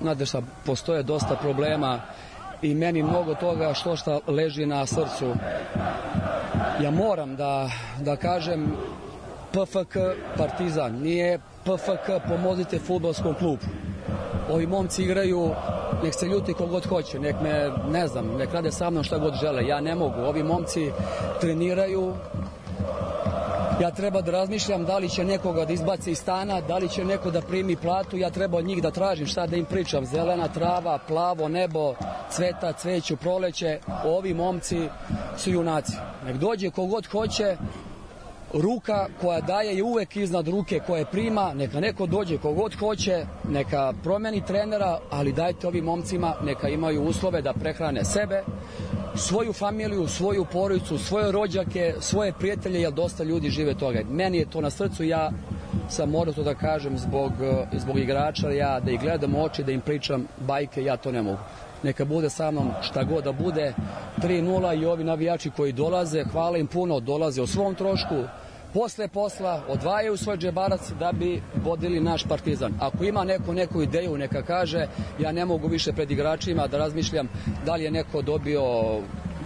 znate šta, postoje dosta problema i meni mnogo toga što šta leži na srcu. Ja moram da, da kažem PFK Partizan, nije PFK pomozite futbolskom klubu. Ovi momci igraju, nek se ljuti kogod hoće, nek me, ne znam, nek rade sa mnom šta god žele. Ja ne mogu. Ovi momci treniraju, ja treba da razmišljam da li će nekoga da izbaci iz stana, da li će neko da primi platu, ja treba od njih da tražim šta da im pričam. Zelena trava, plavo nebo, cveta, cveću, proleće, ovi momci su junaci. Nek dođe kogod hoće, ruka koja daje je uvek iznad ruke koje prima, neka neko dođe kogod hoće, neka promeni trenera, ali dajte ovim momcima, neka imaju uslove da prehrane sebe, svoju familiju, svoju porodicu, svoje rođake, svoje prijatelje, jer dosta ljudi žive toga. Meni je to na srcu, ja sam morao to da kažem zbog, zbog igrača, ja da ih gledam u oči, da im pričam bajke, ja to ne mogu neka bude sa mnom šta god da bude 3-0 i ovi navijači koji dolaze hvala im puno, dolaze o svom trošku posle posla odvajaju svoj džebarac da bi vodili naš partizan. Ako ima neko neku ideju, neka kaže, ja ne mogu više pred igračima da razmišljam da li je neko dobio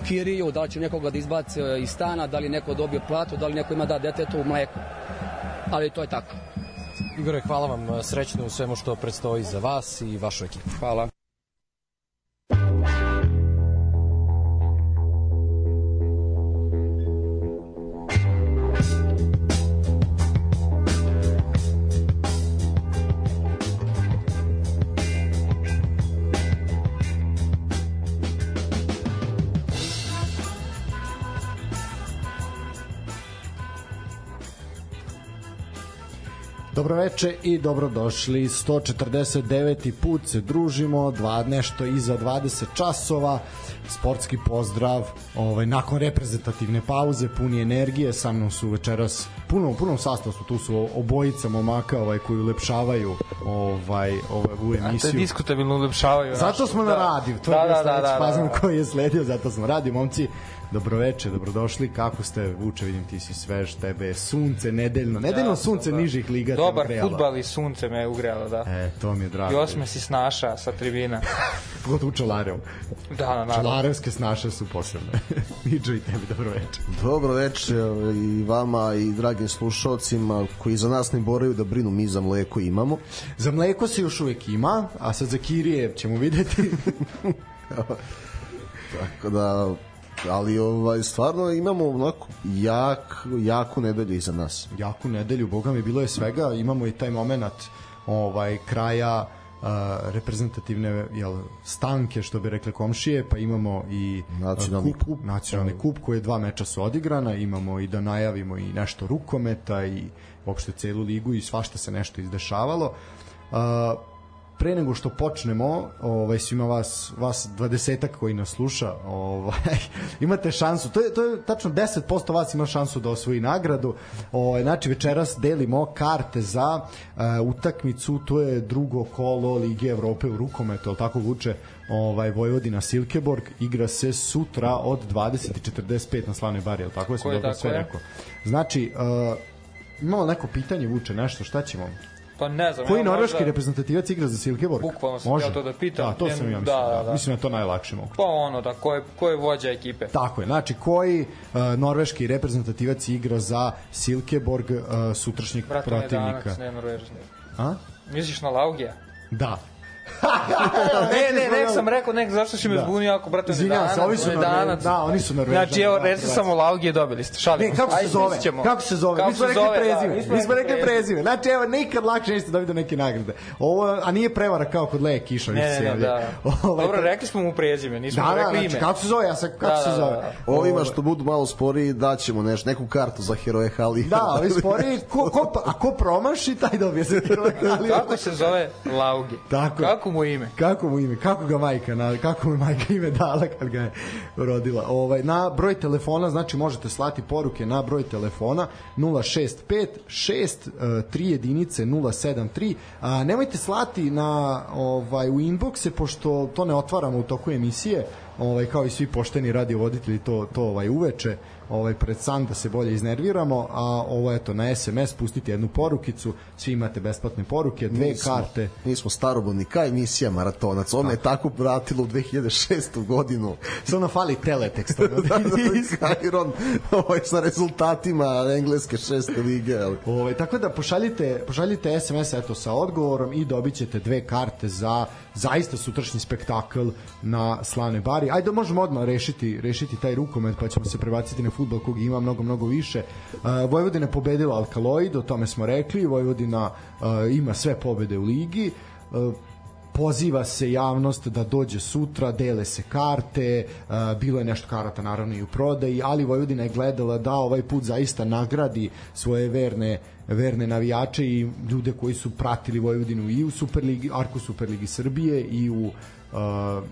kiriju, da li će nekoga da izbaci iz stana, da li neko dobio platu, da li neko ima da detetu u mleku. Ali to je tako. Igore, hvala vam srećno u svemu što predstoji za vas i vašu ekipu. Hvala. Dobroveče i dobrodošli. 149. put se družimo, dva nešto iza 20 časova. Sportski pozdrav. Ovaj nakon reprezentativne pauze, puni energije, sa mnom su večeras puno punom sastavu su tu su obojica momaka ovaj koji ulepšavaju ovaj ovu emisiju. A to je diskutabilno ulepšavaju. Zato smo da. na radiju. To da, je da, da, da, da, da. koji je sledio, zato smo radi momci. Dobroveče, dobrodošli. Kako ste, Vuče, vidim ti si svež, tebe je sunce, nedeljno. Nedeljno da, sunce dobar. nižih liga Dobar futbal i sunce me je ugrelo, da. E, to mi je drago. I osme si snaša sa tribina. Pogotovo u Čelarevom. Da, da, naravno. Čelarevske snaše su posebne. Miđo i tebi, dobroveče. Dobroveče i vama i dragim slušalcima koji za nas ne boraju da brinu, mi za mleko imamo. Za mleko se još uvek ima, a sad za kirije ćemo videti. Tako da ali ovaj stvarno imamo onako jak jaku nedelju iza nas. Jaku nedelju, boga mi bilo je svega, imamo i taj momenat ovaj kraja uh, reprezentativne jel, stanke što bi rekle komšije pa imamo i nacionalni kup, kup. nacionalni kup koji dva meča su odigrana. Imamo i da najavimo i nešto rukometa i uopšte celu ligu i svašta se nešto izdešavalo. Uh, pre nego što počnemo, ovaj svima vas vas 20 koji nas sluša, ovaj imate šansu. To je to je tačno 10% vas ima šansu da osvoji nagradu. Ovaj znači večeras delimo karte za uh, utakmicu, to je drugo kolo Lige Evrope u rukometu, al tako vuče ovaj Vojvodina Silkeborg igra se sutra od 20:45 na Slavnoj bari, al tako je sve dobro sve rekao. Znači, uh, imamo neko pitanje vuče nešto, šta ćemo? Pa ne znam. Koji norveški možda... reprezentativac igra za Silkeborg? Bukvalno sam Može? ja to da pitam. Da, to sam ja mislim. Da, da, da. Mislim da to najlakše mogu. Pa ono, da, ko je, ko je vođa ekipe? Tako je, znači koji uh, norveški reprezentativac igra za Silkeborg uh, sutrašnjeg Brate, protivnika? Brate, ne danak, ne norvežni. A? Misliš na Laugija? Da, ne, ne, nek sam rekao, nek, zašto si me da. zbunio ako, brate, Izvinjam se, ovi su danac. Da, oni su Norvežani. Znači, evo, reći samo Laugije dobili ste, šalim. Ne, kako se zove? Kako se zove? Kako mi smo rekli prezime. Da, mi smo rekli prezime. Znači, evo, nikad lakše niste dobiti neke nagrade. Ovo, a nije prevara kao kod Leje Kišović ne, ne, ne, da. Ovaj, Dobro, rekli smo mu prezime, nismo da, rekli znači, ime. Kako se zove? Ja sam, kako se zove? Ovima što budu malo sporiji, daćemo neš, neku kartu za heroje Hali. Da, ovi sporiji, ko, ko, a ko promaši, taj dobije za heroje Hali. Kako se zove Laugi? Tako. Kako mu ime? Kako mu ime, kako ga majka, na, kako mu majka ime dala kad ga je rodila. Ovaj, na broj telefona, znači možete slati poruke na broj telefona 065 6 3 jedinice 073. A, nemojte slati na ovaj u inboxe pošto to ne otvaramo u toku emisije ovaj kao i svi pošteni radiovoditelji to to ovaj uveče ovaj pred san da se bolje iznerviramo, a ovo eto na SMS pustite jednu porukicu, svi imate besplatne poruke, dve Mi smo- karte. Mi smo starobodni ka emisija Maratonac. Ona je tako vratila u 2006. godinu. Samo fali teletekst. da, da, Kairon ovaj, sa rezultatima engleske šeste lige. Ali. Ovaj tako da pošaljite pošaljite SMS eto sa odgovorom i dobićete dve karte za zaista sutrašnji spektakl na Slane Bari. Ajde možemo odmah rešiti rešiti taj rukomet pa ćemo se prebaciti na fudbal kog ima mnogo mnogo više. Uh, Vojvodina je pobedila Alkaloid, o tome smo rekli. Vojvodina uh, ima sve pobede u ligi. Uh, poziva se javnost da dođe sutra, dele se karte, uh, bilo je nešto karata naravno i u prodaji, ali Vojvodina je gledala da ovaj put zaista nagradi svoje verne verne navijače i ljude koji su pratili Vojvodinu i u Superligi, Arku Superligi Srbije i u uh,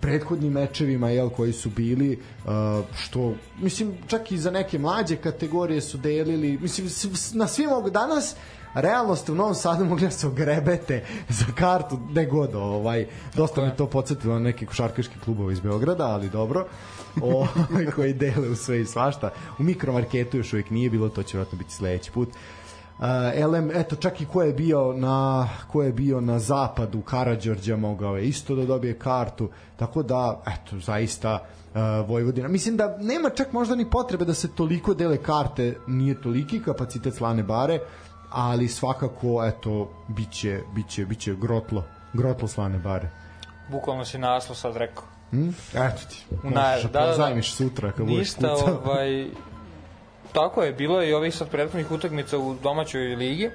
prethodnim mečevima jel koji su bili uh, što mislim čak i za neke mlađe kategorije su delili mislim na svim ovog danas realno ste u Novom Sadu mogli da se ogrebete za kartu ne god ovaj dosta me to podsjetilo na neke košarkaške klubove iz Beograda ali dobro ovaj koji dele u sve i svašta. U mikromarketu još uvijek nije bilo to će vjerojatno biti sledeći put. Uh, LM, eto čak i ko je bio na ko je bio na zapadu Karađorđa mogao je isto da dobije kartu tako da eto zaista uh, Vojvodina. Mislim da nema čak možda ni potrebe da se toliko dele karte nije toliki kapacitet Slane Bare ali svakako eto biće biće biće grotlo grotlo Slane Bare Bukvalno si naslov sad rekao. hm? eto ti U najavi, možeš da, da, da. pozajmiš sutra kad budeš Ništa, ovaj, tako je, bilo je i ovih sad prethodnih utakmica u domaćoj ligi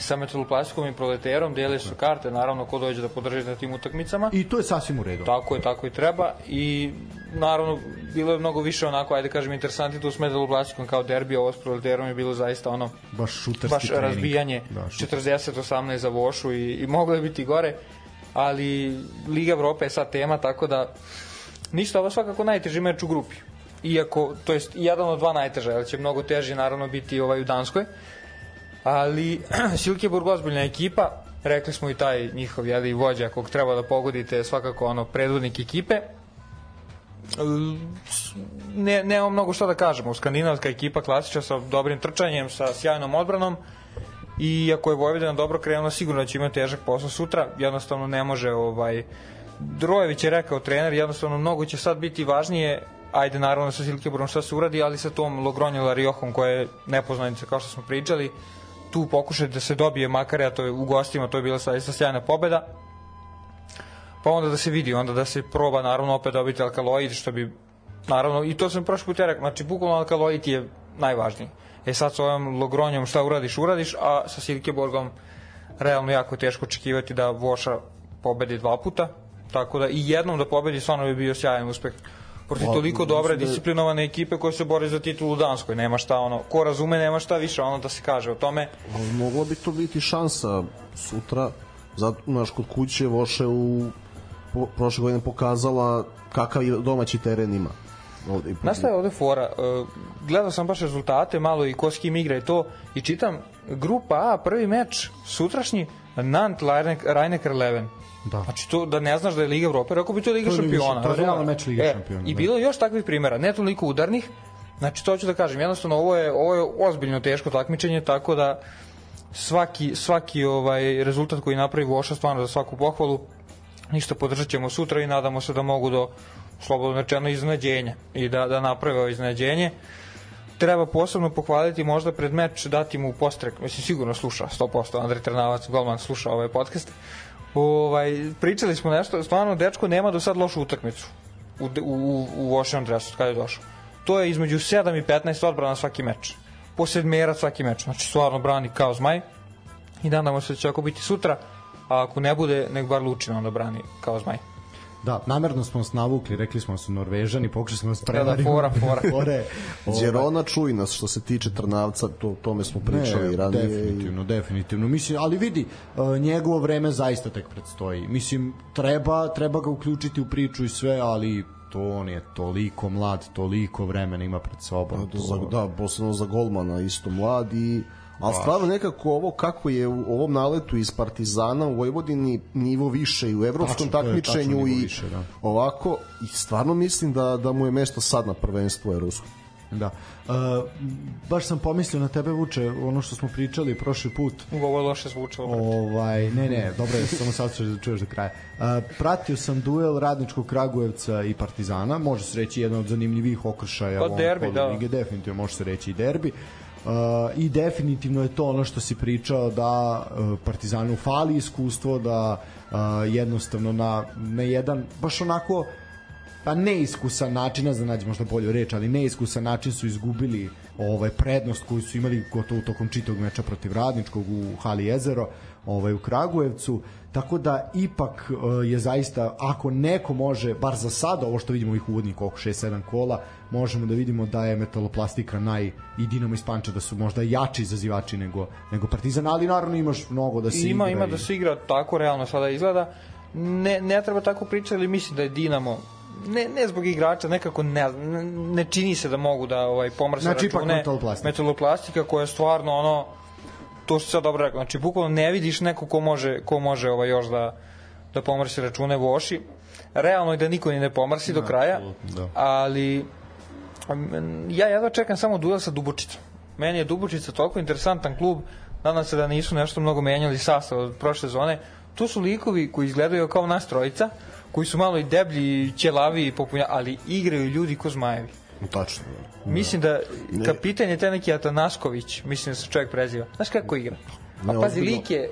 sa Metaloplastikom i Proleterom, dele su karte, naravno ko dođe da podrži na tim utakmicama. i to je sasvim u redu. Tako je, tako i treba. I naravno bilo je mnogo više onako, ajde kažem, interesanti tu s Metaloplastikom kao derbi, ovo s Proleterom je bilo zaista ono baš baš trening. razbijanje da, šuterski 40-18 za Vošu i, i moglo je biti gore ali Liga Evrope je sad tema tako da ništa, ovo svakako najteži meč u grupi. Iako, to jest jedan od dva najteža jer će mnogo teži naravno biti ovaj u Danskoj ali Silkeborg ozbiljna ekipa rekli smo i taj njihov jeli, vođa kog treba da pogodite svakako ono predvodnik ekipe ne, nemamo mnogo šta da kažemo. Skandinavska ekipa klasična sa dobrim trčanjem, sa sjajnom odbranom i ako je Vojvodina dobro krenula, sigurno će imati težak posao sutra. Jednostavno ne može ovaj Drojević je rekao trener, jednostavno mnogo će sad biti važnije ajde naravno sa Silkeborgom šta se uradi, ali sa tom Logronjela Riohom koja je nepoznanica kao što smo pričali, tu pokušati da se dobije makar, a to je u gostima, to je bila zaista sjajna pobeda pa onda da se vidi, onda da se proba naravno opet dobiti alkaloid, što bi naravno, i to sam prošli put rekao, znači bukvalno alkaloid je najvažniji. E sad sa ovim Logronjom šta uradiš, uradiš, a sa Silkeborgom realno jako teško očekivati da Voša pobedi dva puta, tako da i jednom da pobedi stvarno bi bio sjajan uspeh protiv Pa, toliko dobre, da disciplinovane ekipe koje se bore za titulu u Danskoj, nema šta ono, ko razume nema šta više ono da se kaže o tome, Ali mogla bi to biti šansa sutra. Zato, naš, kod kuće Voše u po, prošle godine pokazala kakav je domaći teren ima. Ovde, Znaš šta je ovde fora? Uh, gledao sam baš rezultate, malo i ko s kim igra i to, i čitam grupa A, prvi meč, sutrašnji, Nant Rajneker Leven. Da. Znači to da ne znaš da je Liga Evrope, rekao bi to je Liga To Liga šampiona. to je realan meč Lige e, šampiona, I da. bilo je još takvih primera, ne toliko udarnih, znači to ću da kažem, jednostavno ovo je, ovo je ozbiljno teško takmičenje, tako da svaki, svaki ovaj rezultat koji napravi Voša stvarno za svaku pohvalu ništa podržat ćemo sutra i nadamo se da mogu do slobodno rečeno iznenađenja i da, da naprave ovo iznenađenje treba posebno pohvaliti možda pred meč dati mu postrek, mislim sigurno sluša 100%, Andrej Trnavac, golman sluša ovaj podcast. Ovaj, pričali smo nešto, stvarno dečko nema do sad lošu utakmicu. U, u, u Vošenom dresu kada je došao. To je između 7 i 15 odbrana svaki meč. Po sedmera svaki meč, znači stvarno brani kao zmaj. I nadamo se da će ako biti sutra a ako ne bude, nek bar Lučina onda brani kao zmaj. Da, namerno smo nas navukli, rekli smo da su Norvežani, pokušali smo nas Da, da, prevarimo. fora, fora. Fore, Đerona čuj nas što se tiče Trnavca, to, tome smo pričali Ne, ranije. definitivno, definitivno. Mislim, ali vidi, uh, njegovo vreme zaista tek predstoji. Mislim, treba, treba ga uključiti u priču i sve, ali to on je toliko mlad, toliko vremena ima pred sobom. Da, To- za, da, posebno za golmana isto mlad i ali stvarno nekako ovo kako je u ovom naletu iz Partizana u Vojvodini nivo više i u evropskom Tačno, je takmičenju nivo i više, da. ovako i stvarno mislim da, da mu je mesto sad na prvenstvu evropskom. Da. Uh, baš sam pomislio na tebe Vuče, ono što smo pričali prošli put. Ovo je loše zvučalo. Ovaj, ne, ne, dobro je, samo sad ćeš da čuješ do kraja. Uh, pratio sam duel Radničkog Kragujevca i Partizana, može se reći jedan od zanimljivih okršaja Pa derbi, da. lige, definitivno može se reći i derbi. Uh, I definitivno je to ono što si pričao da uh, Partizanu fali iskustvo, da uh, jednostavno na, na jedan, baš onako pa neiskusan način, ne znam nađe možda bolju reč, ali neiskusan način su izgubili ovaj prednost koju su imali gotovo tokom čitog meča protiv Radničkog u Hali Jezero, ovaj u Kragujevcu, tako da ipak je zaista ako neko može bar za sad ovo što vidimo ih uvodnih koliko 6 7 kola, možemo da vidimo da je Metaloplastika naj i Dinamo iz Pančeva da su možda jači izazivači nego nego Partizan, ali naravno imaš mnogo da se ima, igra ima i- da se igra tako realno sada izgleda. Ne, ne treba tako pričati, ali mislim da je Dinamo ne, ne zbog igrača, nekako ne, ne, čini se da mogu da ovaj pomrse Znači, račune. metaloplastika. Metaloplastika koja je stvarno ono to što sad dobro rekao, znači bukvalno ne vidiš neko ko može, ko može ovaj još da, da pomrsi račune Voši. Realno je da niko ni ne pomrsi do kraja, da. ali m, ja jedva čekam samo duel sa Dubočicom. Meni je Dubočica toliko interesantan klub, nadam se da nisu nešto mnogo menjali sastav od prošle zone. Tu su likovi koji izgledaju kao nas trojica, koji su malo i deblji, i ćelavi, i popunja, ali igraju ljudi ko zmajevi. Tačno. Mislim da kapitan je taj neki Atanasković, mislim da se čovjek preziva. Znaš kako igra? A pazi, lik je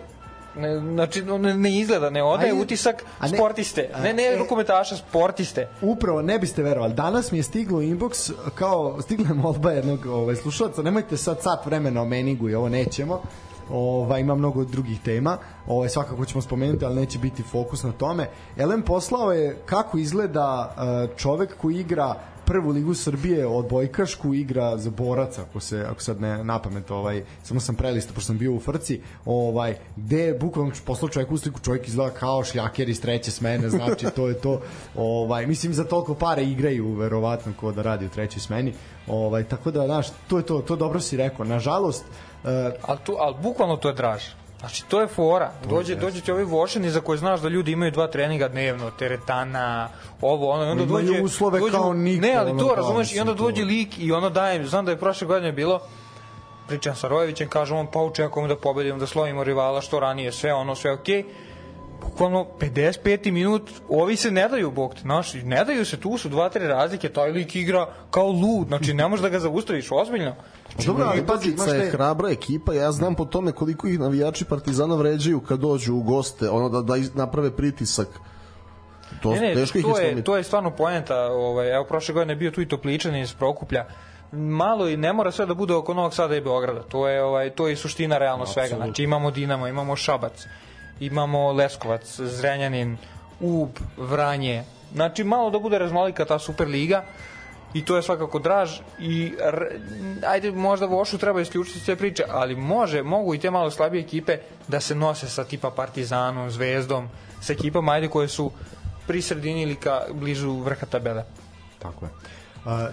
ne, znači on ne, ne izgleda, ne odaje Ajde. utisak A ne- sportiste, a- ne, ne e- rukometaša, sportiste. Upravo, ne biste verovali. Danas mi je stiglo inbox kao stigla je molba jednog ovaj, slušalca. Nemojte sad sat vremena o Meningu i ovo nećemo. Ovaj, ima mnogo drugih tema. Ovaj, svakako ćemo spomenuti, ali neće biti fokus na tome. Elem poslao je kako izgleda uh, čovek koji igra prvu ligu Srbije odbojkašku igra za boraca ako se ako sad ne napamet ovaj samo sam prelista pošto sam bio u Frci ovaj gde bukvalno poslao čovjek u sliku čovjek izgleda kao šljaker iz treće smene znači to je to ovaj mislim za toliko pare igraju verovatno ko da radi u trećoj smeni ovaj tako da znaš to je to to dobro si rekao nažalost uh, Ali, tu, ali bukvalno to je draž. Znači, to je fora. Dođe, dođe ti ovi vošeni za koje znaš da ljudi imaju dva treninga dnevno, teretana, ovo, ono, i onda Imaju dođe... uslove dođu, kao niko, Ne, ali ono, to, razumeš, i onda dođe to- lik i onda dajem, znam da je prošle godine bilo, pričam sa Rojevićem, kaže on, pa očekujemo da pobedimo, da slovimo rivala što ranije, sve ono, sve okej. Bukvalno 55. minut, ovi se ne daju bog te, znaš, ne daju se, tu su dva, tri razlike, taj lik igra kao lud, znači ne možeš da ga zaustaviš, ozbiljno. dobro ali pazi imaš Dubočica je te hrabra ekipa, ja znam po tome koliko ih navijači Partizana vređaju kad dođu u goste, ono da, da naprave pritisak. To, Ne, ne, teško ih to je, to je stvarno poenta. Ovaj, evo, prošle godine je bio tu i Topličan iz Prokuplja. Malo i ne mora sve da bude oko Novog Sada i Beograda. To je, ovaj, to je suština realno svega. Znači imamo Dinamo, imamo Šabac, imamo Leskovac, Zrenjanin, Ub, Vranje. Znači malo da bude raznolika ta Superliga i to je svakako draž i ajde možda Vošu treba isključiti sve priče, ali može, mogu i te malo slabije ekipe da se nose sa tipa Partizanom, Zvezdom, sa ekipama ajde koje su pri sredini ili ka blizu vrha tabele. Tako je.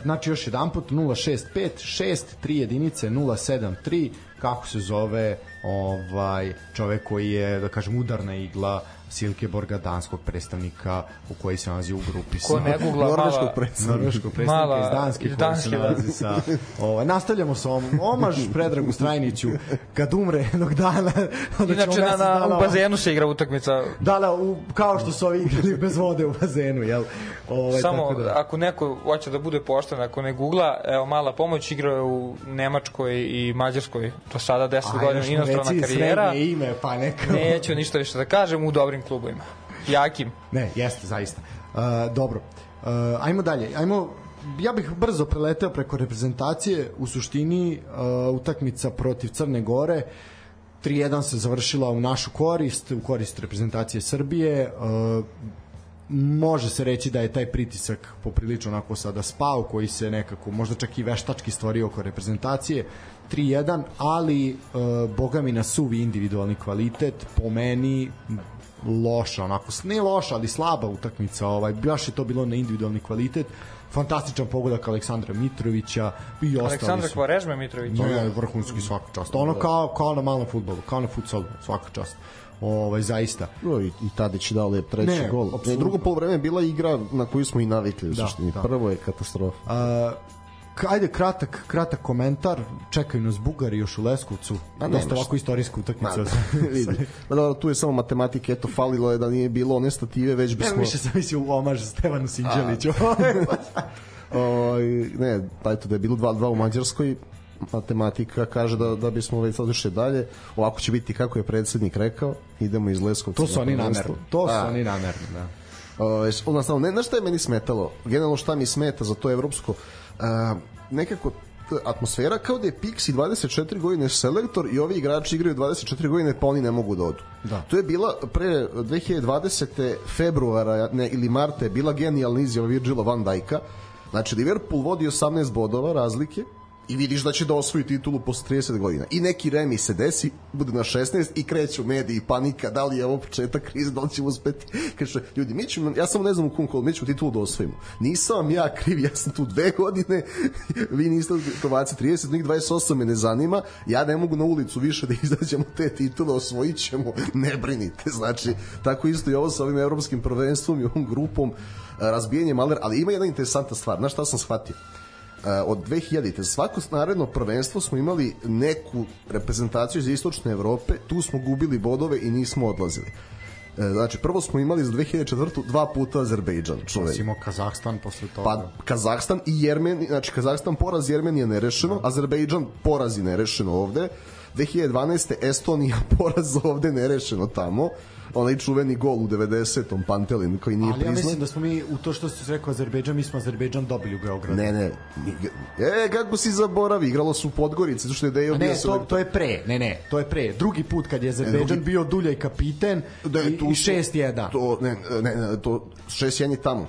Znači još jedan put 065 6 3 jedinice 073 kako se zove ovaj čovek koji je da kažem udarna igla Silkeborga danskog predstavnika u koji se nalazi u grupi sa Ko ne googla Norveškog predstavnika. norveškog predstavnika Mala- iz Danske iz koji Danske, se da. nalazi sa ovaj nastavljamo sa ovom omaž Predragu Strajniću kad umre jednog dana Inače, na, na, dana u bazenu se igra utakmica. Da, da, u, kao što su ovi igrali bez vode u bazenu, jel? Ovaj, Samo, tako da. ako neko hoće da bude pošten, ako ne googla, evo, mala pomoć igrao je u Nemačkoj i Mađarskoj. To sada 10 Aj, godina inostrana karijera. srednje ime, pa neka... Neću ništa više da kažem u dobrim klubovima. Jakim. Ne, jeste, zaista. Uh, dobro. Uh, ajmo dalje. Ajmo ja bih brzo preleteo preko reprezentacije u suštini uh, utakmica protiv Crne Gore 3-1 se završila u našu korist u korist reprezentacije Srbije uh, može se reći da je taj pritisak poprilično onako sada spao koji se nekako možda čak i veštački stvorio oko reprezentacije 3-1 ali e, boga mi na suvi individualni kvalitet po meni loša onako ne loša ali slaba utakmica ovaj baš je to bilo na individualni kvalitet fantastičan pogodak Aleksandra Mitrovića i ostali Aleksandar su Kvarežme Mitrović. Ne, vrhunski svaka čast. Ono kao, kao na malom futbolu, kao na futsalu, svaka čast. Ovaj, zaista. No, i, i Tadić je dao lep treći Ne, gol. Ne, drugo polovreme je bila igra na koju smo i navikli u Da, suštini. da. Prvo je katastrofa. A, ajde kratak kratak komentar čekaju nas Bugari još u Leskovcu A, dosta ovako istorijska utakmica vidi. Ma dobro, tu je samo matematika, eto, falilo je da nije bilo one stative, već Ja bismo... više sam mislio u omaž Stevanu Sinđeliću. Ovaj, ne, pa eto da je bilo 2-2 u Mađarskoj, matematika kaže da, da bismo već otišli dalje. Ovako će biti kako je predsednik rekao, idemo iz Leskovca. to su oni namerno. To su Da. oni namerno, da. Ovaj, onda samo, ne, znaš šta je meni smetalo? Generalno šta mi smeta za to evropsko? Nekako atmosfera kao da je Pixi 24 godine selektor i ovi igrači igraju 24 godine pa oni ne mogu da odu. Da. To je bila pre 2020. februara ne, ili marta je bila genijalna izjava Virgila van Dijka. Znači Liverpool vodi 18 bodova razlike i vidiš da će da osvoji titulu posle 30 godina. I neki remi se desi, bude na 16 i kreću mediji, panika, da li je ovo početak krize, da li ćemo uspeti. Kaže, ljudi, mi ćemo, ja samo ne znam u kom kolu, mi ćemo titulu da osvojimo. Nisam vam ja kriv, ja sam tu dve godine, vi niste Kovaci 30, njih 28 me ne zanima, ja ne mogu na ulicu više da izađemo te titule, osvojit ćemo, ne brinite. Znači, tako isto i ovo sa ovim evropskim prvenstvom i ovom grupom, razbijanje maler, ali ima jedna interesantna stvar, znaš šta sam shvatio? Uh, od 2000-te svako naredno prvenstvo smo imali neku reprezentaciju iz istočne Evrope, tu smo gubili bodove i nismo odlazili. Uh, Znači, prvo smo imali za 2004. dva puta Azerbejdžan, čuveni. Recimo Kazahstan posle toga. Pa Kazahstan i Jermenija, znači Kazahstan poraz Jermenija nerešeno, Azerbejdžan poraz i nerešeno ovde. 2012. Estonija poraz ovde nerešeno tamo. Onaj čuveni gol u 90. Pantelin koji nije Ali ja priznat. mislim da smo mi u to što ste rekao Azerbejdžan, mi smo Azerbejdžan dobili u Beogradu. Ne, ne. E, kako si zaboravi, igralo su u Podgorici, zato što je Dejo bio ne, to, to je pre, ne, ne, to je pre. Drugi put kad je Azerbejdžan drugi- bio Dulja i kapiten Da i, i 6-1. To ne ne, ne to 6-1 je tamo.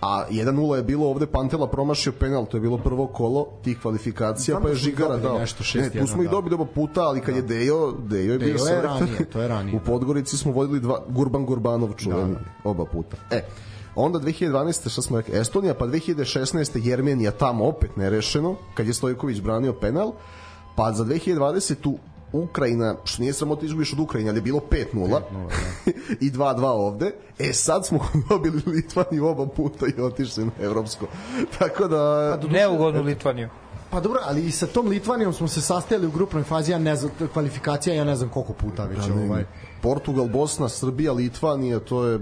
A 1-0 je bilo ovde Pantela promašio penal, to je bilo prvo kolo tih kvalifikacija, Znam pa je da Žigara dao. nešto, ne, tu 6:1, smo ih da. dobili oba puta, ali kad je Dejo, Dejo je bio je ranije, to je ranije, U Podgorici smo vodili dva, Gurban Gurbanov čuveni, oba puta. E, onda 2012. šta smo rekli, Estonija, pa 2016. Jermenija tamo opet nerešeno, kad je Stojković branio penal, pa za 2020. Ukrajina, što nije sramota izgubiš od Ukrajine, ali je bilo 5-0 i 2-2 ovde. E sad smo dobili Litvaniju oba puta i otišli na evropsko. Tako da... Neugodnu Litvaniju. Pa dobro, ali i sa tom Litvanijom smo se sastajali u grupnoj fazi, ja ne znam, kvalifikacija, ja ne znam koliko puta već ovaj. Portugal, Bosna, Srbija, Litvanija, to je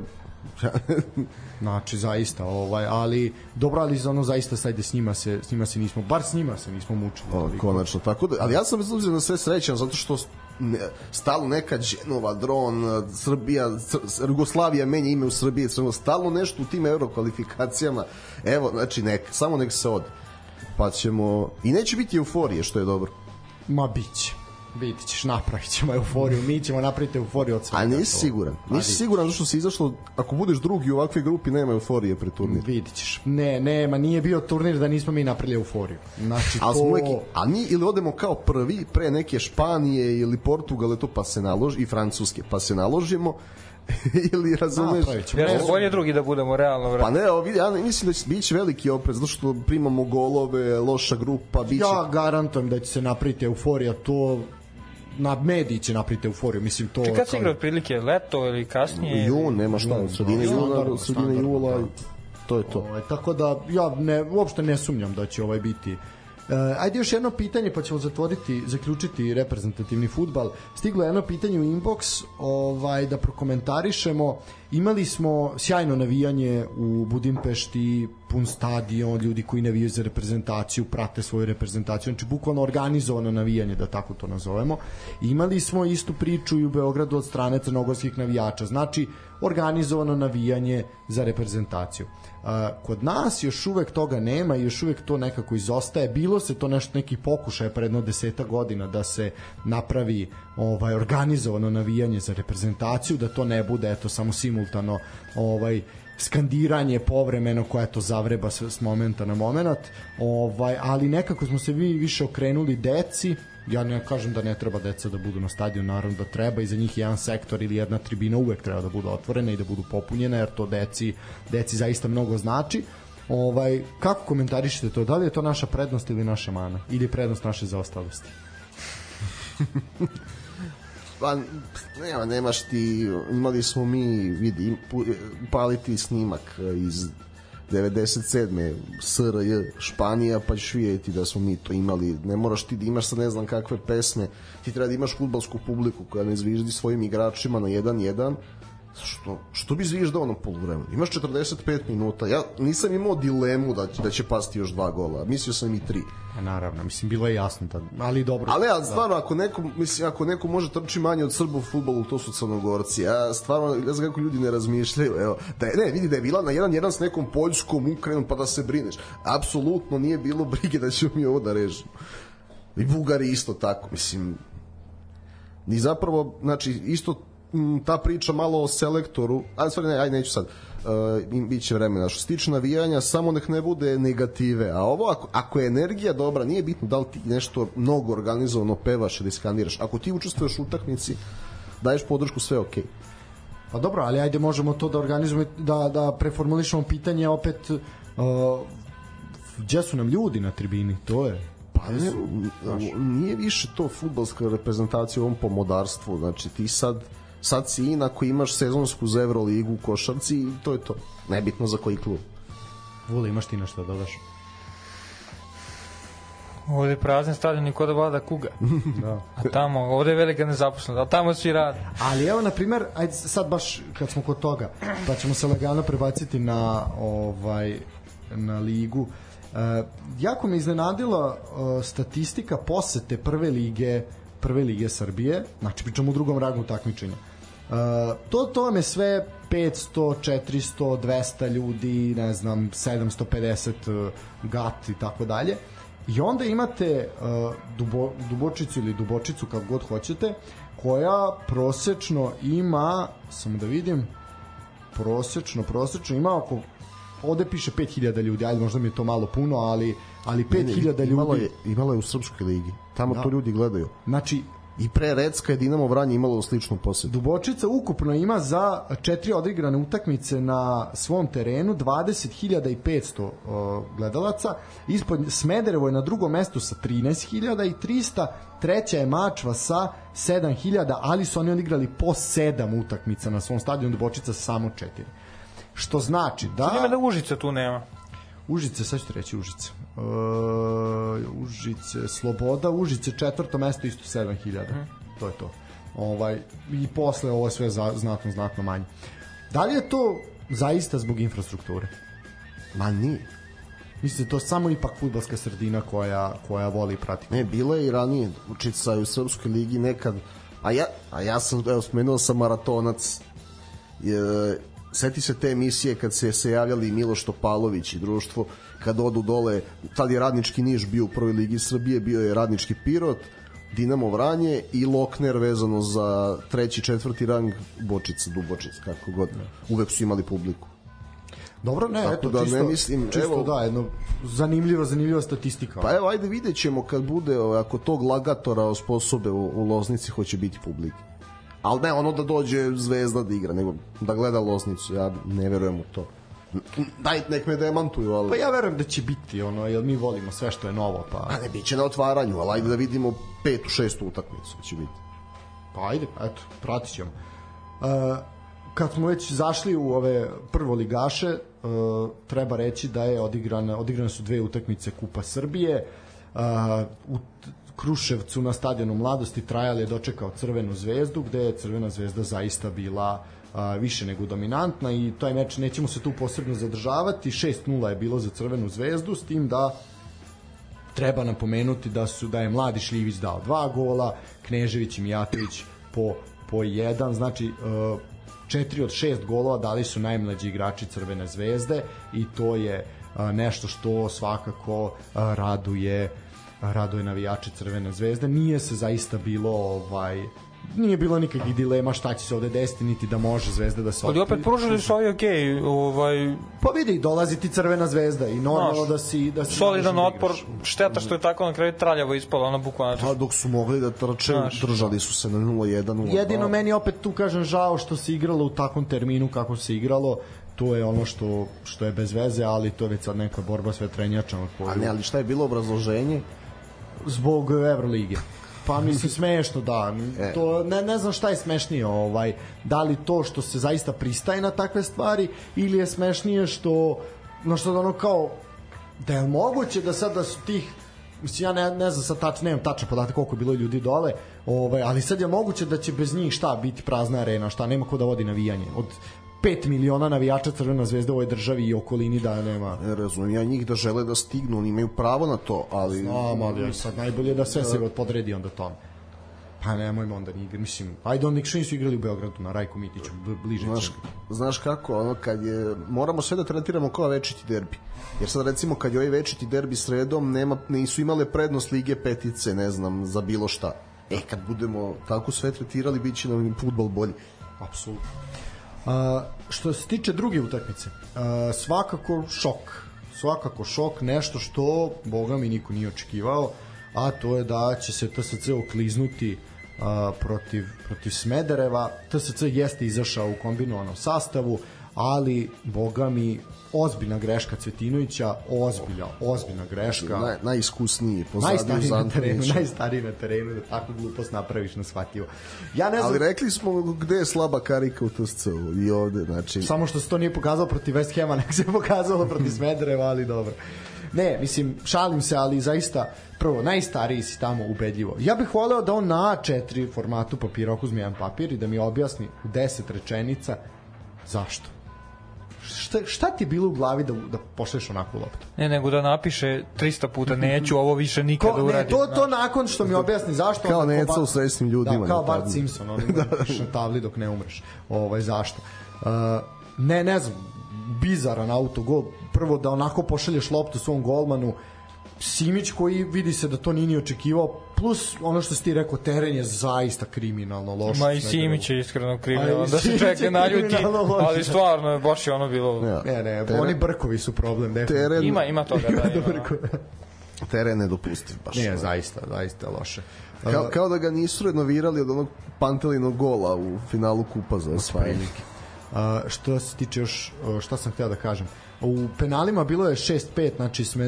Znači zaista, ovaj, ali dobro, ali za ono zaista sajde s njima se s njima se nismo, bar s njima se nismo mučili. O, toliko. konačno, tako da, ali ja sam bez obzira na sve srećan zato što ne, stalno neka Đenova, Dron, Srbija, Cr- Jugoslavija menja ime u Srbiji, Crno, stalno nešto u tim euro kvalifikacijama. Evo, znači nek, samo nek se ode. Pa ćemo i neće biti euforije što je dobro. Ma biće. Biti ćeš, napravit ćemo euforiju, mi ćemo napraviti euforiju od svega. A nisi toga. siguran. Ali- Nisi siguran zašto si izašlo, ako budeš drugi u ovakvoj grupi, nema euforije pre turnira. Vidit ćeš. Ne, ne, ma nije bio turnir da nismo mi napravili euforiju. Znači, to... smo uvek, a mi ili odemo kao prvi pre neke Španije ili Portugale to pa se naloži i Francuske pa se naložimo ili razumeš. Ja Ne, bolje drugi da budemo realno Pa vrati. ne, evo vidi, ja ne- mislim da će biće veliki oprez zato što primamo golove, loša grupa, biće Ja garantujem da će se napraviti euforija, to na mediji će napraviti euforiju, mislim to... Kad se igra otprilike, leto ili kasnije? jun, nema šta, sredine juna, sredine standardno, jula, da. to je to. Ovaj, tako da ja ne, uopšte ne sumnjam da će ovaj biti Uh, ajde još jedno pitanje pa ćemo zatvoriti, zaključiti reprezentativni futbal. Stiglo je jedno pitanje u inbox ovaj, da prokomentarišemo. Imali smo sjajno navijanje u Budimpešti, pun stadion, ljudi koji navijaju za reprezentaciju, prate svoju reprezentaciju, znači bukvalno organizovano navijanje, da tako to nazovemo. Imali smo istu priču i u Beogradu od strane crnogorskih navijača, znači organizovano navijanje za reprezentaciju. Kod nas još uvek toga nema i još uvek to nekako izostaje. Bilo se to nešto neki pokušaj pre jedno deseta godina da se napravi ovaj organizovano navijanje za reprezentaciju, da to ne bude eto samo simultano ovaj skandiranje povremeno koja to zavreba s, s momenta na moment ovaj, ali nekako smo se vi više okrenuli deci ja ne kažem da ne treba deca da budu na stadionu, naravno da treba i za njih jedan sektor ili jedna tribina uvek treba da budu otvorena i da budu popunjene jer to deci, deci zaista mnogo znači ovaj, kako komentarišete to? Da li je to naša prednost ili naša mana? Ili prednost naše zaostalosti? Pa, nema, nemaš ti, imali smo mi, vidi, paliti snimak iz 97. SRJ Španija, pa ćeš vidjeti da smo mi to imali. Ne moraš ti da imaš sad ne znam kakve pesme, ti treba da imaš futbalsku publiku koja ne zviždi svojim igračima na 1-1, što, što bi zviždao na poluvremenu? Imaš 45 minuta. Ja nisam imao dilemu da, da će pasti još dva gola. Mislio sam i tri. A naravno, mislim, bilo je jasno tad, ali dobro. Ali ja stvarno, ako neko, mislim, ako neko može trči manje od Srba u futbolu, to su crnogorci. Ja stvarno, ne znam kako ljudi ne razmišljaju. Evo, da je, ne, vidi da je bila na jedan jedan s nekom Poljskom, Ukrajinom, pa da se brineš. Apsolutno nije bilo brige da ćemo mi ovo da režimo. I Bugari isto tako, mislim. I zapravo, znači, isto ta priča malo o selektoru, a stvari ne, aj neću sad, uh, im biće vremena. Što se tiče navijanja, samo nek ne bude negative. A ovo, ako, ako je energija dobra, nije bitno da li ti nešto mnogo organizovano pevaš ili skandiraš. Ako ti učestvuješ u utakmici, daješ podršku, sve okej. Pa dobro, ali ajde možemo to da organizujemo, da, da preformulišemo pitanje opet uh, gdje su nam ljudi na tribini, to je Pa ne, nije više to futbalska reprezentacija u ovom pomodarstvu. Znači ti sad sad si in ako imaš sezonsku za Euroligu u košarci i to je to. Nebitno za koji klub. Vule, imaš ti nešto da dodaš? Ovde je prazan stadion i kod da vlada kuga. Da. A tamo, ovde je velika nezaposlenost, a tamo svi rade. Ali evo, na primer, ajde sad baš kad smo kod toga, pa ćemo se lagano prebaciti na ovaj na ligu. E, jako me iznenadila e, statistika posete prve lige prve lige Srbije, znači pričamo u drugom rangu takmičenja. E, to, to vam je sve 500, 400, 200 ljudi, ne znam, 750 e, gat i tako dalje. I onda imate uh, dubo, dubočicu ili dubočicu kako god hoćete koja prosečno ima samo da vidim prosečno, prosečno ima oko ovde piše 5000 ljudi, ajde možda mi je to malo puno, ali ali 5000 Imalo ljudi. je, imalo je u Srpskoj ligi. Tamo Da. to ljudi gledaju. Znači I pre Recka je Dinamo Vranje imalo sličnu posetu. Dubočica ukupno ima za četiri odigrane utakmice na svom terenu 20.500 uh, gledalaca. Ispod Smederevo je na drugom mestu sa 13.300, treća je Mačva sa 7.000, ali su oni odigrali po 7 utakmica na svom stadionu, Dubočica samo 4. Što znači da... Nema da Užica tu nema. Užice, sad ću reći Užice. Uh, Užice, Sloboda, Užice, četvrto mesto, isto 7000. To je to. Ovaj, I posle ovo je sve za, znatno, znatno manje. Da li je to zaista zbog infrastrukture? Ma nije. Mislim da je to samo ipak futbalska sredina koja, koja voli i prati. Ne, bilo je i ranije učica u Srpskoj ligi nekad, a ja, a ja sam, evo, spomenuo sam maratonac, je, seti se te emisije kad se se javljali Miloš Topalović i društvo, kad odu dole, tad je radnički Niš bio u prvoj ligi Srbije, bio je radnički Pirot, Dinamo Vranje i Lokner vezano za treći, četvrti rang Bočica, Dubočica, kako god. Uvek su imali publiku. Dobro, ne, Tako eto, da ne čisto, mislim, čisto evo- da, jedno zanimljiva, zanimljiva statistika. Pa evo, ajde vidjet ćemo kad bude, ako tog lagatora osposobe u, u Loznici, hoće biti publike. Ali ne ono da dođe zvezda da igra, nego da gleda Loznicu, ja ne verujem u to. Daj, nek me demantuju, ali... Pa ja verujem da će biti, ono, jer mi volimo sve što je novo, pa... A ne, bit će na otvaranju, ali ajde da vidimo petu, šestu utakmicu će biti. Pa ajde, eto, pratit ćemo. Uh, kad smo već zašli u ove prvoligaše, uh, treba reći da je odigrana, odigrane su dve utakmice Kupa Srbije. Uh, u Kruševcu na stadionu Mladosti Trajal je dočekao Crvenu zvezdu, gde je Crvena zvezda zaista bila a, više nego dominantna i taj meč nećemo se tu posebno zadržavati 6-0 je bilo za Crvenu zvezdu s tim da treba napomenuti da su da je mladi Šljivić dao dva gola, Knežević i Mijatović po po jedan, znači uh, četiri od šest golova dali su najmlađi igrači Crvene zvezde i to je uh, nešto što svakako uh, raduje raduje navijače Crvene zvezde. Nije se zaista bilo ovaj nije bilo nikakvih dilema šta će se ovde desiti, niti da može Zvezda da se Ali opet pružili su ovi okej, ovaj, Pa vidi, dolazi ti Crvena zvezda i normalno Znaš, da si da si solidan da otpor, igraš. šteta što je tako na kraju traljavo ispalo, ono bukvalno. Pa dok su mogli da trče, Znaš. držali su se na 0-1, 0-2. Jedino meni opet tu kažem žao što se igralo u takvom terminu kako se igralo, to je ono što što je bez veze, ali to je već sad neka borba s vetrenjačama A koju ne, ali šta je bilo obrazloženje? zbog Evrolige. Pa mislim smešno da. E. To ne ne znam šta je smešnije, ovaj da li to što se zaista pristaje na takve stvari ili je smešnije što no što ono kao da je moguće da sad da su tih mislim ja ne, ne znam sad tačno nemam tačan podatak koliko je bilo ljudi dole ovaj, ali sad je moguće da će bez njih šta biti prazna arena šta nema ko da vodi navijanje od 5 miliona navijača Crvena zvezda u ovoj državi i okolini da nema Ne razumem ja njih da žele da stignu, oni imaju pravo na to, ali... Znam, ali sad najbolje je da sve se podredi onda tome. Pa nemojmo onda ni igra, mislim, ajde onda što nisu igrali u Beogradu na Rajku Mitiću, bl- bliže Znaš, će. znaš kako, ono kad je moramo sve da tretiramo kao večiti derbi. Jer sad recimo kad je ovaj večiti derbi sredom nema nisu imale prednost lige petice, ne znam, za bilo šta. E kad budemo tako sve tretirali biće nam i fudbal bolji. Apsolutno. A, što se tiče druge utakmice, svakako šok. Svakako šok, nešto što, boga mi, niko nije očekivao, a to je da će se TSC okliznuti a, protiv, protiv Smedereva. TSC jeste izašao u kombinovanom sastavu, ali, boga mi, ozbiljna greška Cvetinovića, ozbiljna, ozbiljna greška. Naj, najiskusniji najstariji na terenu, Antonića. najstariji na terenu, da takvu glupost napraviš neshvatljivo. Ja ne znam, Ali rekli smo gde je slaba karika u TSC-u i ovde, znači... Samo što se to nije pokazalo protiv West Hema, nek se pokazalo protiv Smedereva, ali dobro. Ne, mislim, šalim se, ali zaista, prvo, najstariji si tamo ubedljivo. Ja bih voleo da on na A4 formatu papira okuzme jedan papir i da mi objasni u 10 rečenica zašto. Šta, šta ti je bilo u glavi da, da pošleš onakvu loptu? Ne, nego da napiše 300 puta neću ovo više nikada Ko, ne, to, to nakon što mi objasni zašto. Kao Neca u srećnim ljudima, Da, kao da Bart. Simpson, on da. na tabli dok ne umreš. Ovaj, zašto? Uh, ne, ne znam, bizaran autogol. Prvo da onako pošalješ loptu svom golmanu, Simić koji vidi se da to nije ni očekivao, plus ono što si ti rekao, teren je zaista kriminalno loš. Ma i Simić je iskreno kriminalan, da se čeka je kriminalno loš. ali stvarno je baš je ono bilo... Ja. Ne, ne, Teren- oni brkovi su problem, definitivno. Teren, Ima, ima toga, da, ima. teren nedopustiv baš. Ne, zaista, zaista loše. Kao, kao da ga nisu renovirali od onog Pantelinog gola u finalu kupa za osvajanje. Što se tiče još, šta sam hteo da kažem, u penalima bilo je 6-5, znači sme,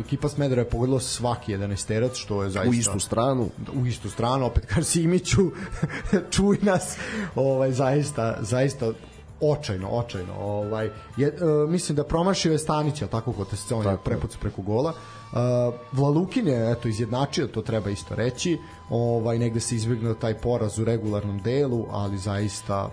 ekipa Smedera je pogodila svaki 11 terac, što je zaista... U istu stranu. u istu stranu, opet kažem Simiću, čuj nas, ovaj, zaista, zaista očajno, očajno. Ovaj, je, e, mislim da promašio je Stanić, ali tako kod se on je prepucu preko gola. Uh, Vlalukin je eto izjednačio, to treba isto reći. Ovaj negde se izbegnuo taj poraz u regularnom delu, ali zaista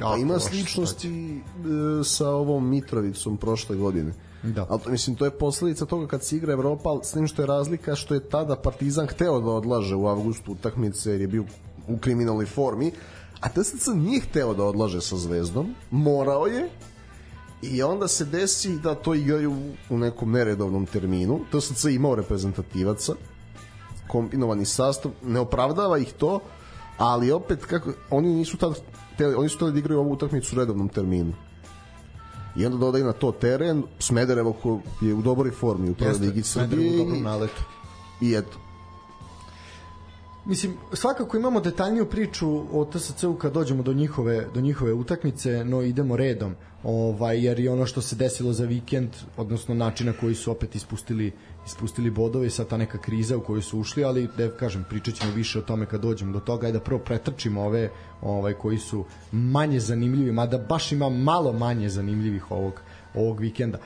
jako ima loše sličnosti e, sa ovom Mitrovicom prošle godine. Da. Ali to, mislim, to je posledica toga kad se igra Evropa, ali s tim što je razlika što je tada Partizan hteo da odlaže u avgustu utakmice jer je bio u kriminalnoj formi, a TSC nije hteo da odlaže sa Zvezdom, morao je i onda se desi da to igraju u nekom neredovnom terminu. TSC imao reprezentativaca, kombinovani sastav, ne opravdava ih to, ali opet kako oni nisu tad hteli, oni su hteli da igraju ovu utakmicu u redovnom terminu. I onda dodaju na to teren, Smederevo ko je u dobroj formi u prvoj ligi Smederevo u Srbije dobrom i, naletu. i eto. Mislim, svakako imamo detaljniju priču o TSC-u kad dođemo do njihove, do njihove utakmice, no idemo redom, ovaj, jer i ono što se desilo za vikend, odnosno način na koji su opet ispustili, ispustili bodove i sad ta neka kriza u koju su ušli, ali da kažem, pričat ćemo više o tome kad dođemo do toga, ajde da prvo pretrčimo ove ovaj, koji su manje zanimljivi, mada baš ima malo manje zanimljivih ovog, ovog vikenda.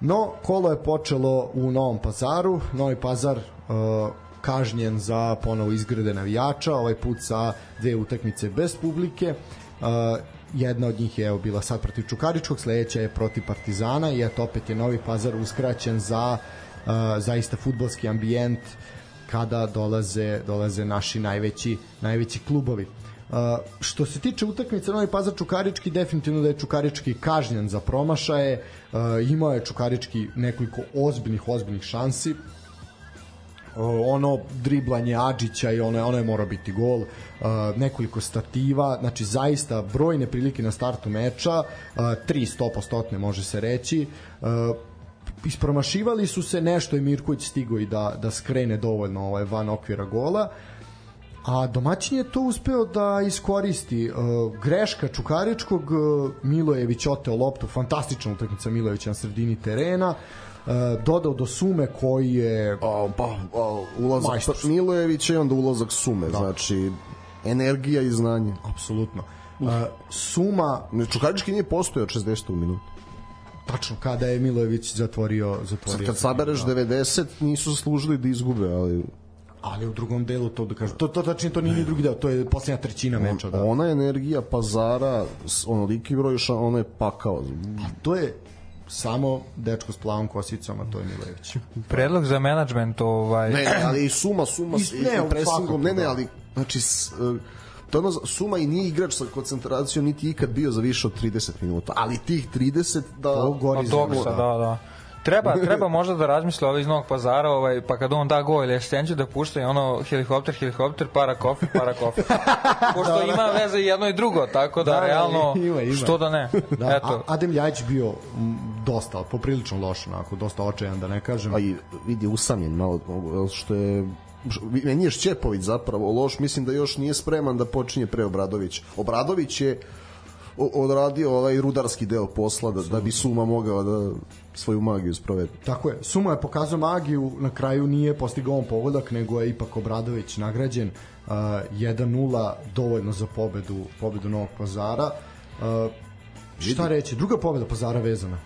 No, kolo je počelo u Novom pazaru, Novi pazar uh, kažnjen za ponovo izgrade navijača, ovaj put sa dve utakmice bez publike. Uh, jedna od njih je evo, bila sad protiv Čukaričkog, sledeća je protiv Partizana i eto opet je Novi Pazar uskraćen za uh, zaista futbolski ambijent kada dolaze dolaze naši najveći najveći klubovi. Uh, što se tiče utakmice Novi Pazar Čukarički, definitivno da je Čukarički kažnjen za promašaje, uh, imao je Čukarički nekoliko ozbiljnih, ozbiljnih šansi, O, ono driblanje Adžića i ono, ono je mora biti gol. Uh, nekoliko stativa znači zaista brojne prilike na startu meča. Uh, tri stopostotne može se reći. Uh, ispromašivali su se nešto i Mirković stigo i da, da skrene dovoljno ovaj, van okvira gola a domaćin je to uspeo da iskoristi uh, greška Čukaričkog uh, Milojević oteo loptu fantastična utakmica Milojevića na sredini terena uh, dodao do Sume koji je O, pa, o, ulazak Majstor. Milojevića i onda ulazak Sume, da. znači energija i znanje. apsolutno uh, Suma Čukarički nije postojao od 60. minuta. Tačno kada je Milojević zatvorio zatvorio. Kad sabereš 90, nisu zaslužili da izgube, ali ali u drugom delu to da kažem to to tačno to nije ni drugi deo to je poslednja trećina meča da. ona energija pazara, onoliki broj ša, ono je pakao. to je samo dečko s plavom kosicom a to je Milojević. Predlog za menadžment, ovaj... Ne, ne, ali i suma, suma, Is- i, ne, i svakako, ne, ne, da. ali, znači, s, to je ono, Suma i nije igrač sa koncentracijom, niti ikad bio za više od 30 minuta, ali tih 30 da... to gori Od za Dogsa, da, da. Treba, treba možda da razmisle ovaj iz Novog pazara, ovaj, pa kad on da gol ili asistenciju da pušta i ono helikopter, helikopter, para kofi, para kofi. Pošto ima veze i jedno i drugo, tako da, Da, da, realno, ima, ima. što da ne. da, Eto, a, Adem Ljajić bio m, dosta poprilično loš onako dosta očajan da ne kažem A i vidi usamljen malo, što je meni je Šćepović zapravo loš, mislim da još nije spreman da počinje pre Obradović. Obradović je odradio ovaj rudarski deo posla da, da bi Suma mogao da svoju magiju sprovede. Tako je, Sumo je pokazao magiju, na kraju nije postigao on pogodak, nego je ipak Obradović nagrađen uh, 1-0, dovoljno za pobedu, pobedu Novog pazara. Uh, šta reći, druga pobeda pazara vezana.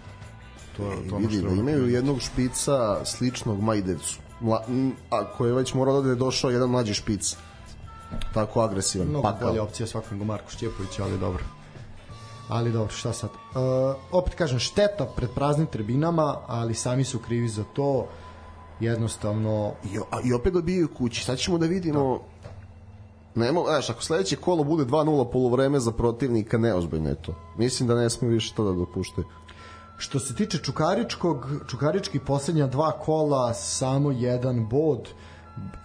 To, je- to vidi da imaju jednog špica sličnog Majdevcu. Mla, m, a ko je već morao da je došao jedan mlađi špic. Tako agresivan, mnogo pakao. bolja opcija svakog nego Marko Šćepović, ali dobro. Ali dobro, šta sad? Uh, opet kažem, šteta pred praznim tribinama, ali sami su krivi za to. Jednostavno, I, a, I opet dobijaju kući. Sad ćemo da vidimo... Nemo, znaš, ako sledeće kolo bude 2-0 polovreme za protivnika, neozbiljno je to. Mislim da ne smiju više to da dopuštaju. Što se tiče Čukaričkog, Čukarički poslednja dva kola samo jedan bod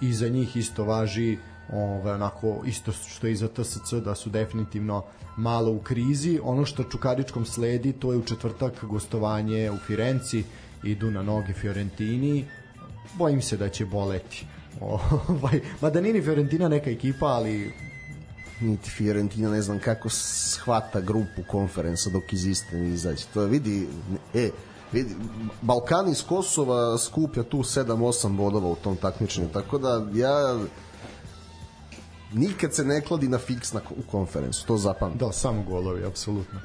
i za njih isto važi ovaj, onako isto što i za TSC da su definitivno malo u krizi. Ono što Čukaričkom sledi to je u četvrtak gostovanje u Firenci, idu na noge Fiorentini. Bojim se da će boleti. Ovaj, mada ni Fiorentina neka ekipa, ali Niti Fiorentina ne znam kako shvata grupu konferensa dok iz iste ne izađe. To je, vidi, e, vidi, Balkan iz Kosova skuplja tu 7-8 bodova u tom takmičenju, tako da ja nikad se ne kladi na fiks na, u konferensu, to zapamtim. Da, samo golovi, apsolutno.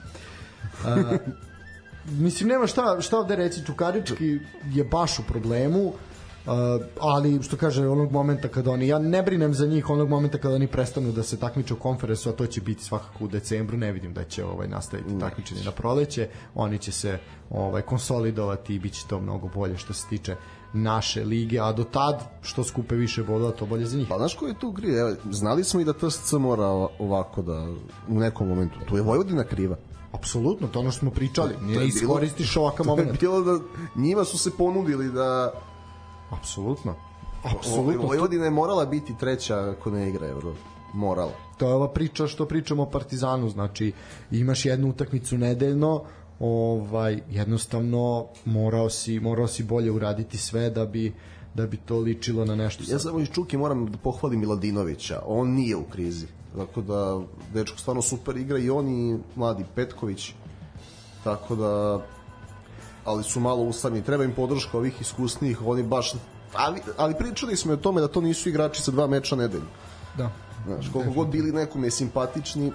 A, mislim, nema šta, šta ovde reći, Čukarički je baš u problemu, Uh, ali što kaže onog momenta kada oni ja ne brinem za njih onog momenta kada oni prestanu da se takmiče u konferensu a to će biti svakako u decembru ne vidim da će ovaj nastaviti takmičenje na proleće oni će se ovaj konsolidovati i biće to mnogo bolje što se tiče naše lige a do tad što skupe više bodova to bolje za njih Pa znaš ko je tu kriv? Evo, znali smo i da TSC mora ovako da u nekom momentu. Tu je Vojvodina kriva. apsolutno to ono što smo pričali ne iskoristiš ovakav To je moment bilo da njima su se ponudili da apsolutno Apsolutno. Vojvodina je morala biti treća ako ne igra Euro. Morala. to je ova priča što pričamo o Partizanu, znači imaš jednu utakmicu nedeljno, ovaj jednostavno morao si morao si bolje uraditi sve da bi da bi to ličilo na nešto. Ja samo iz Čuki moram da pohvalim Miladinovića. On nije u krizi. Tako da, dečko stvarno super igra i on i mladi Petković. Tako da, ali su malo ustavni. Treba im podrška ovih iskusnijih. Oni baš ali, ali pričali smo o tome da to nisu igrači sa dva meča nedelju. Da. Znaš, koliko god bili nekome simpatični,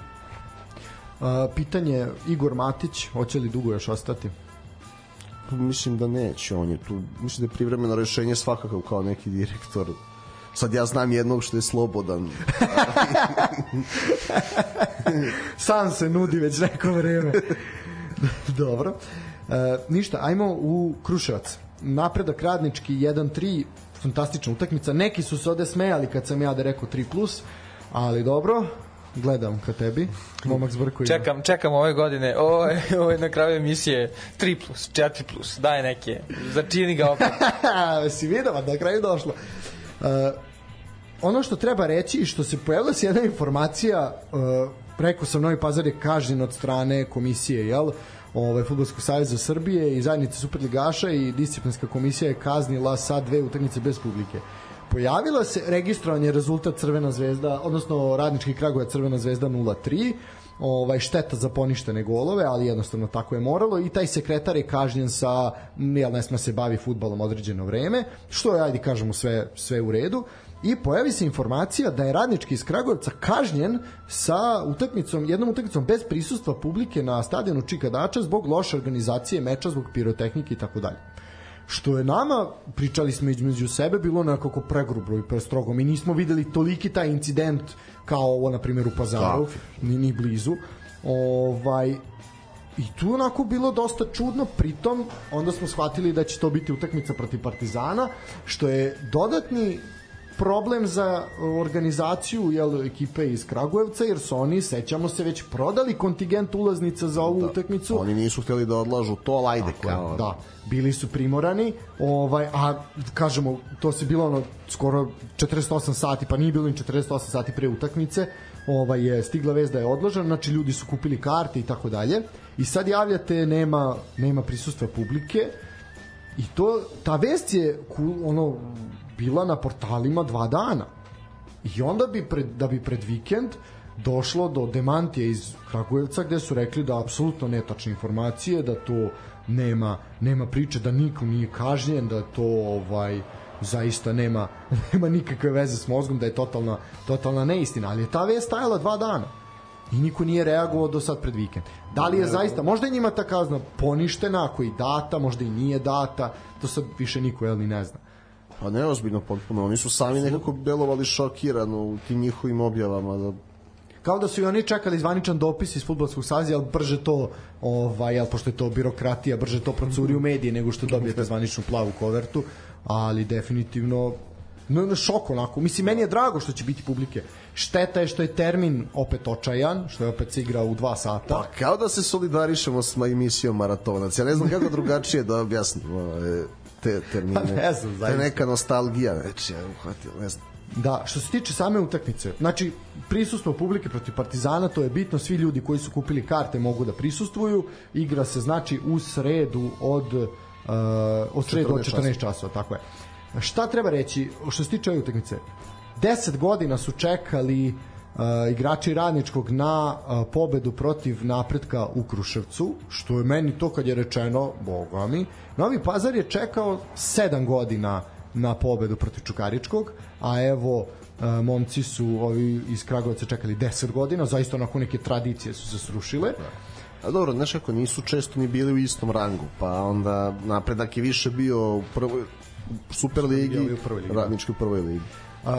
A, pitanje Igor Matić, hoće li dugo još ostati? mislim da neće. On je tu, mislim da je privremeno rešenje svakako kao neki direktor. Sad ja znam jednog što je slobodan. Sam se nudi već neko vreme. Dobro. E, ništa, ajmo u Kruševac. Napredak radnički 1-3, fantastična utakmica. Neki su se ovde smejali kad sam ja da rekao 3+, plus, ali dobro, gledam ka tebi. Momak zbrko ima. čekam, čekam ove godine, ovo je, ovo je na kraju emisije 3 plus, 4 plus, daj neke, začini ga opet. si vidio, na kraju došlo. Uh, ono što treba reći i što se pojavila se jedna informacija, uh, rekao sam Novi Pazar je kažnjen od strane komisije, jel? Ovaj Fudbalskog saveza Srbije i zajednice Superligaša i disciplinska komisija je kaznila sa dve utakmice bez publike. Pojavila se registrovan je rezultat Crvena zvezda, odnosno Radnički Kragujevac Crvena zvezda 0-3 ovaj šteta za poništene golove, ali jednostavno tako je moralo i taj sekretar je kažnjen sa jel ne sme se bavi fudbalom određeno vreme, što je ajde kažemo sve sve u redu. I pojavi se informacija da je radnički iz Kragujevca kažnjen sa utakmicom, jednom utakmicom bez prisustva publike na stadionu Čika Dača zbog loše organizacije meča, zbog pirotehnike i tako dalje što je nama, pričali smo između sebe, bilo nekako pregrubo i prestrogo. Mi nismo videli toliki taj incident kao ovo, na primjer, u Pazaru, ni, ni blizu. Ovaj, I tu onako bilo dosta čudno, pritom onda smo shvatili da će to biti utakmica protiv Partizana, što je dodatni problem za organizaciju jel, ekipe iz Kragujevca, jer su oni, sećamo se, već prodali kontingent ulaznica za ovu da, utakmicu. Oni nisu hteli da odlažu to, ali ajde Tako, kao. Da, bili su primorani, ovaj, a kažemo, to se bilo ono skoro 48 sati, pa nije bilo ni 48 sati pre utakmice, ovaj je stigla vest da je odložen, znači ljudi su kupili karte i tako dalje. I sad javljate nema nema prisustva publike. I to ta vest je ono bila na portalima dva dana. I onda bi pred, da bi pred vikend došlo do demantije iz Kragujevca gde su rekli da apsolutno netačne informacije, da to nema nema priče da niko nije kažnjen, da to ovaj zaista nema nema nikakve veze s mozgom, da je totalna totalna neistina, ali je ta vest stajala dva dana i niko nije reagovao do sad pred vikend. Da li je zaista, možda je njima ta kazna poništena, ako i data, možda i nije data, to sad više niko jel ni ne zna. Pa neozbiljno potpuno, oni su sami nekako delovali šokirano u tim njihovim objavama da kao da su i oni čekali zvaničan dopis iz fudbalskog saziva, ali brže to, ovaj, jel, pošto je to birokratija, brže to procuri u medije nego što dobijete zvaničnu plavu kovertu, ali definitivno no, no, šok onako. Mislim, meni je drago što će biti publike. Šteta je što je termin opet očajan, što je opet se igra u dva sata. Pa kao da se solidarišemo s emisijom Maratonac. Ja ne znam kako drugačije da objasnim. Te termine. Pa ne znam, zaista. Te neka nostalgija, već je uhvatio, ne znam. Da, što se tiče same utakmice, znači prisustvo publike protiv Partizana, to je bitno, svi ljudi koji su kupili karte mogu da prisustvuju. Igra se znači u sredu od uh, od sredu od 14 časova, tako je. Šta treba reći što se tiče ove utakmice? 10 godina su čekali uh, uh, igrači radničkog na uh, pobedu protiv napretka u Kruševcu, što je meni to kad je rečeno, boga mi, Novi Pazar je čekao 7 godina na pobedu protiv Čukaričkog, a evo uh, momci su ovi iz Kragovica čekali 10 godina, zaista onako neke tradicije su se srušile. A dobro, znaš kako, nisu često ni bili u istom rangu, pa onda napredak je više bio u prvoj Super ligi, u prvoj ligi. radnički u prvoj ligi. Uh,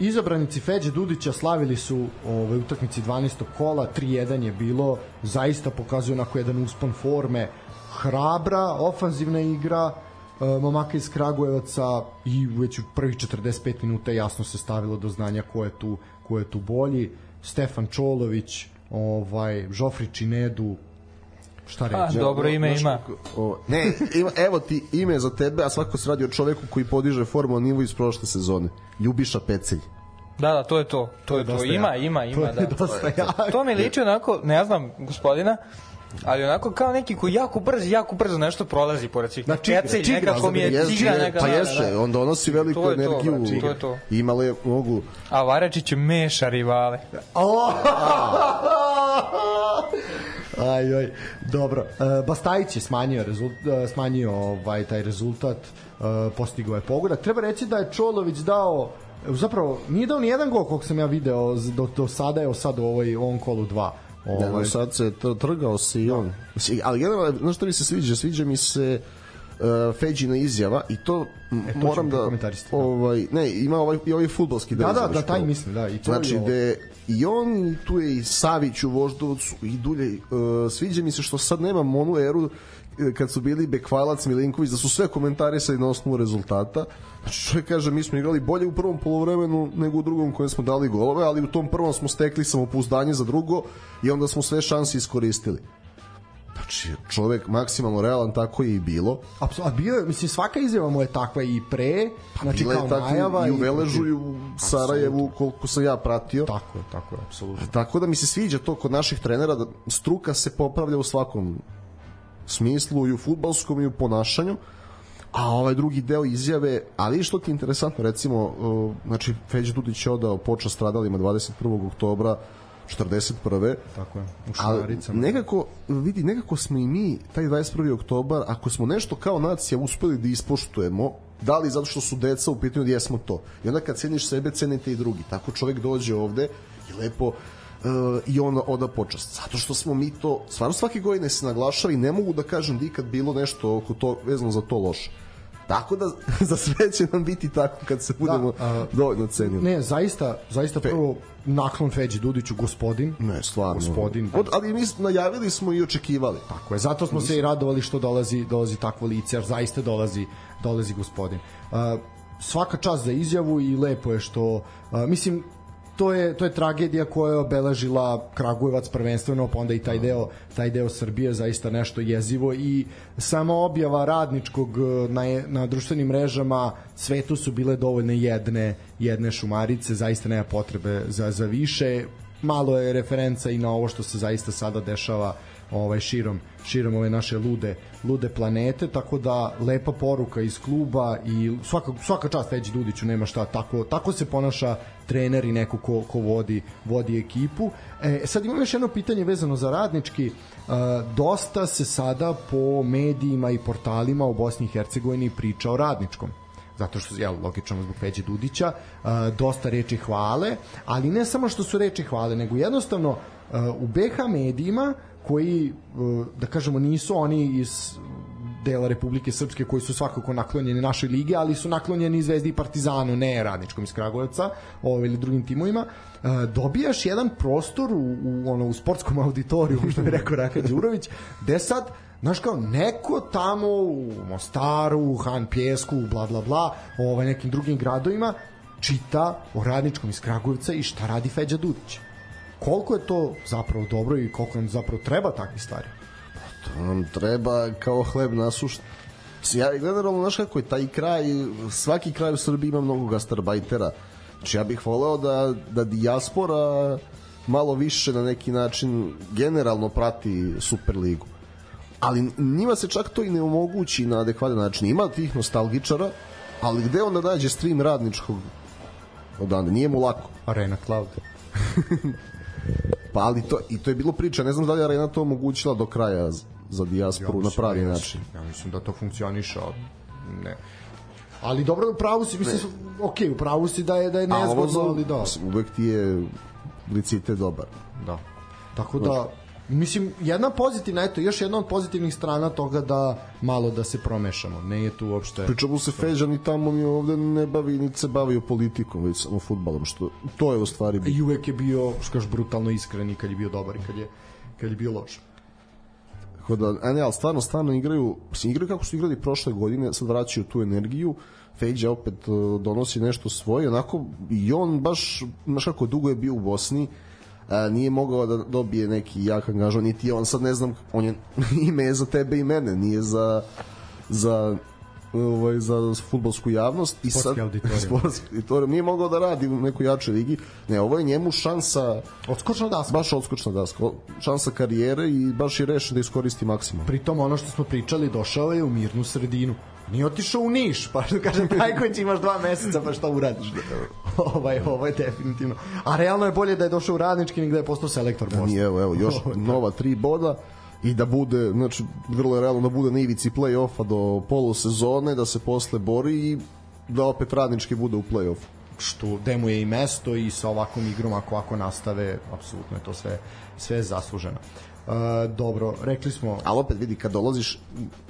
izabranici Feđe Dudića slavili su ove utakmici 12. kola, 3-1 je bilo, zaista pokazuje onako jedan uspon forme, hrabra, ofanzivna igra, e, momaka iz Kragujevaca i već u prvih 45 minuta jasno se stavilo do znanja ko je tu, ko je tu bolji. Stefan Čolović, ovaj Žofri Činedu, šta reći? A, dobro ime ima. O, ne, ima, evo ti ime za tebe, a svako se radi o čoveku koji podiže formu na nivo iz prošle sezone. Ljubiša Pecelj. Da, da, to je to. To, to je to. Ima, ima, ima, to je da. Dosta to, to mi liči onako, ne znam, gospodina, ali onako kao neki koji jako brzo, jako brzo nešto prolazi pored svih. Znači, Pecelj, čigra, nekako mi je jes, čigra neka. Pa jeste, da, da. on donosi veliku to energiju. To, znači, to je to. Imalo je mogu... A Varečić meša rivale. aj, aj, dobro. Uh, Bastajić je smanjio, rezult, uh, smanjio ovaj, taj rezultat, uh, postigao je pogodak. Treba reći da je Čolović dao zapravo nije dao ni jedan gol koliko sam ja video do, do sada je sad u ovoj ovom kolu 2 Ovaj. Da, sad se trgao se i on. Ali generalno, znaš što mi se sviđa? Sviđa mi se uh, Feđina izjava i to, e, to moram da, da ovaj ne ima ovaj i ovaj fudbalski da da da taj mislim da i to znači da i on tu je i Savić u Voždovcu i Dulje uh, sviđa mi se što sad nema onu eru e, kad su bili Bekvalac, Milinković, da su sve komentarisali na osnovu rezultata. Znači, čovjek kaže, mi smo igrali bolje u prvom polovremenu nego u drugom kojem smo dali golove, ali u tom prvom smo stekli samopouzdanje za drugo i onda smo sve šanse iskoristili. Znači, čovek maksimalno realan, tako je i bilo. Apsolutno, a bio je, mislim, svaka izjava mu je takva i pre, pa znači kao tako najava. I u Veležu i u Sarajevu, koliko sam ja pratio. Tako je, tako je, apsolutno. Tako da mi se sviđa to kod naših trenera, da struka se popravlja u svakom smislu, i u futbalskom i u ponašanju. A ovaj drugi deo izjave, ali što ti je interesantno, recimo, znači, Feđe Dudić je odao počast stradalima 21. oktobra, 41. Tako je, u Šumaricama. nekako, vidi, nekako smo i mi, taj 21. oktobar, ako smo nešto kao nacija uspeli da ispoštujemo, da li zato što su deca u pitanju da jesmo to. I onda kad ceniš sebe, cenite i drugi. Tako čovek dođe ovde i lepo uh, i on oda počast. Zato što smo mi to, stvarno svake godine se naglašava i ne mogu da kažem da ikad bilo nešto oko to, vezano za to loše. Tako da za sve će nam biti tako kad se budemo Da, a, dovoljno cenili. Ne, zaista, zaista prvo naklon Feđi Dudiću, gospodin. Ne, stvarno. Gospodin. Od, ali mi smo- najavili smo i očekivali. Tako je, zato smo se i radovali što dolazi dolazi takvo lice, jer zaista dolazi dolazi gospodin. Uh, svaka čast za izjavu i lepo je što uh, mislim to je to je tragedija koja je obeležila Kragujevac prvenstveno, pa onda i taj deo taj deo Srbije zaista nešto jezivo i sama objava radničkog uh, na na društvenim mrežama svetu su bile dovoljne jedne jedne šumarice, zaista nema potrebe za za više. Malo je referenca i na ovo što se zaista sada dešava ovaj širom širom ove naše lude lude planete tako da lepa poruka iz kluba i svaka svaka čast Feđi Dudiću nema šta tako tako se ponaša trener i neko ko, ko vodi vodi ekipu. E, sad imam još jedno pitanje vezano za radnički. E, dosta se sada po medijima i portalima u Bosni i Hercegovini priča o radničkom. Zato što je logično zbog Feđe Dudića a, dosta reči hvale, ali ne samo što su reči hvale, nego jednostavno a, u BH medijima koji a, da kažemo nisu oni iz dela Republike Srpske koji su svakako naklonjeni našoj ligi, ali su naklonjeni Zvezdi i Partizanu, ne radničkom iz Kragujevca ovaj, ili drugim timovima, a, dobijaš jedan prostor u, u, ono, u sportskom auditoriju, što bi rekao Raka Đurović, gde sad Znaš kao, neko tamo u Mostaru, u Han Pjesku, bla bla bla, ovaj, nekim drugim gradovima, čita o radničkom iz Kragujevca i šta radi Feđa Dudić. Koliko je to zapravo dobro i koliko nam zapravo treba takvi stvari? To nam treba kao hleb. Mislim, Ja generalno, znaš kako je taj kraj, svaki kraj u Srbiji ima mnogo gastarbajtera. Znači ja bih voleo da, da dijaspora malo više na neki način generalno prati Superligu. Ali njima se čak to i ne omogući na adekvatan način. Ima tih nostalgičara, ali gde onda nađe stream radničkog odande? Nije mu lako. Arena Cloud. Pa ali to, i to je bilo priča, ne znam da li je Arena to omogućila do kraja za dijasporu na pravi da način. Ja mislim da to funkcioniše, ali ne. Ali dobro, pravu si, mislim, ok, u pravu si da je, da je nezgodno, ali da. uvek ti je licite dobar. Da. Tako da, mislim, jedna pozitivna, eto, još jedna od pozitivnih strana toga da malo da se promešamo. Ne je tu uopšte... Pričamo se Feđa ni tamo ni ovde ne bavi, ni se bavio politikom, već samo futbalom, što to je u stvari bitno. I uvek je bio, što kažeš, brutalno iskren i kad je bio dobar i kad je, kad je bio loš. Tako da, a ne, ali stvarno, stvarno igraju, mislim, igraju kako su igrali prošle godine, sad vraćaju tu energiju, Feđa opet uh, donosi nešto svoje, onako, i on baš, baš kako dugo je bio u Bosni, a, nije mogao da dobije neki jak angažman, niti on sad ne znam, on je ime je za tebe i mene, nije za za ovaj za fudbalsku javnost i Sportski sad auditorijum. sportski auditorijum nije mogao da radi u nekoj jačoj ligi. Ne, ovo je njemu šansa Odskočna daska. baš odskočna daska, šansa karijere i baš je rešen da iskoristi maksimum. Pritom ono što smo pričali, došao je u mirnu sredinu. Nije otišao u Niš, pa što kažem, Trajković imaš dva meseca, pa šta uradiš? ovaj, ovo je definitivno. A realno je bolje da je došao u radnički nego da je postao selektor Bosne. Nije, evo, evo, još nova tri boda i da bude, znači, vrlo je realno da bude na ivici play-offa do polusezone, da se posle bori i da opet radnički bude u play-offu. što gde mu je i mesto i sa ovakvom igrom ako ako nastave apsolutno je to sve sve zasluženo. Dobro, rekli smo Ali opet vidi, kad dolaziš,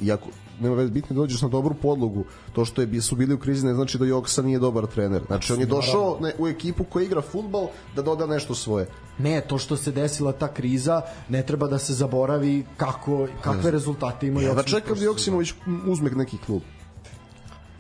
iako nema veze bitno da dođeš na dobru podlogu, to što je, su bili u krizi ne znači da Joksa nije dobar trener. Znači, on je došao ne, u ekipu koja igra futbal da doda nešto svoje. ne, to što se desila ta kriza ne treba da se zaboravi kako kakve rezultate ima Ja da čekam da Joksimović uzme neki klub.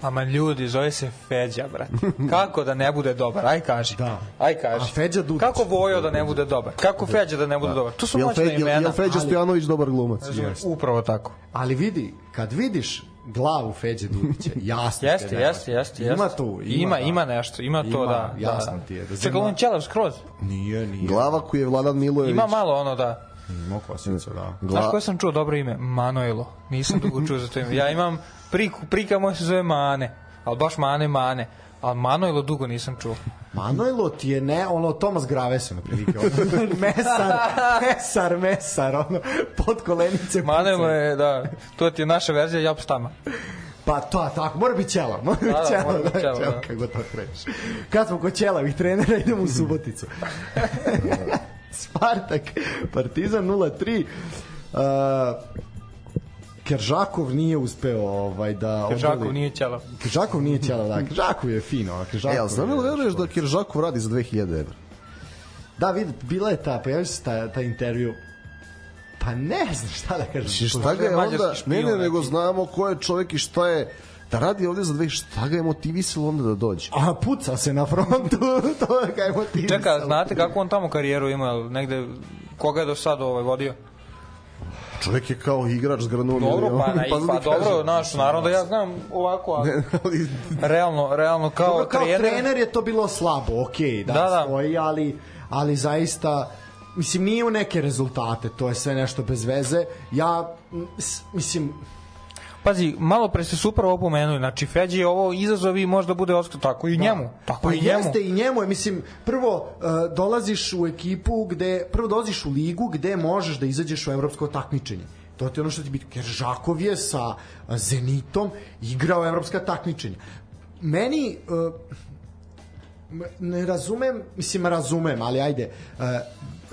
Ama ljudi, zove se Feđa, brate. Kako da ne bude dobar? Aj kaži. Da. Aj kaži. A Feđa Dudić? Kako Vojo da ne bude dobar? Kako Feđa da ne bude dobar? To su Jel, moćna Fe, jel, imena. jel Feđa Stojanović dobar glumac? Razumeš? Upravo tako. Ali vidi, kad vidiš glavu Feđe Dudića, jasno Jeste, ti je da jeste, jeste, jeste. Ima tu, ima, ima, da. ima nešto, ima to Ima, da. jasno da. ti je, da Čekaj, on ćelav skroz. Nije, nije. Glava koju je Vladan Milojević. Ima malo ono da. Ima kosicu, da. Gla... Znaš koje sam čuo dobro ime? Manojlo. Nisam dugo čuo za to ime. Ja imam priku, prika moja se zove Mane. Ali baš Mane, Mane. A Manojlo dugo nisam čuo. Manojlo ti je ne, ono Tomas Gravesen otprilike. Ono, mesar, mesar, mesar, ono, pod kolenice. Manojlo je, da, to ti je naša verzija Japstama. Pa to, tako, mora biti ćela. Mora biti Da, da, ćela, biti da, ćela, ćela, da. kako to kreš. Kad smo kod ćelavih trenera, idemo u Suboticu. Spartak, Partizan 0-3. Uh, Keržakov nije uspeo ovaj da Žakov odoli- nije ćelav. Keržakov nije ćela, da. Keržakov je fino. a Keržakov E, ali znam je- li veruješ da Kiržakov radi za 2000 evra? Da, vidi, bila je ta, pojavio se ta, ta intervju. Pa ne znam šta da kažem. Šta ga je onda, ne, ne, nego znamo ko je čovjek i šta je, da radi ovde za dve, šta ga je motivisalo onda da dođe? A puca se na frontu, to je kaj motiv. Čeka, znate kako on tamo karijeru ima, negde, koga je do sada ovaj vodio? Čovjek je kao igrač s granom. Dobro, pa, na, pa, da pa dobro, naš, naravno da ja znam ovako, ali Ne, ali realno, realno kao, Dobro, kao trener, trener je to bilo slabo, okej, da, Da, da. stoji, ali, ali zaista mislim nije u neke rezultate, to je sve nešto bez veze. Ja mislim Pazi, malo pre ste super ovo pomenuli, znači Feđi je ovo izazov i možda bude oskar tako i njemu, tako pa i njemu. jeste i njemu je, mislim, prvo uh, dolaziš u ekipu gde, prvo dolaziš u ligu gde možeš da izađeš u evropsko takmičenje. To ti je ono što ti biti. Jer Žakov je sa uh, Zenitom igrao evropska takmičenja. Meni uh, ne razumem, mislim razumem, ali ajde, uh,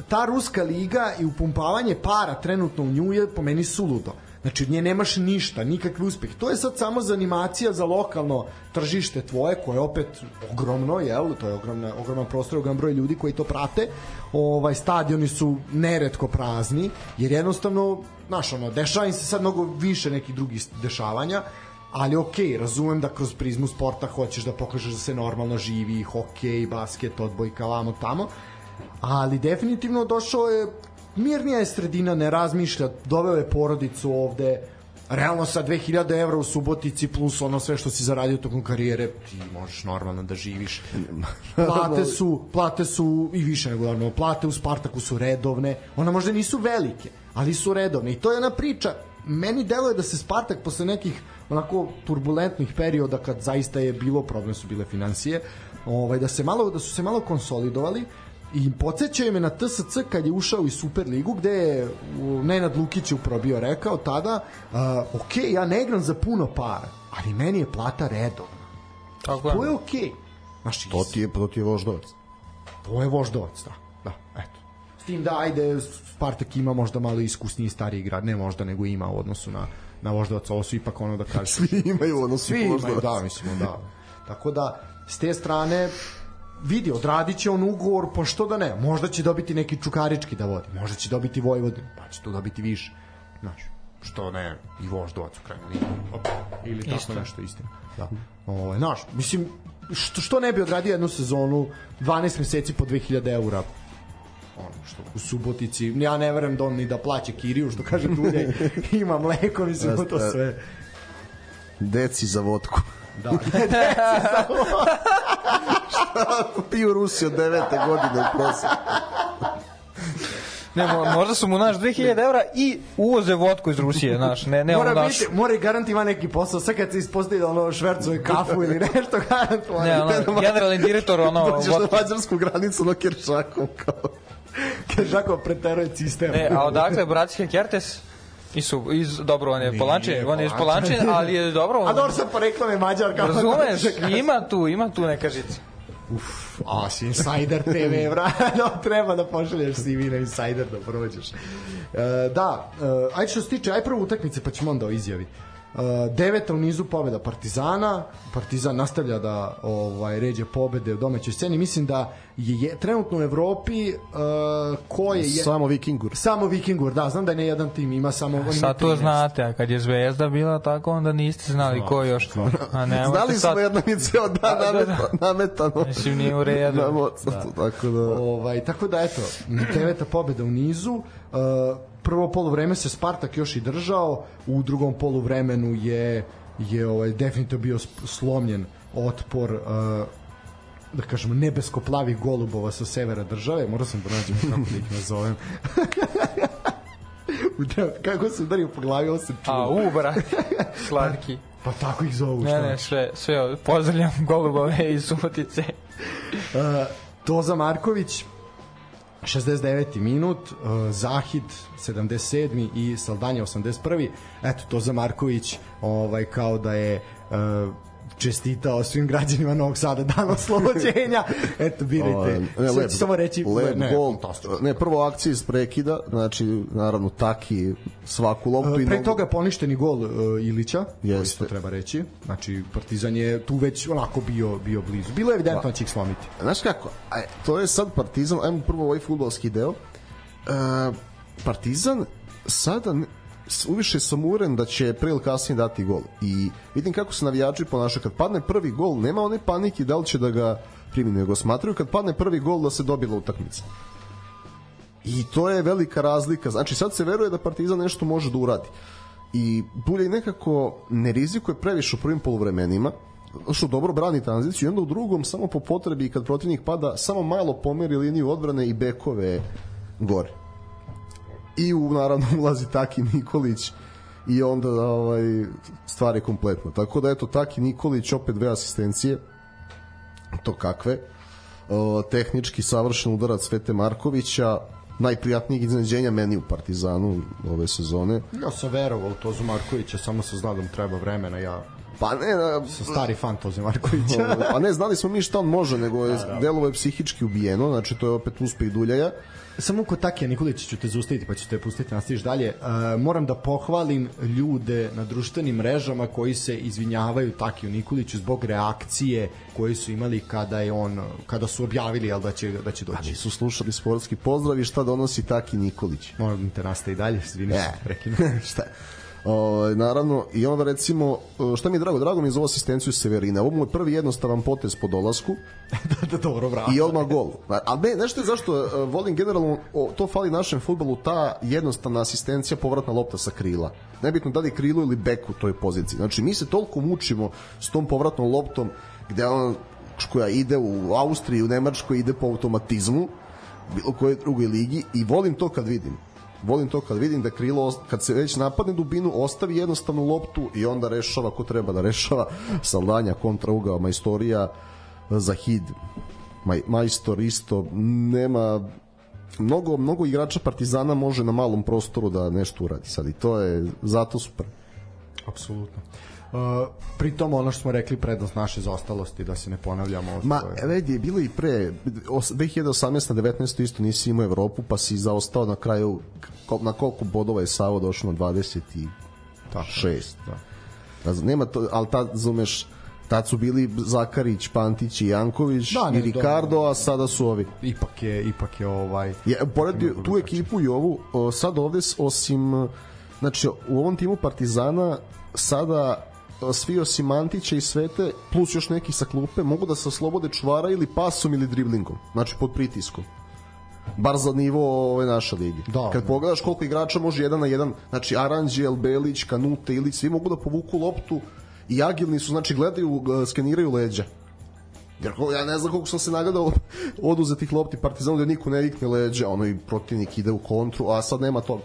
ta ruska liga i upumpavanje para trenutno u nju je po meni suludo. Znači od nje nemaš ništa, nikakvi uspeh. To je sad samo za animacija za lokalno tržište tvoje, koje je opet ogromno, jel? To je ogromna, ogroman prostor, ogroman broj ljudi koji to prate. Ovaj, stadioni su neretko prazni, jer jednostavno, znaš, ono, dešava im se sad mnogo više nekih drugih dešavanja, ali okej, razumem da kroz prizmu sporta hoćeš da pokažeš da se normalno živi, hokej, basket, odbojka, vamo tamo, ali definitivno došao je mirnija je sredina, ne razmišlja, doveo je porodicu ovde, realno sa 2000 evra u Subotici plus ono sve što si zaradio tokom karijere, ti možeš normalno da živiš. Plate su, plate su i više nego normalno, plate u Spartaku su redovne, ona možda nisu velike, ali su redovne i to je ona priča, meni deluje da se Spartak posle nekih onako turbulentnih perioda kad zaista je bilo problem su bile financije, ovaj da se malo da su se malo konsolidovali i podsjećaju me na TSC kad je ušao u Superligu gde je u, Nenad Lukić je upravo bio rekao tada uh, ok, ja ne igram za puno para ali meni je plata redovna Tako to je ok Znaš, to ti je, to ti je voždovac. to je voždovac, da. Da, eto. S tim da, ajde, Spartak ima možda malo iskusniji stariji grad, ne možda, nego ima u odnosu na, na voždovac, ovo su ipak ono da kažeš. Svi imaju ono Svi imaju, da, mislimo, da. Tako da, s te strane, vidi, odradit će on ugovor, pa što da ne, možda će dobiti neki čukarički da vodi, možda će dobiti Vojvodin, pa će tu dobiti više. Znaš, što ne, i voždovac u krajnju liniju. Op, Ili tako Isto. nešto istina. Da. Ovaj, znaš, mislim, što, što ne bi odradio jednu sezonu 12 meseci po 2000 eura ono što u Subotici ja ne verujem da on ni da plaća kiriju što kaže Dulje ima mleko mislim to sve Deci za vodku. Da Piju Rusi od devete godine u proseku. Ne, mo- možda su mu naš 2000 evra i uvoze vodku iz Rusije, znaš, ne, ne mora naš. biti mora i garant ima neki posao sad kad se ispostavi da ono švercuje kafu ili nešto garant Ne, ono, generalni direktor, ono, Dođeš na vodke. mađarsku granicu na Kiršakom kao... Žako preteruje cisternu Ne, a odakle Bratske Kertes? Isu, iz, dobro, on je Polančin, on je iz Polančin, ali je dobro. a dobro sad poreklo me Mađar kao Razumeš, ima tu, ima tu neka žica. A, si Insider TV, vra, no, treba da pošalješ CV na Insider da prođeš. E, da, e, ajde što se tiče, aj prvo utakmice pa ćemo onda o izjavi. E, deveta u nizu pobeda Partizana, Partizan nastavlja da ovaj ređe pobede u domaćoj sceni, mislim da je, je trenutno u Evropi e, ko je, je Samo Vikingur. samo Vikingur, da, znam da ne jedan tim ima samo on ima Sad to 13. znate, a kad je Zvezda bila tako, onda niste znali ko još. A ne, Znali sad, smo jedno mi ceo dan Da, da, da. nameta, nametano. Mislim, nije u redu. Mozartu, tako da... Ovaj, tako da eto, deveta pobeda u nizu. Uh, prvo poluvreme se Spartak još i držao, u drugom poluvremenu je je ovaj definitivno bio slomljen otpor uh, da kažemo nebesko-plavih golubova sa severa države, morao sam da nađem kako da ih nazovem. Kako se udario po glavi, ovo se čuo. A, u, brat, slatki. Pa tako ih zovu. Ne, ne, sve, sve, pozdravljam golubove iz Subotice. Uh, Toza Marković 69. minut, uh, Zahid 77. i Saldanja 81. Eto, Toza Marković ovaj, kao da je uh, čestitao svim građanima Novog Sada dan oslobođenja. Eto, birajte. Ne, lep, samo reći... lep ne, gol. Ne, prvo akcija iz prekida, znači, naravno, taki svaku loptu. i Pre nogu- toga poništeni gol uh, Ilića, Jeste. Jeste. to treba reći. Znači, Partizan je tu već onako bio, bio blizu. Bilo je evidentno da će ih slomiti. Znaš kako, aj, to je sad Partizan, ajmo prvo ovaj futbalski deo. E, partizan sada uviše sam uveren da će pre ili kasnije dati gol. I vidim kako se navijači ponašaju. Kad padne prvi gol, nema one panike da li će da ga primi, nego smatraju kad padne prvi gol da se dobila utakmica. I to je velika razlika. Znači sad se veruje da Partizan nešto može da uradi. I Dulje nekako ne rizikuje previše u prvim poluvremenima, što dobro brani tranziciju i onda u drugom samo po potrebi kad protivnik pada samo malo pomeri liniju odbrane i bekove gore. I u naravno ulazi Taki Nikolić i onda ovaj stvar je kompletna. Tako da eto Taki Nikolić opet dve asistencije. To kakve? O, tehnički savršen udarac Svete Markovića, najprijatnijeg iznenađenja meni u Partizanu ove sezone. Ja sam verovao u Tozu Markovića, samo sam znao da mu treba vremena. Ja Pa ne, na, sam stari fan Toze Markovića. pa ne, znali smo mi šta on može, nego je delovo je psihički ubijeno, znači to je opet uspeh Duljaja. Samo kod Takija Nikolića ću te zaustaviti pa ću te pustiti nastaviš dalje. E, moram da pohvalim ljude na društvenim mrežama koji se izvinjavaju Takiju Nikoliću zbog reakcije koje su imali kada je on kada su objavili jel, da će da će doći. Nisu slušali sportski pozdrav i šta donosi Taki Nikolić. Moram da te nastavi dalje, izvini E. prekinu. šta? O, naravno, i onda recimo, šta mi je drago, drago mi je za ovu asistenciju Severina. Ovo mu je prvi jednostavan potez po dolasku da, da, dobro, bravo. i odmah gol. A ne, nešto je zašto e, volim generalno, o, to fali našem futbolu, ta jednostavna asistencija, povratna lopta sa krila. Nebitno da li krilo ili bek u toj poziciji. Znači, mi se toliko mučimo s tom povratnom loptom, gde on koja ide u Austriji, u Nemačkoj ide po automatizmu, bilo koje drugoj ligi i volim to kad vidim volim to kad vidim da krilo kad se već napadne dubinu ostavi jednostavnu loptu i onda rešava ko treba da rešava. Saldanja kontra ugao Majstorija Zahid Maj, Majstor isto nema mnogo, mnogo igrača Partizana može na malom prostoru da nešto uradi sad i to je zato super. Apsolutno. Uh, pritom ono što smo rekli prednost naše zaostalosti da se ne ponavljamo Ma, je- vedi, je bilo i pre, os- 2018 na 19 isto nisi imao Evropu, pa si zaostao na kraju, na koliko bodova je Savo došao na 26. da. Raz- Nema to, ali tad, zumeš, tad su bili Zakarić, Pantić i Janković Da, ne, i Ricardo, a sada su ovi. ipak je ipak je ovaj Je, pored tu ekipu i ovu, sad ovde osim, znači u ovom timu Partizana sada svi osim Antića i Svete, plus još neki sa klupe, mogu da se oslobode čuvara ili pasom ili driblingom, znači pod pritiskom. Bar za nivo ove naše lige. Da. Kad pogledaš koliko igrača može jedan na jedan, znači Aranđel, Belić, Kanute, Ilić, svi mogu da povuku loptu i agilni su, znači gledaju, g- skeniraju leđa. Jer ja ne znam koliko sam se nagledao oduzetih lopti Partizanu da niko ne vikne leđa, ono i protivnik ide u kontru, a sad nema toga.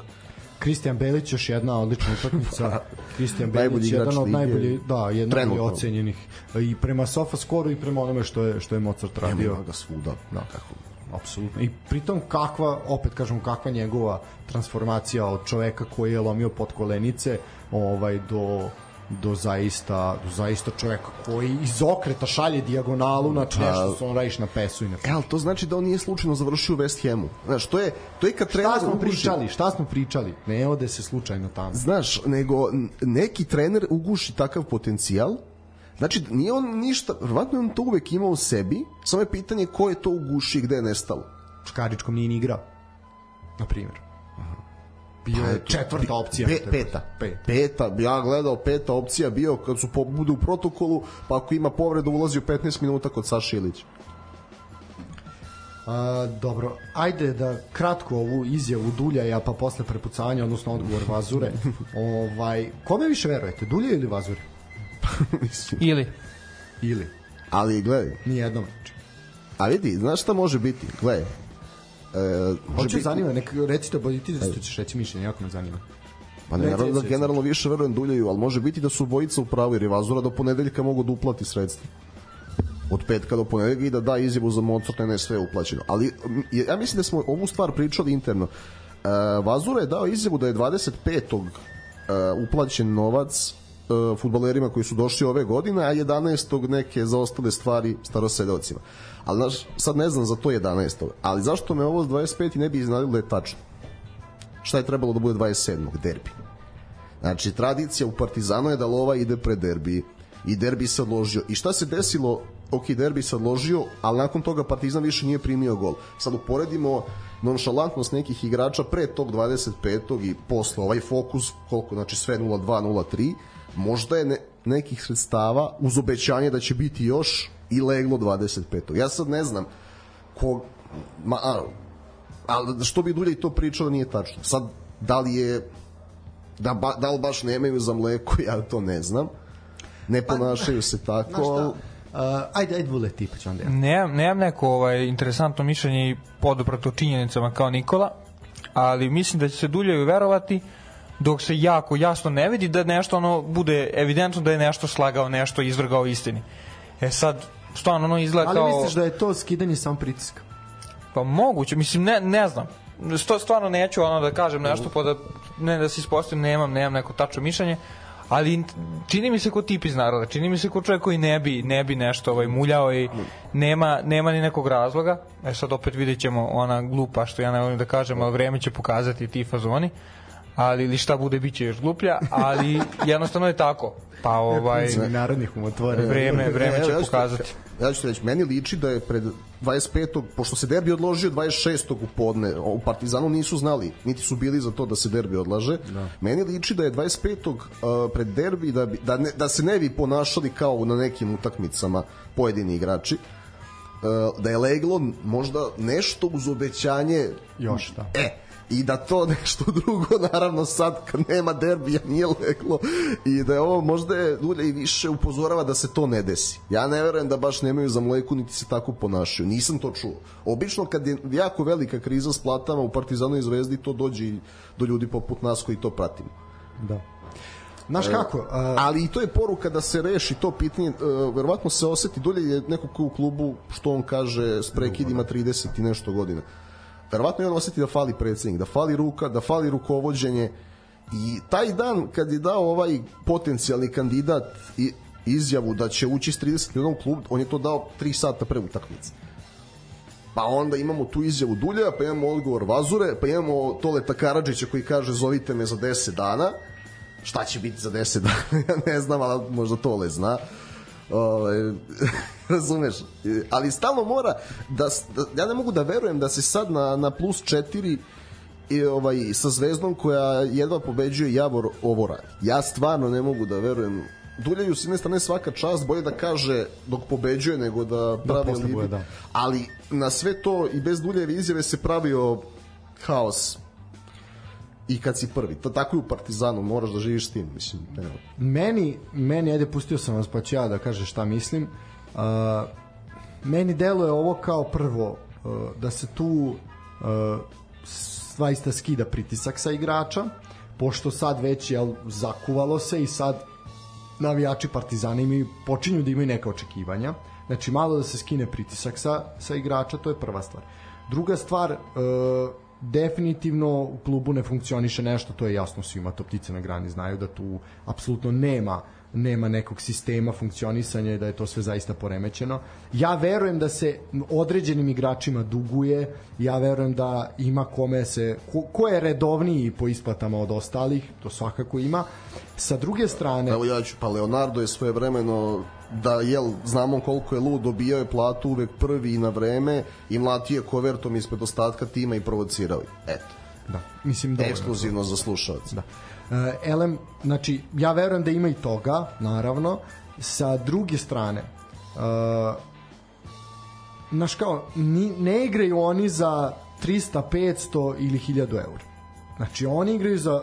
Kristijan Belić još jedna odlična utakmica. Kristijan Najbolji Belić igrač jedan od lige. najbolji, da, jedan od ocenjenih i prema Sofa skoru i prema onome što je što je Mozart radio. Nema ga svuda. Da, kako apsolutno. I pritom kakva, opet kažem, kakva njegova transformacija od čoveka koji je lomio pod kolenice ovaj, do do zaista, do zaista čoveka koji iz okreta šalje dijagonalu, znači nešto što on radiš na pesu i na E, ali to znači da on nije slučajno završio u West Hamu. Znaš, to je, to je kad trener Šta smo uguši- pričali? Šta smo pričali? Ne ode se slučajno tamo. Znaš, nego neki trener uguši takav potencijal, Znači, nije on ništa, verovatno je on to uvek imao u sebi, samo je pitanje ko je to uguši i gde je nestalo. Škaričkom nije ni igrao. Na primjer. Bio je četvrta opcija. Pe, peta. Pet. Peta, ja gledao peta opcija bio kad su po, budu u protokolu, pa ako ima povredu ulazi u 15 minuta kod Saša Ilića. A, dobro, ajde da kratko ovu izjavu Duljaja pa posle prepucavanja, odnosno odgovor Vazure. ovaj, kome više verujete, Dulja ili Vazure? Ili. Ili? Ali gledaj, Nijednom. a vidi, znaš šta može biti? Gledaj, e, može Hoću biti, zanima, nek, recite, bolje ti da ćeš reći mišljenje, jako me zanima. Pa ne, naravno da generalno više verujem Duljeju, ali može biti da su bojica u pravu, jer je Vazura do ponedeljka mogu da uplati sredstva od petka do ponedeljka i da da izjavu za Mozart, ne sve je uplaćeno. Ali ja mislim da smo ovu stvar pričali interno. E, Vazura je dao izjavu da je 25. E, uplaćen novac e, futbalerima koji su došli ove godine, a 11. neke za ostale stvari starosedeocima. Ali znaš, sad ne znam za to 11. Ali zašto me ovo s 25. ne bi iznadilo da je tačno? Šta je trebalo da bude 27. derbi? Znači, tradicija u Partizanu je da lova ide pred derbi i derbi se odložio. I šta se desilo? Ok, derbi se odložio, ali nakon toga Partizan više nije primio gol. Sad uporedimo nonšalantnost nekih igrača pre tog 25. i posle ovaj fokus, koliko, znači sve 0-2, 0-3, možda je ne, nekih sredstava uz obećanje da će biti još i leglo 25. Ja sad ne znam ko, ma, a, ali što bi dulje i to pričalo nije tačno. Sad, da li je da, ba, da li baš nemaju za mleko, ja to ne znam. Ne ponašaju se tako, ali... Uh, ajde, ajde, Vule, ti pa ću onda ja. Nemam, nemam neko ovaj, interesantno mišljenje i poduprato činjenicama kao Nikola, ali mislim da će se dulje verovati dok se jako jasno ne vidi da nešto ono bude evidentno da je nešto slagao, nešto izvrgao istini. E sad, stvarno ono izgleda Ali kao... misliš da je to skidanje sam pritiska? Pa moguće, mislim, ne, ne znam. Sto, stvarno neću ono da kažem nešto, pa da, ne da se ispostavim, nemam, nemam neko tačno mišljenje, ali čini mi se ko tip iz naroda, čini mi se ko čovjek koji ne bi, ne bi nešto ovaj, muljao i nema, nema ni nekog razloga. E sad opet vidjet ćemo ona glupa što ja ne volim da kažem, ali vreme će pokazati ti fazoni ali ili šta bude biće još gluplja, ali jednostavno je tako. Pa ovaj Narodnih umotvora. vreme vreme će pokazati. Ja ću ti reći, meni liči da je pred 25. pošto se derbi odložio 26. u podne, u Partizanu nisu znali, niti su bili za to da se derbi odlaže. Da. Meni liči da je 25. Uh, pred derbi da, bi, da, ne, da se ne bi ponašali kao na nekim utakmicama pojedini igrači. Uh, da je leglo možda nešto uz obećanje Još, da. E, i da to nešto drugo naravno sad kad nema derbija nije leglo i da je ovo možda je dulje i više upozorava da se to ne desi. Ja ne verujem da baš nemaju za mleku niti se tako ponašaju. Nisam to čuo. Obično kad je jako velika kriza s platama u Partizanu i Zvezdi to dođe do ljudi poput nas koji to pratimo. Da. Znaš kako? Uh, Ali i to je poruka da se reši to pitanje, uh, verovatno se oseti, dulje je neko ko u klubu, što on kaže, s prekidima 30 i nešto godina. Verovatno je on oseti da fali predsednik, da fali ruka, da fali rukovođenje i taj dan kad je dao ovaj potencijalni kandidat i izjavu da će ući s 30 miliona u klub, on je to dao 3 sata pre utakmice. Pa onda imamo tu izjavu Dulja, pa imamo odgovor Vazure, pa imamo Toleta Karadžića koji kaže zovite me za 10 dana. Šta će biti za 10 dana, ja ne znam, ali možda Tole zna. Ove, razumeš? Ali stalno mora da, da, ja ne mogu da verujem da se sad na, na plus 4 i ovaj sa zvezdom koja jedva pobeđuje Javor ovo radi. Ja stvarno ne mogu da verujem Duljaju s jedne strane svaka čast, bolje da kaže dok pobeđuje nego da pravi posle alibi. bude, da. Ali na sve to i bez Duljeve izjave se pravio haos i kad si prvi. To tako i u Partizanu, moraš da živiš s tim, mislim. Evo. meni, meni, ajde, pustio sam vas pa ću ja da kažem šta mislim. Uh, meni deluje ovo kao prvo uh, da se tu uh, svaista skida pritisak sa igrača, pošto sad već jel, zakuvalo se i sad navijači Partizana imaju, počinju da imaju neka očekivanja. Znači, malo da se skine pritisak sa, sa igrača, to je prva stvar. Druga stvar, e, definitivno u klubu ne funkcioniše nešto, to je jasno svima, to ptice na grani znaju da tu apsolutno nema nema nekog sistema funkcionisanja i da je to sve zaista poremećeno. Ja verujem da se određenim igračima duguje, ja verujem da ima kome se, ko, ko je redovniji po isplatama od ostalih, to svakako ima. Sa druge strane, Evo ja ću, pa Leonardo je svoje vremeno da jel, znamo koliko je lud, dobijao je platu uvek prvi i na vreme i mlatio je kovertom ispred ostatka tima i provocirao ih. Eto, da, mislim da ekskluzivno za slušalce. Da. E, elem, znači, ja verujem da ima i toga, naravno. Sa druge strane, e, znaš kao, ni, ne igraju oni za 300, 500 ili 1000 eura. Znači, oni igraju za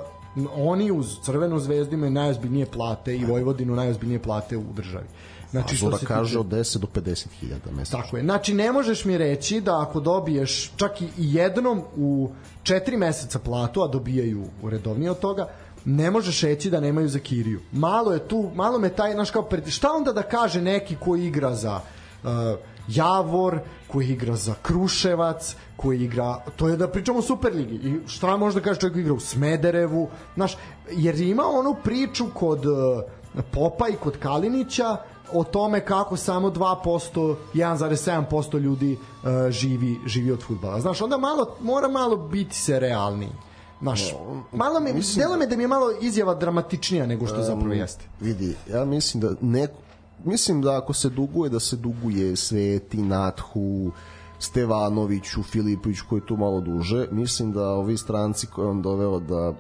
oni uz Crvenu zvezdu imaju najozbiljnije plate i Vojvodinu najozbiljnije plate u državi. Znači, Zora se kaže od 10 do 50 hiljada mesečno. Tako je. Znači, ne možeš mi reći da ako dobiješ čak i jednom u četiri meseca platu, a dobijaju redovnije od toga, ne možeš reći da nemaju za Kiriju. Malo je tu, malo me taj, znaš kao, pred, šta onda da kaže neki ko igra za uh, Javor, koji igra za Kruševac, koji igra, to je da pričamo o Superligi, i šta može da kaže čovjek koji igra u Smederevu, znaš, jer ima onu priču kod uh, Popa i kod Kalinića, o tome kako samo 2%, 1,7% ljudi uh, živi, živi od futbala. Znaš, onda malo, mora malo biti se realniji. Znaš, malo mi, mislim delo me da mi je malo izjava dramatičnija nego što zapravo jeste. Vidi, ja mislim da neko, mislim da ako se duguje, da se duguje Sveti, Nathu, Stevanoviću, Filipović koji je tu malo duže, mislim da ovi stranci koje on doveo da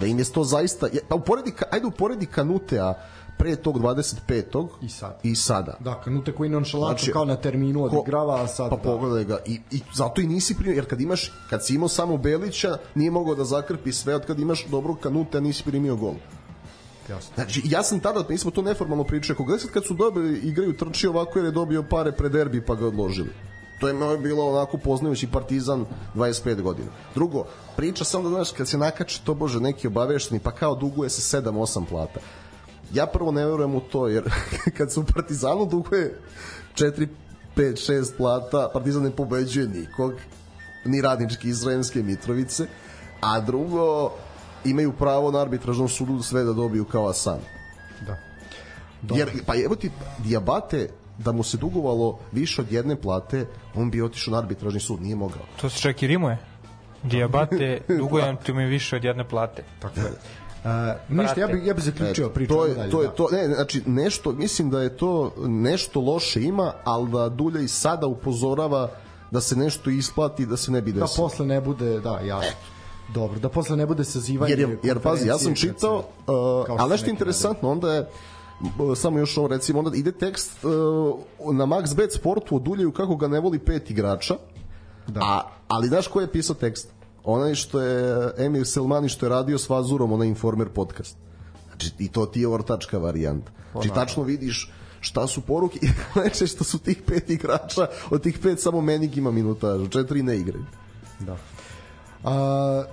da im je to zaista pa uporedi, ajde uporedi Kanutea pre tog 25. I sad. i sada. Da, Kanute koji nonšalantno Znači, kao na terminu odigrava, a sad pa da. pogledaj ga i, i zato i nisi primio jer kad imaš kad si imao samo Belića nije mogao da zakrpi sve od kad imaš dobrog kanuta a nisi primio gol Jasno. Znači, ja sam tada, mi smo to neformalno pričali, koga sad kad su dobili, igraju trči ovako jer je dobio pare pre derbi pa ga odložili. To je moj bilo onako poznajući Partizan 25 godina. Drugo, priča sam da znaš kad se nakači to bože neki obavešteni pa kao duguje se 7-8 plata. Ja prvo ne verujem u to jer kad se u Partizanu duguje 4 5 6 plata, Partizan ne pobeđuje nikog, ni radnički iz Sremske Mitrovice, a drugo imaju pravo na arbitražnom sudu sve da dobiju kao Asan. Da. Jer, pa evo ti, Diabate, da mu se dugovalo više od jedne plate, on bi otišao na arbitražni sud, nije mogao. To se čak i rimuje. Dijabate, dugujem ti mi više od jedne plate. Tako je. Uh, ništa, ja bih ja bi zaključio Eto, priču. to je, dalje, to je da. to, ne, znači nešto, mislim da je to nešto loše ima, ali da Dulja i sada upozorava da se nešto isplati, da se ne bi Da desilo. posle ne bude, da, jasno. Dobro, da posle ne bude sazivanje jer, je, jer pazi, ja sam čitao, uh, što ali nešto interesantno, onda je uh, samo još ovo recimo, onda ide tekst uh, na Max Bet sportu oduljaju kako ga ne voli pet igrača, Da. a, ali znaš ko je pisao tekst? Onaj što je Emir Selmani što je radio s Vazurom, onaj Informer podcast. Znači, i to ti je ortačka varijanta. Znači, tačno vidiš šta su poruke i leče što su tih pet igrača, od tih pet samo Menig ima minutažu, četiri ne igraju. Da. A,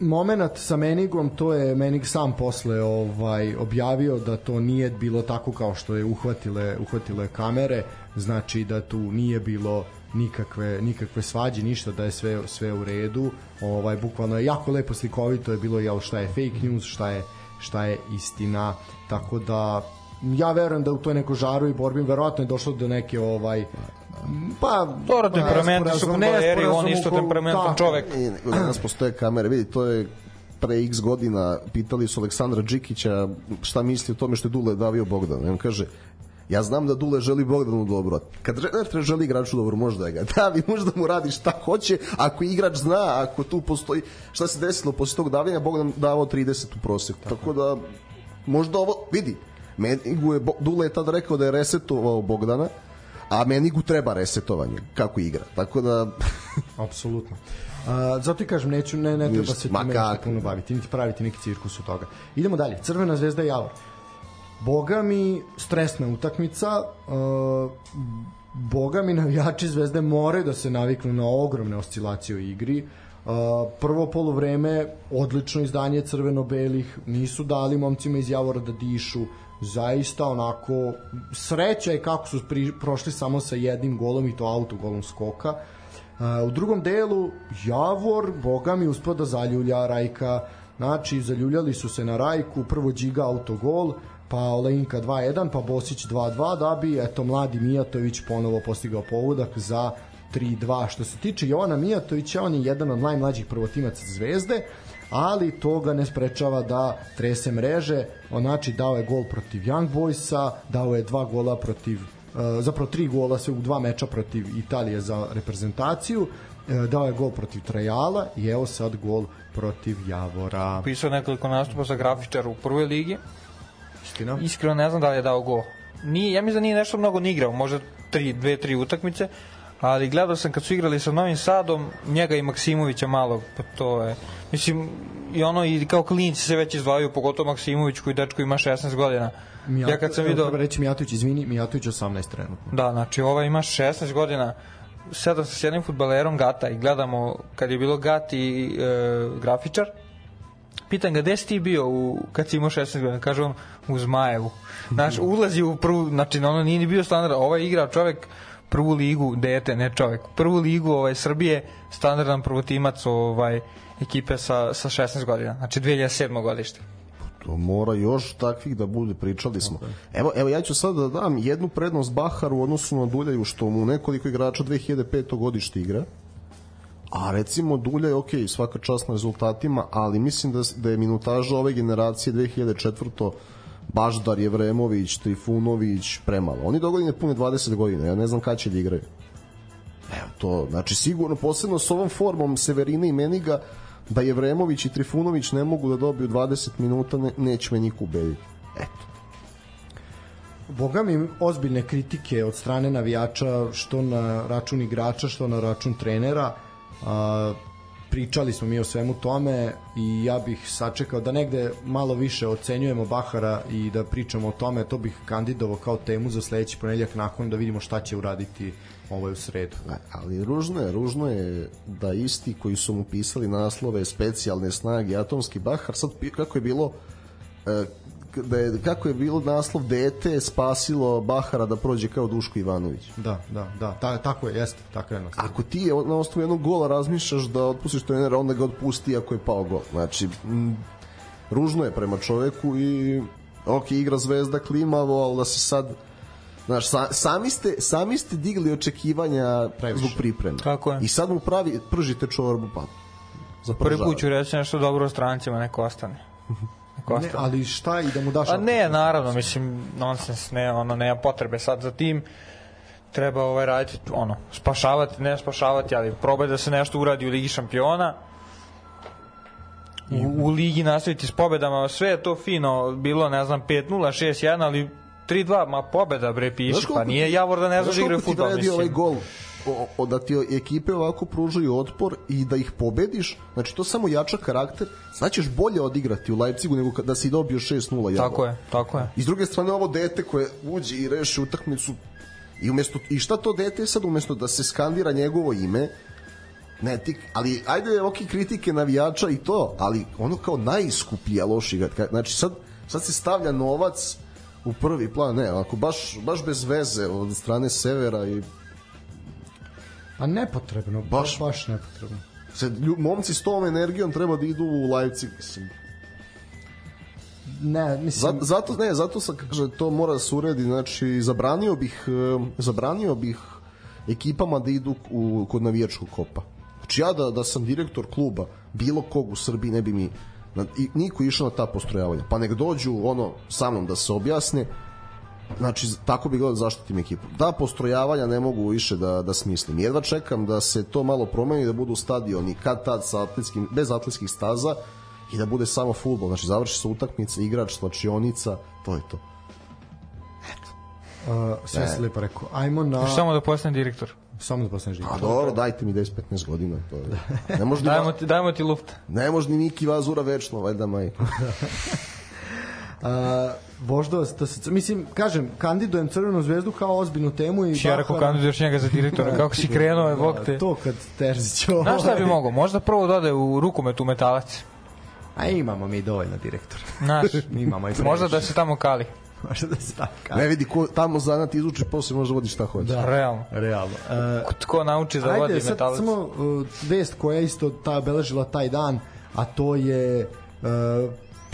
moment sa Menigom, to je Menig sam posle ovaj objavio da to nije bilo tako kao što je uhvatile uhvatile kamere, znači da tu nije bilo nikakve nikakve svađe, ništa da je sve sve u redu. Ovaj bukvalno je jako lepo slikovito je bilo jel šta je fake news, šta je šta je istina. Tako da ja verujem da u toj nekoj žaru i borbi verovatno je došlo do neke ovaj pa Dobro, temperamentan su nesporazum- fudbaleri, on isto temperamentan čovek. I danas postoje kamere, vidi, to je pre x godina pitali su Aleksandra Đikića šta misli o tome što je Dule davio Bogdan. On kaže, ja znam da Dule želi Bogdanu dobro. Kad trener želi igraču dobro, možda ga davi, možda mu radi šta hoće, ako igrač zna, ako tu postoji, šta se desilo posle tog davljenja, Bogdan davao 30 u proseku. Tako da, možda ovo, vidi, Menigu je, Dule je tad rekao da je resetovao Bogdana, a Menigu treba resetovanje, kako igra. Tako da, Apsolutno. A, zato i kažem, neću, ne, ne treba Ništa, se time puno baviti, niti praviti neki cirkus od toga. Idemo dalje, Crvena zvezda Javor. Boga mi, stresna utakmica, uh, boga mi navijači zvezde moraju da se naviknu na ogromne oscilacije u igri. Uh, prvo polovreme, odlično izdanje crveno-belih, nisu dali momcima iz Javora da dišu, zaista onako sreća je kako su pri, prošli samo sa jednim golom i to autogolom skoka. Uh, u drugom delu Javor, boga mi, uspio da zaljulja Rajka, znači zaljuljali su se na Rajku, prvo Điga autogol, pa Olejnka 2-1, pa Bosić 2-2, da bi, eto, mladi Mijatović ponovo postigao pogodak za 3-2. Što se tiče Jovana Mijatovića, on je jedan od najmlađih prvotimaca Zvezde, ali to ga ne sprečava da trese mreže, on znači dao je gol protiv Young Boysa, dao je dva gola protiv Uh, zapravo tri gola sve u dva meča protiv Italije za reprezentaciju uh, dao je gol protiv Trajala i evo sad gol protiv Javora Pisao nekoliko nastupa za grafičar u prvoj ligi. Istina Iskreno ne znam da li je dao gol. Nije, ja mislim da nije nešto mnogo ni igrao, možda tri, dve, tri utakmice, ali gledao sam kad su igrali sa Novim Sadom, njega i Maksimovića malo, pa to je, mislim, i ono, i kao klinci se već izdvajaju, pogotovo Maksimović koji dečko ima 16 godina. ja kad sam video... Treba reći Mijatović, izvini, Mijatović 18 trenutno. Da, znači ova ima 16 godina. Sedam sa jednim futbalerom Gata i gledamo kad je bilo Gat i e, grafičar Pitan ga, gde si ti bio u, kad si imao 16 godina? Kaže on, u Zmajevu. Znaš, ulazi u prvu, znači ono nije ni bio standard, ovaj igra čovek prvu ligu, dete, ne čovek, prvu ligu ovaj, Srbije, standardan prvotimac ovaj, ekipe sa, sa 16 godina, znači 2007. godište. To mora još takvih da bude, pričali smo. Evo, evo ja ću sad da dam jednu prednost Baharu u odnosu na Duljaju, što mu nekoliko igrača 2005. godište igra. A recimo Dulja ok, svaka čast na rezultatima, ali mislim da, da je minutaža ove generacije 2004. Baždar, Jevremović, Trifunović, premalo. Oni dogodine pune 20 godina, ja ne znam kada će da igraju. Evo to, znači sigurno, posebno s ovom formom Severine i Meniga, da Jevremović i Trifunović ne mogu da dobiju 20 minuta, ne, neće me niko ubediti. Eto. Boga mi ozbiljne kritike od strane navijača što na račun igrača, što na račun trenera. A, pričali smo mi o svemu tome i ja bih sačekao da negde malo više ocenjujemo Bahara i da pričamo o tome, to bih kandidovao kao temu za sledeći ponedeljak nakon da vidimo šta će uraditi ovaj u sredu. Ali ružno je, ružno je da isti koji su mu pisali naslove specijalne snage Atomski Bahar, sad kako je bilo e, da je, kako je bilo naslov dete spasilo Bahara da prođe kao Duško Ivanović. Da, da, da, ta, tako je, jeste, tako je naslov. Ako ti je na osnovu jednog gola razmišljaš da otpustiš trenera, onda ga otpusti ako je pao gol. Znači, m, ružno je prema čoveku i ok, igra zvezda klimavo, ali da se sad Znaš, sa, sami, ste, sami ste digli očekivanja Previše. zbog pripreme. Tako je. I sad mu pravi, pržite čorbu, pa za Prvi put ću reći nešto dobro o strancima, neko ostane. Ne, ali šta i da mu daš A ne, naravno, mislim, nonsens, ne, ono, nema potrebe sad za tim. Treba ovaj raditi, ono, spašavati, ne spašavati, ali probaj da se nešto uradi u Ligi šampiona. U, u Ligi nastaviti s pobedama, sve je to fino, bilo, ne znam, 5-0, 6-1, ali 3-2, ma pobeda bre piši, pa nije Javor da ne zna da igra fudbal, ovaj mislim. gol o, o, da ti ekipe ovako pružaju otpor i da ih pobediš, znači to samo jača karakter, znaćeš bolje odigrati u Leipzigu nego da si dobio 6-0 Javor. Tako je, tako je. I s druge strane ovo dete koje uđe i reši utakmicu i umesto i šta to dete sad umesto da se skandira njegovo ime ne ti, ali ajde ok kritike navijača i to, ali ono kao najskuplji je loš igat. Znači sad, sad se stavlja novac u prvi plan, ne, ako baš, baš bez veze od strane severa i A nepotrebno, Baš- baš, nepotrebno. se, lju, momci s tom energijom treba da idu u Leipzig, mislim. Ne, mislim, Zato, zato ne, zato sam kaže to mora da se uredi, znači zabranio bih e, zabranio bih ekipama da idu u kod navijačkog kopa. Znači ja da, da sam direktor kluba bilo kog u Srbiji ne bi mi na, i, niko išao na ta postrojavanja. Pa nek dođu ono sa mnom da se objasne Znači, tako bi gledao da zaštitim ekipu. Da, postrojavanja ne mogu više da, da smislim. Jedva čekam da se to malo promeni, da budu stadioni kad tad sa atletskim, bez atletskih staza i da bude samo futbol. Znači, završi se utakmica, igrač, slačionica, to je to. uh, sve si lepo rekao. Ajmo na... Još samo da postane direktor. Samo da postaneš A direktor. dobro, dajte mi 10-15 godina. To je. Ne može Dajmo ti, dajmo ti luft. ne može ni Miki Vazura večno, valjda majka. Uh, Voždova Stasica. Mislim, kažem, kandidujem Crvenu zvezdu kao ozbiljnu temu i... Ja rekao Bahara- kandiduješ njega za direktora, kako si krenuo, je, bog te. To kad Terzić... ovaj- Znaš šta bi mogao? Možda prvo dode u rukomet u metalac. A imamo mi dovoljno direktora. Znaš, Imamo i možda da se tamo kali. Možda da se tako kaže. Ne vidi ko tamo zanat izuči, posle može vodi šta hoće. Da. Realno. Realno. Uh, Ko- Tko nauči da vodi Ajde, sad metalac? samo uh, vest koja je isto ta obeležila taj dan, a to je uh,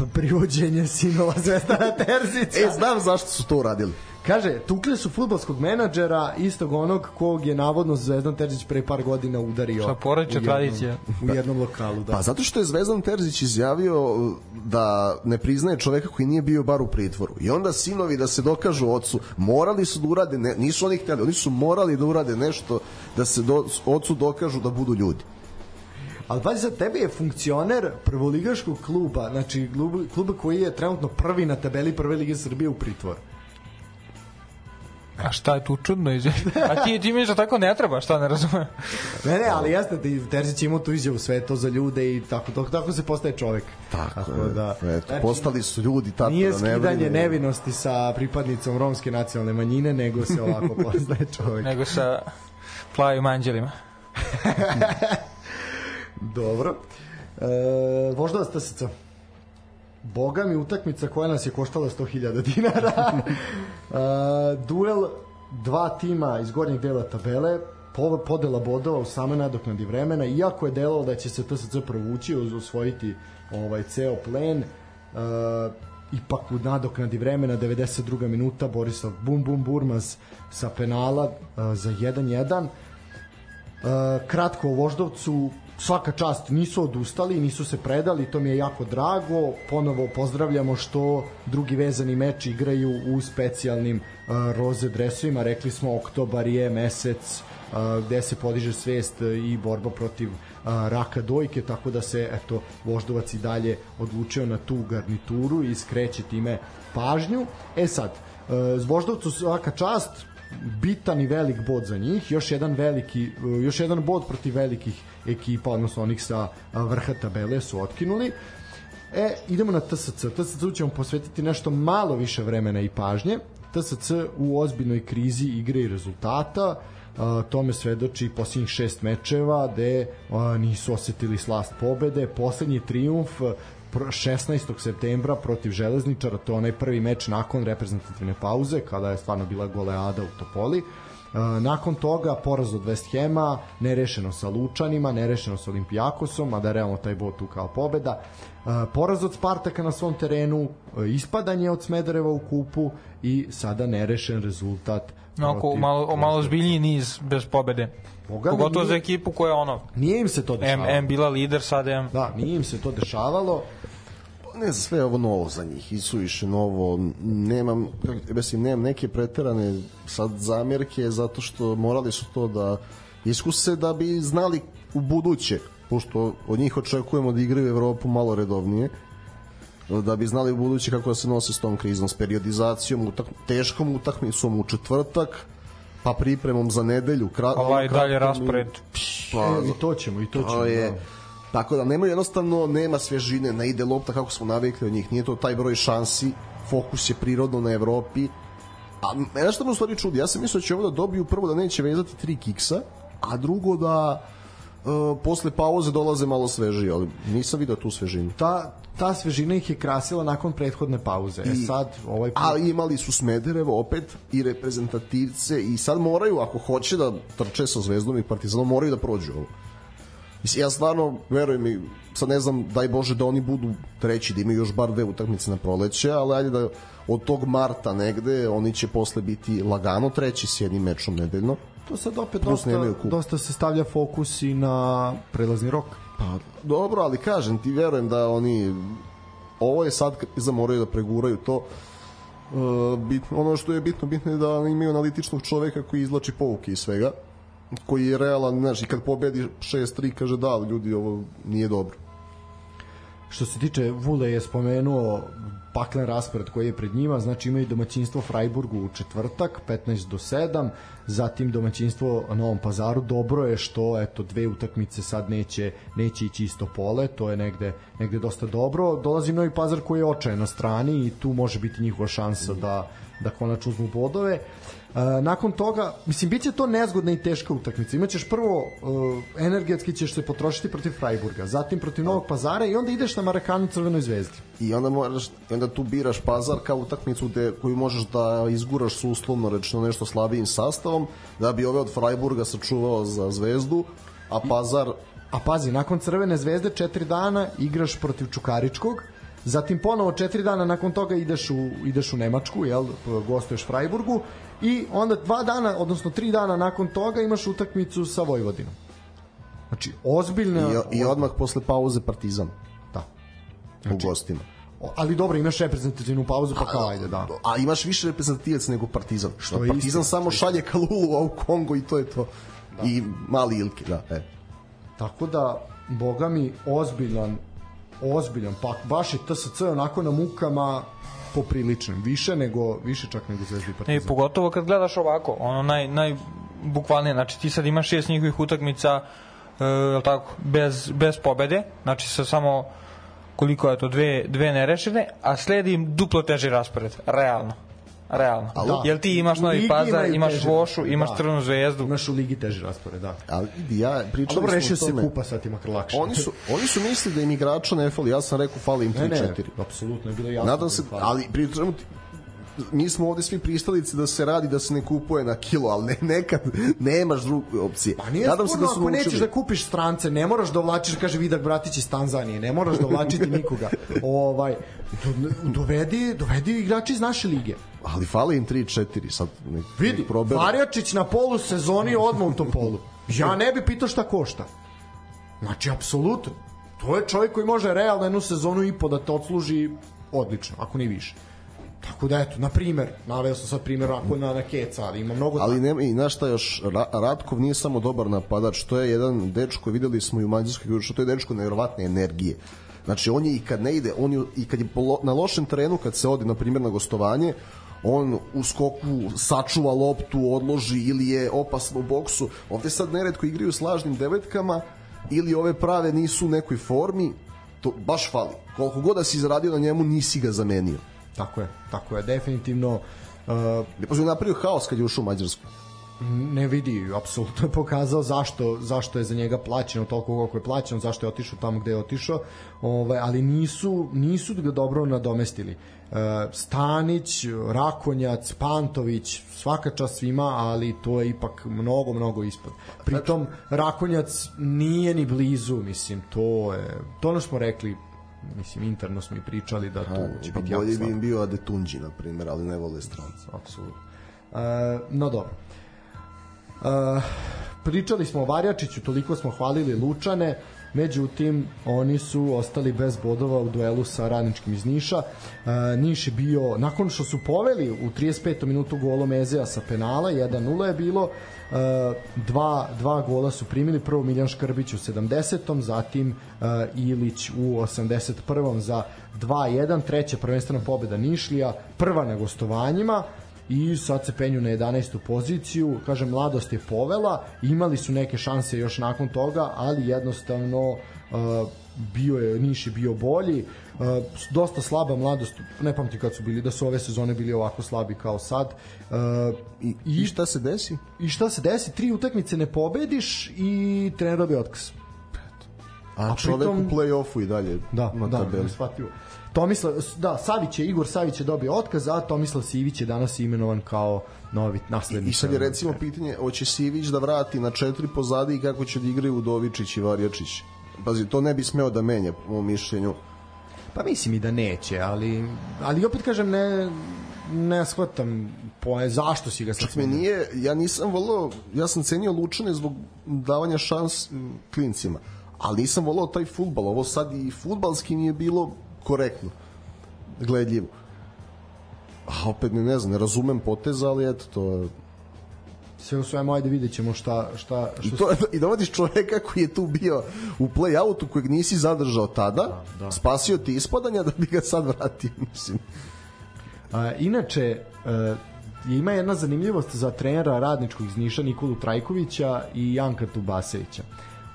privođenje sinova Zvezdana Terzića. E, znam zašto su to uradili. Kaže, tukli su futbolskog menadžera, istog onog kog je navodno Zvezdan Terzić pre par godina udario. Šta, jednom- tradicija. U jednom lokalu, da. Pa zato što je Zvezdan Terzić izjavio uh, da ne priznaje čoveka koji nije bio bar u pritvoru. I onda sinovi da se dokažu ocu, morali su da urade, ne, nisu oni hteli, oni su morali da urade nešto da se do, ocu dokažu da budu ljudi. Ali pazi sad, tebi je funkcioner prvoligaškog kluba, znači kluba, kluba koji je trenutno prvi na tabeli prve lige Srbije u pritvoru. A šta je tu čudno? A ti, ti misliš da tako ne treba, šta ne razumem? Ne, ne, ali jasno ti Terzić imao tu izjavu sve je to za ljude i tako, tako, tako se postaje čovek. Tako, da. Eto, Znači, postali su ljudi tako Nije da ne skidanje nevinosti sa pripadnicom romske nacionalne manjine, nego se ovako poznaje čovek. Nego sa plavim anđelima. Dobro. E, Voždova Stasica. Boga mi utakmica koja nas je koštala 100.000 dinara. uh, duel dva tima iz gornjeg dela tabele, podela bodova u same nadoknadi vremena, iako je delalo da će se TSC provući, osvojiti ovaj ceo plen, uh, ipak u nadoknadi vremena 92. minuta Borislav Bum Bum Burmaz sa penala uh, za 1-1 uh, kratko o Voždovcu svaka čast nisu odustali, nisu se predali, to mi je jako drago. Ponovo pozdravljamo što drugi vezani meč igraju u specijalnim uh, roze dresovima. Rekli smo oktobar je mesec uh, gde se podiže svest i borba protiv uh, raka dojke, tako da se eto Voždovac i dalje odlučio na tu garnituru i skreće time pažnju. E sad, uh, Voždovcu svaka čast, bitan i velik bod za njih, još jedan veliki još jedan bod protiv velikih ekipa, odnosno onih sa vrha tabele su otkinuli. E, idemo na TSC. TSC ćemo posvetiti nešto malo više vremena i pažnje. TSC u ozbiljnoj krizi igre i rezultata, Uh, tome svedoči posljednjih šest mečeva gde nisu osetili slast pobede. Poslednji triumf 16. septembra protiv Železničara, to je onaj prvi meč nakon reprezentativne pauze, kada je stvarno bila goleada u Topoli. Uh, nakon toga poraz od West Hema, nerešeno sa Lučanima, nerešeno sa Olimpijakosom, a da je realno taj bod tu kao pobeda. Uh, poraz od Spartaka na svom terenu, uh, ispadanje od Smedereva u kupu i sada nerešen rezultat Onako, malo, malo zbiljniji niz bez pobede. Boga Pogotovo nije, za ekipu koja ono... Nije im se to dešavalo. M, M bila lider, sad M... Da, nije im se to dešavalo. Ne znam, sve ovo novo za njih i suviše novo. Nemam, mislim, nemam neke preterane sad zamjerke zato što morali su to da iskuse da bi znali u buduće, pošto od njih očekujemo da igraju Evropu malo redovnije da bi znali u buduće kako da se nose s tom krizom, s periodizacijom, utak, teškom utakmicom u četvrtak, pa pripremom za nedelju. Kra, ovaj dalje raspored. Pa, e, I to ćemo, i to ćemo. Je, da. Tako da nema jednostavno nema svježine, ne ide lopta kako smo navikli od njih. Nije to taj broj šansi, fokus je prirodno na Evropi. A mene što me u stvari čudi, ja sam mislio da će ovo da dobiju prvo da neće vezati tri kiksa, a drugo da uh, posle pauze dolaze malo svežiji, ali nisam vidio tu svežinu. Ta, ta svežina ih je krasila nakon prethodne pauze. E, I, e sad, ovaj put... Ali imali su Smederevo opet i reprezentativce i sad moraju, ako hoće da trče sa Zvezdom i Partizanom, moraju da prođu ovo. Mislim, ja stvarno, verujem mi, sad ne znam, daj Bože da oni budu treći, da imaju još bar dve utakmice na proleće, ali ajde da od tog marta negde oni će posle biti lagano treći s jednim mečom nedeljno. To sad opet dosta, dosta se stavlja fokus i na prelazni rok. Pa dobro, ali kažem ti verujem da oni ovo je sad za moraju da preguraju to Uh, bit, ono što je bitno, bitno je da imaju analitičnog čoveka koji izlači pouke iz svega koji je realan, znaš, i kad pobedi 6-3 kaže da, ljudi, ovo nije dobro. Što se tiče Vule je spomenuo paklen raspored koji je pred njima, znači imaju domaćinstvo Freiburgu u četvrtak 15 do 7, zatim domaćinstvo Novom Pazaru. Dobro je što eto dve utakmice sad neće neće ići isto pole, to je negde negde dosta dobro. Dolazi Novi Pazar koji je očajan na strani i tu može biti njihova šansa da da konačno uzmu bodove. Nakon toga, mislim, bit će to nezgodna i teška utakmica. Imaćeš prvo, uh, energetski ćeš se potrošiti protiv Freiburga, zatim protiv Novog Pazara i onda ideš na Marakanu Crvenoj zvezdi. I onda, moraš, onda tu biraš Pazar kao utakmicu gde, koju možeš da izguraš su uslovno rečeno nešto slabijim sastavom, da bi ove od Freiburga sačuvao za zvezdu, a Pazar... A pazi, nakon Crvene zvezde četiri dana igraš protiv Čukaričkog, zatim ponovo četiri dana nakon toga ideš u, ideš u Nemačku, jel, gostuješ Freiburgu i onda dva dana, odnosno tri dana nakon toga imaš utakmicu sa Vojvodinom. Znači, ozbiljna... I, i odmah posle pauze Partizan. Da. Znači, u gostima. Ali dobro, imaš reprezentativnu pauzu, pa kao ajde, da. A imaš više reprezentativac nego Partizan. Što je Partizan isti, samo šalje Kalulu u Kongo i to je to. Da. I mali Ilke, da. E. Tako da, boga mi, ozbiljan, ozbiljan pak. Baš je TSC onako na mukama, popriličan, više nego više čak nego Zvezda i Partizan. I pogotovo kad gledaš ovako, ono naj naj bukvalnije, znači ti sad imaš šest njihovih utakmica e, tako, bez, bez pobede, znači sa samo koliko je to, dve, dve nerešene, a sledi im duplo teži raspored, realno. Realno. Da. Jel ti imaš Novi Pazar, imaš teže Vošu, raspored, imaš da. Crnu zvezdu. Imaš u ligi teži raspored, da. Ali ja pričali Dobro, rešio se kupa, sad ti makar lakše. Oni su, oni su mislili da im igrača ne fali, ja sam rekao fali im 3-4. ne, ne, apsolutno je bilo jasno. Nadam da se, ali pri čemu ti- mi smo ovde svi pristalici da se radi da se ne kupuje na kilo, ali ne, nekad nemaš druge opcije. Pa nije Nadam se sporno da su ako nećeš naučili. da kupiš strance, ne moraš da ovlačiš, kaže Vidak Bratić iz Tanzanije, ne moraš da ovlačiti nikoga. ovaj, do- dovedi, dovedi igrači iz naše lige. Ali fali im 3-4, sad nek, Vidi, nek. Varjačić na polu sezoni odmah u Topolu. Ja ne bi pitao šta košta. Znači, apsolutno. To je čovjek koji može realno jednu sezonu i po da te odsluži odlično, ako ni više. Tako da eto, na primer, naveo sam sad primjer ako na, na Keca, ali ima mnogo Ali nema i znaš šta još, Ra Ratkov nije samo dobar napadač, to je jedan dečko, videli smo i u Mađarskoj igru, to je dečko nevjerovatne energije. Znači on je i kad ne ide, on je i kad je po lo, na lošem terenu, kad se odi na primjer na gostovanje, on u skoku sačuva loptu, odloži ili je opasno u boksu. Ovde sad neretko igraju s lažnim devetkama ili ove prave nisu u nekoj formi, to baš fali. Koliko god da si zaradio na njemu, nisi ga zamenio. Tako je, tako je, definitivno uh, Je napravio haos kad je ušao u Mađarsku. ne vidi, apsolutno je pokazao zašto, zašto je za njega plaćeno toliko koliko je plaćeno, zašto je otišao tamo gde je otišao, ovaj, ali nisu, nisu ga dobro nadomestili. E, Stanić, Rakonjac, Pantović, svaka čast svima, ali to je ipak mnogo, mnogo ispod. Pritom, Rakonjac nije ni blizu, mislim, to je, to ono smo rekli, mislim, interno smo i pričali da tu će Pa biti jako bolje bi im bio Adetunđi, na primjer, ali ne vole stranci. apsolutno. E, no dobro. E, pričali smo o Varjačiću, toliko smo hvalili Lučane, međutim, oni su ostali bez bodova u duelu sa Radničkim iz Niša. E, Niš je bio, nakon što su poveli u 35. minutu golom Ezea sa penala, 1-0 je bilo, dva, dva gola su primili, prvo Miljan Škrbić u 70. zatim e, Ilić u 81. za 2-1, treća prvenstvena pobeda Nišlija, prva na gostovanjima, i sad se penju na 11. poziciju kažem mladost je povela imali su neke šanse još nakon toga ali jednostavno uh, bio je Niš je bio bolji uh, dosta slaba mladost ne pamtim kad su bili da su ove sezone bili ovako slabi kao sad uh, I, I šta se desi? i šta se desi tri utakmice ne pobediš i trener dobije otkaz A, A čovek pritom- u play-offu i dalje Da, na da, tabeli. neshvatljivo. Tomislav, da, Savić je, Igor Savić je dobio otkaz, a Tomislav Sivić je danas imenovan kao novi naslednik. I sad je recimo pitanje, hoće Sivić da vrati na četiri pozadi i kako će da igraju Udovičić i Varjačić? Pazi, to ne bi smeo da menja, po mom mišljenju. Pa mislim i da neće, ali, ali opet kažem, ne, ne shvatam poje, zašto si ga sad me smenio? nije, ja nisam volao, ja sam cenio Lučane zbog davanja šans klincima, ali nisam volao taj futbal, ovo sad i futbalski mi je bilo korektno, gledljivo. A opet ne, ne znam, ne razumem poteza, ali eto, to je... Sve u svemu, ajde vidjet ćemo šta, šta, I, što to, I dovodiš čoveka koji je tu bio u play-outu kojeg nisi zadržao tada, da, da. spasio ti ispadanja da bi ga sad vratio, mislim. A, inače, e, ima jedna zanimljivost za trenera radničkog iz Niša Nikolu Trajkovića i Janka Tubasevića.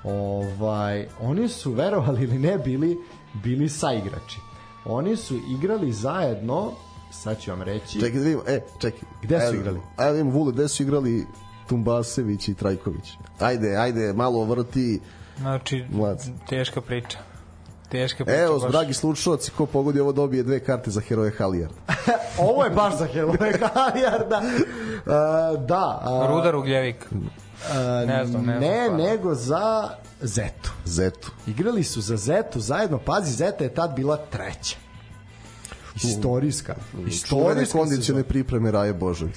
Ovaj, oni su, verovali ili ne, bili, bili saigrači. Oni su igrali zajedno, sad ću vam reći, Čekaj da vidimo, e, čekaj. Gde su Ajde, igrali? Ajde vidimo, Vule, gde su igrali Tumbasević i Trajković? Ajde, ajde, malo vrti. Znači, Mlad. teška priča. Teška priča. Evo, baš. dragi slušalci, ko pogodi ovo dobije dve karte za heroje Halijard. ovo je baš za Heloje Halijarda. Uh, da. a, Rudar Ugljevik. a, ne znam, ne znam ne stvarno. nego za Zetu. Zetu. Igrali su za Zetu zajedno, pazi, Zeta je tad bila treća. Istorijska. Istorijska kondicione pripreme Raje Božović.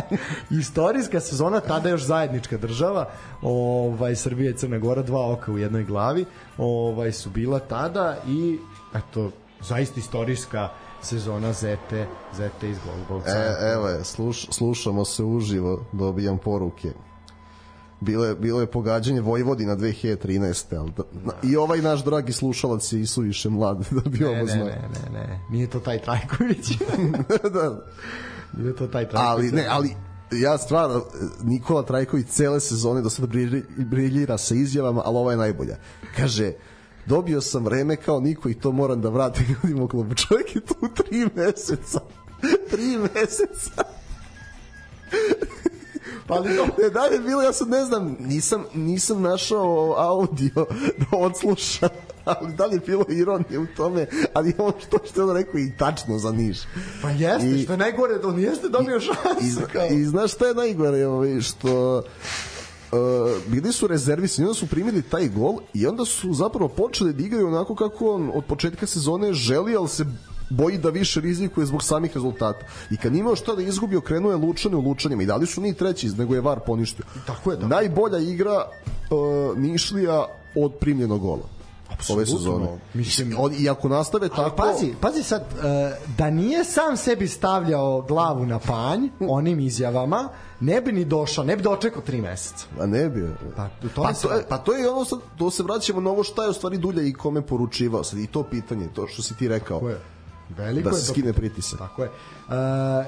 Istorijska sezona, tada još zajednička država, ovaj, Srbija i Crna Gora, dva oka u jednoj glavi, ovaj, su bila tada i, eto, zaista istorijska sezona Zete, Zete iz Golgovca. E, evo je, sluš, slušamo se uživo, dobijam poruke. Bilo je, bilo je pogađanje Vojvodina 2013. Ali da, na, I ovaj naš dragi slušalac je i suviše mlad da bi ne, ovo ne, znao. ne, ne, ne, nije to taj Trajković. da. nije to taj Trajković. Ali ne, ali ja stvarno Nikola Trajković cele sezone do sada brilji- briljira sa izjavama, ali ova je najbolja. Kaže, dobio sam vreme kao niko i to moram da vratim ljudima u klubu. Čovjek je tu tri meseca tri meseca. Pa ali da je bilo, ja sad ne znam, nisam, nisam našao audio da odslušam, ali da li je bilo ironije u tome, ali ovo što što on rekao i tačno za Niš. Pa jeste, I- što je najgore, da on jeste dobio I, šansu. Kao. I znaš šta je najgore, ovaj, što Uh, bili su rezervisani, onda su primili taj gol i onda su zapravo počeli da igraju onako kako on od početka sezone želi, ali se boji da više rizikuje zbog samih rezultata. I kad imao šta da izgubi, okrenuo je Lučane u Lučanima i dali su ni treći, nego je VAR poništio. Tako je, tako. Najbolja igra uh, Nišlija od primljenog gola. Ove sezone. Mislim- On, I ako nastave Ali tako... pazi, pazi sad, e, da nije sam sebi stavljao glavu na panj onim izjavama, ne bi ni došao, ne bi dočekao tri meseca. A ne bi. Pa, to pa, to je, pa to je ono sad, to se vraćamo na ovo šta je u stvari Dulja i kome poručivao sad i to pitanje, to što si ti rekao. Tako je. Veliko Da je se skine pritisak. Tako je. E,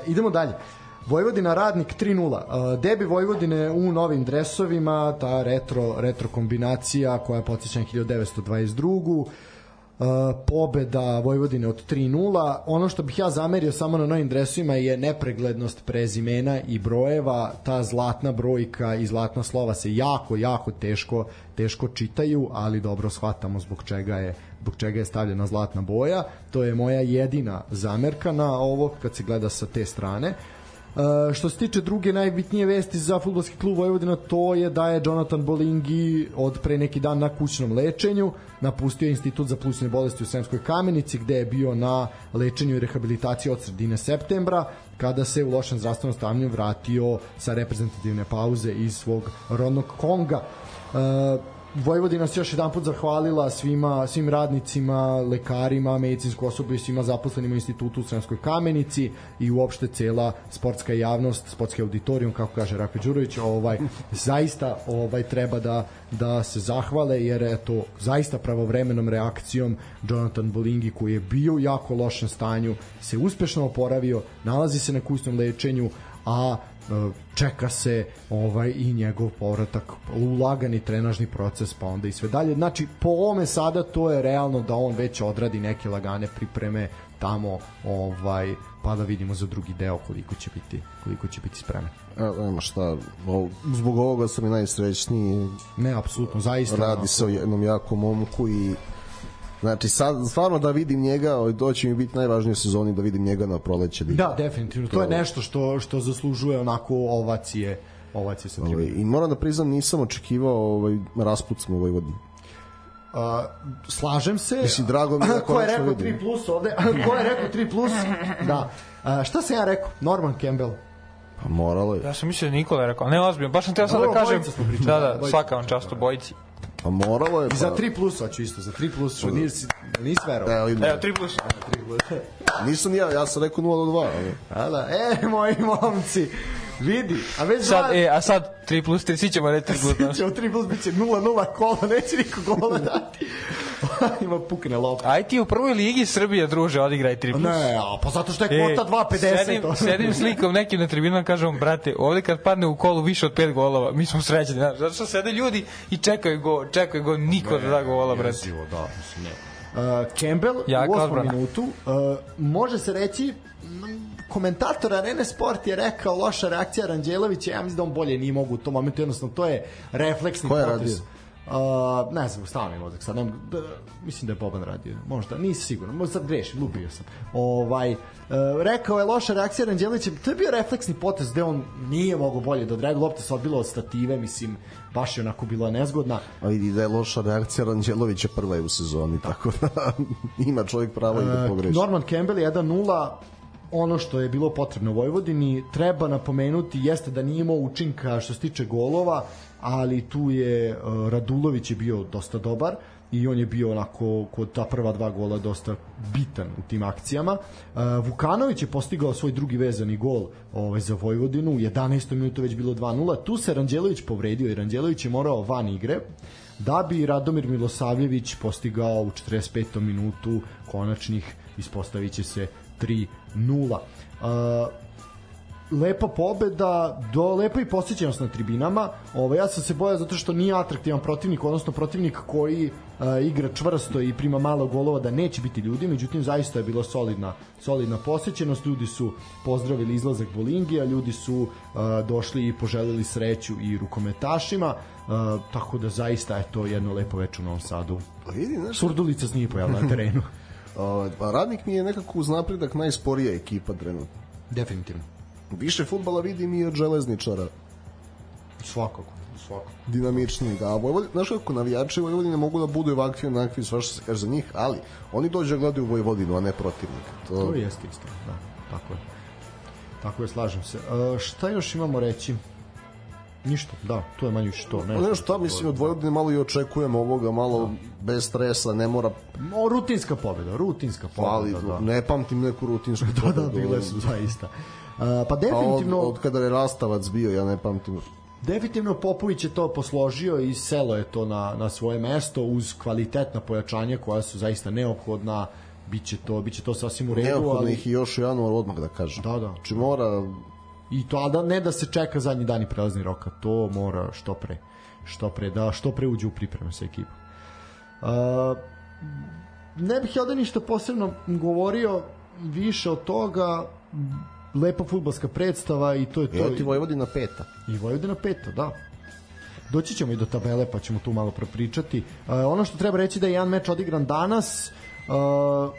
idemo dalje. Vojvodina Radnik 3-0. E, debi Vojvodine u novim dresovima, ta retro, retro kombinacija koja podsjeća na 1922 Pobeda Vojvodine od 3-0. Ono što bih ja zamerio samo na novim dresovima je nepreglednost prezimena i brojeva. Ta zlatna brojka i zlatna slova se jako, jako teško teško čitaju, ali dobro shvatamo zbog čega je zbog čega je stavljena zlatna boja. To je moja jedina zamerka na ovo kad se gleda sa te strane. Uh, što se tiče druge najbitnije vesti za futbolski klub Vojvodina to je da je Jonathan Bolingi od pre neki dan na kućnom lečenju napustio institut za plućne bolesti u Sremskoj kamenici gde je bio na lečenju i rehabilitaciji od sredine septembra kada se u lošem zdravstvenom stanju vratio sa reprezentativne pauze iz svog rodnog Konga. Uh, Vojvodina se još jedan put zahvalila svima, svim radnicima, lekarima, medicinskom osobu i svima zaposlenima u institutu u Sremskoj kamenici i uopšte cela sportska javnost, sportski auditorijum, kako kaže Rako Đurović, ovaj, zaista ovaj, treba da, da se zahvale, jer eto, zaista pravovremenom reakcijom Jonathan Bolingi, koji je bio u jako lošem stanju, se uspešno oporavio, nalazi se na kućnom lečenju, a čeka se ovaj i njegov povratak u lagani trenažni proces pa onda i sve dalje. Znači po ovome sada to je realno da on već odradi neke lagane pripreme tamo ovaj pa da vidimo za drugi deo koliko će biti koliko će biti spreman A, nema šta, zbog ovoga sam i najsrećniji. ne apsolutno zaista Radi se o jednom jakom momku i Znači, sad, stvarno da vidim njega, ovaj, to će mi biti najvažnije sezoni da vidim njega na proleće. da definitivno to je nešto što što zaslužuje onako ovacije ovacije sa Ovaj. I moram da priznam, nisam očekivao ovaj, rasput smo u Vojvodini. Uh, slažem se. Mislim, drago mi je da Ko je rekao vidim. 3 plus ovde? Ko je rekao 3 plus? Da. Uh, šta sam ja rekao? Norman Campbell. Pa moralo je. Ja sam mislio da je Nikola rekao, ne ozbiljno, baš sam teo sad da kažem, da, da, svaka vam čast u bojici. Pa moralo je. I za Pa, 3 plus hoću isto, za 3 plus, što nisi, nisi verovao. Evo, idemo. Evo, 3 plus. Nisam ja, ja sam rekao 0 do 2. Ali. A da, e, moji momci, vidi, a već Sad, dva- e, a sad 3 plus 3, svi ćemo reći 3 plus. znaš. Ćemo 3 plus, bit će 0-0 kola, neće niko gola dati. Ima pukne lopta. Aj ti u prvoj ligi Srbije, druže, odigraj 3 plus. Ne, a pa zato što je E, kvota 2.50. sedim, sedim slikom nekim na tribinama kažem brate, ovde kad padne u kolu više od 5 golova, mi smo srećni, znaš, zato što sede ljudi i čekaju gol, čekaju gol, niko da da gola, brate. Jezivo, da, mislim, ne. Uh, Campbell Jaka u osmom odbrana. minutu uh, može se reći komentator Arene Sport je rekao loša reakcija Ranđelovića, ja mislim da on bolje nije mogu u tom momentu, jednostavno to je refleksni Ko je radio? Uh, ne znam, stavno mi mozak sad, ne, da, mislim da je Boban radio, možda, nisam siguran, možda sad grešim, lupio sam. Ovaj, uh, rekao je loša reakcija Ranđelovića, to je bio refleksni potez gde on nije mogao bolje da odreaguje, lopta se odbila od stative, mislim, baš je onako bila nezgodna. A vidi da je loša reakcija Ranđelovića prva je u sezoni, tako da ima čovjek pravo i da pogreši. Norman Campbell 1-0 ono što je bilo potrebno Vojvodini treba napomenuti jeste da nije imao učinka što se tiče golova ali tu je uh, Radulović je bio dosta dobar i on je bio onako kod ta prva dva gola dosta bitan u tim akcijama. Uh, Vukanović je postigao svoj drugi vezani gol ovaj, za Vojvodinu, u 11. minutu već bilo 2-0. Tu se Ranđelović povredio i Ranđelović je morao van igre da bi Radomir Milosavljević postigao u 45. minutu konačnih ispostavit će se 3-0. Uh, lepa pobeda, do lepa i posjećenost na tribinama. Ovo, ja sam se bojao zato što nije atraktivan protivnik, odnosno protivnik koji uh, igra čvrsto i prima malo golova da neće biti ljudi, međutim zaista je bilo solidna, solidna posjećenost, ljudi su pozdravili izlazak Bolingija, ljudi su uh, došli i poželili sreću i rukometašima, uh, tako da zaista je to jedno lepo večer u Novom Sadu. Pa vidi, znaš, Surdulica se nije pojavila na terenu. uh, radnik mi je nekako uz napredak najsporija ekipa trenutno. Definitivno. Više futbala vidim i od železničara Svakako, svakako. dinamičnijeg. A Vojvodina, znaš kako navijači Vojvodine mogu da budu ovakvi, onakvi, sva što se kaže za njih, ali oni dođe da gledaju Vojvodinu, a ne protivnika. To, To jeste istina, da, tako je. Tako je, slažem se. Uh, šta još imamo reći? Ništa, da, to je manje više to. Ne, Ne, šta mislim, od Vojvodine malo i očekujem ovoga, malo bez stresa, ne mora, O, rutinska pobeda, rutinska ali pobeda, da. ne pamtim neku rutinsku Da, da, pobedu. bile su zaista. Uh, pa A od, definitivno, od kada je Rastavac bio, ja ne pamtim. definitivno Popović je to posložio i selo je to na, na svoje mesto uz kvalitetna pojačanja koja su zaista neophodna biće to, biće to sasvim u redu, Neophodno ali ih i još u januar odmah da kažem. Da, da. Znači mora, i to, a da ne da se čeka zadnji dan i prelazni roka, to mora što pre, što pre, da što pre uđe u pripreme sa ekipom. Uh, ne bih ja da ništa posebno govorio više od toga, lepa futbalska predstava i to je to. evo ti Vojvodina peta. I Vojvodina peta, da. Doći ćemo i do tabele, pa ćemo tu malo propričati. Uh, ono što treba reći da je jedan meč odigran danas, uh,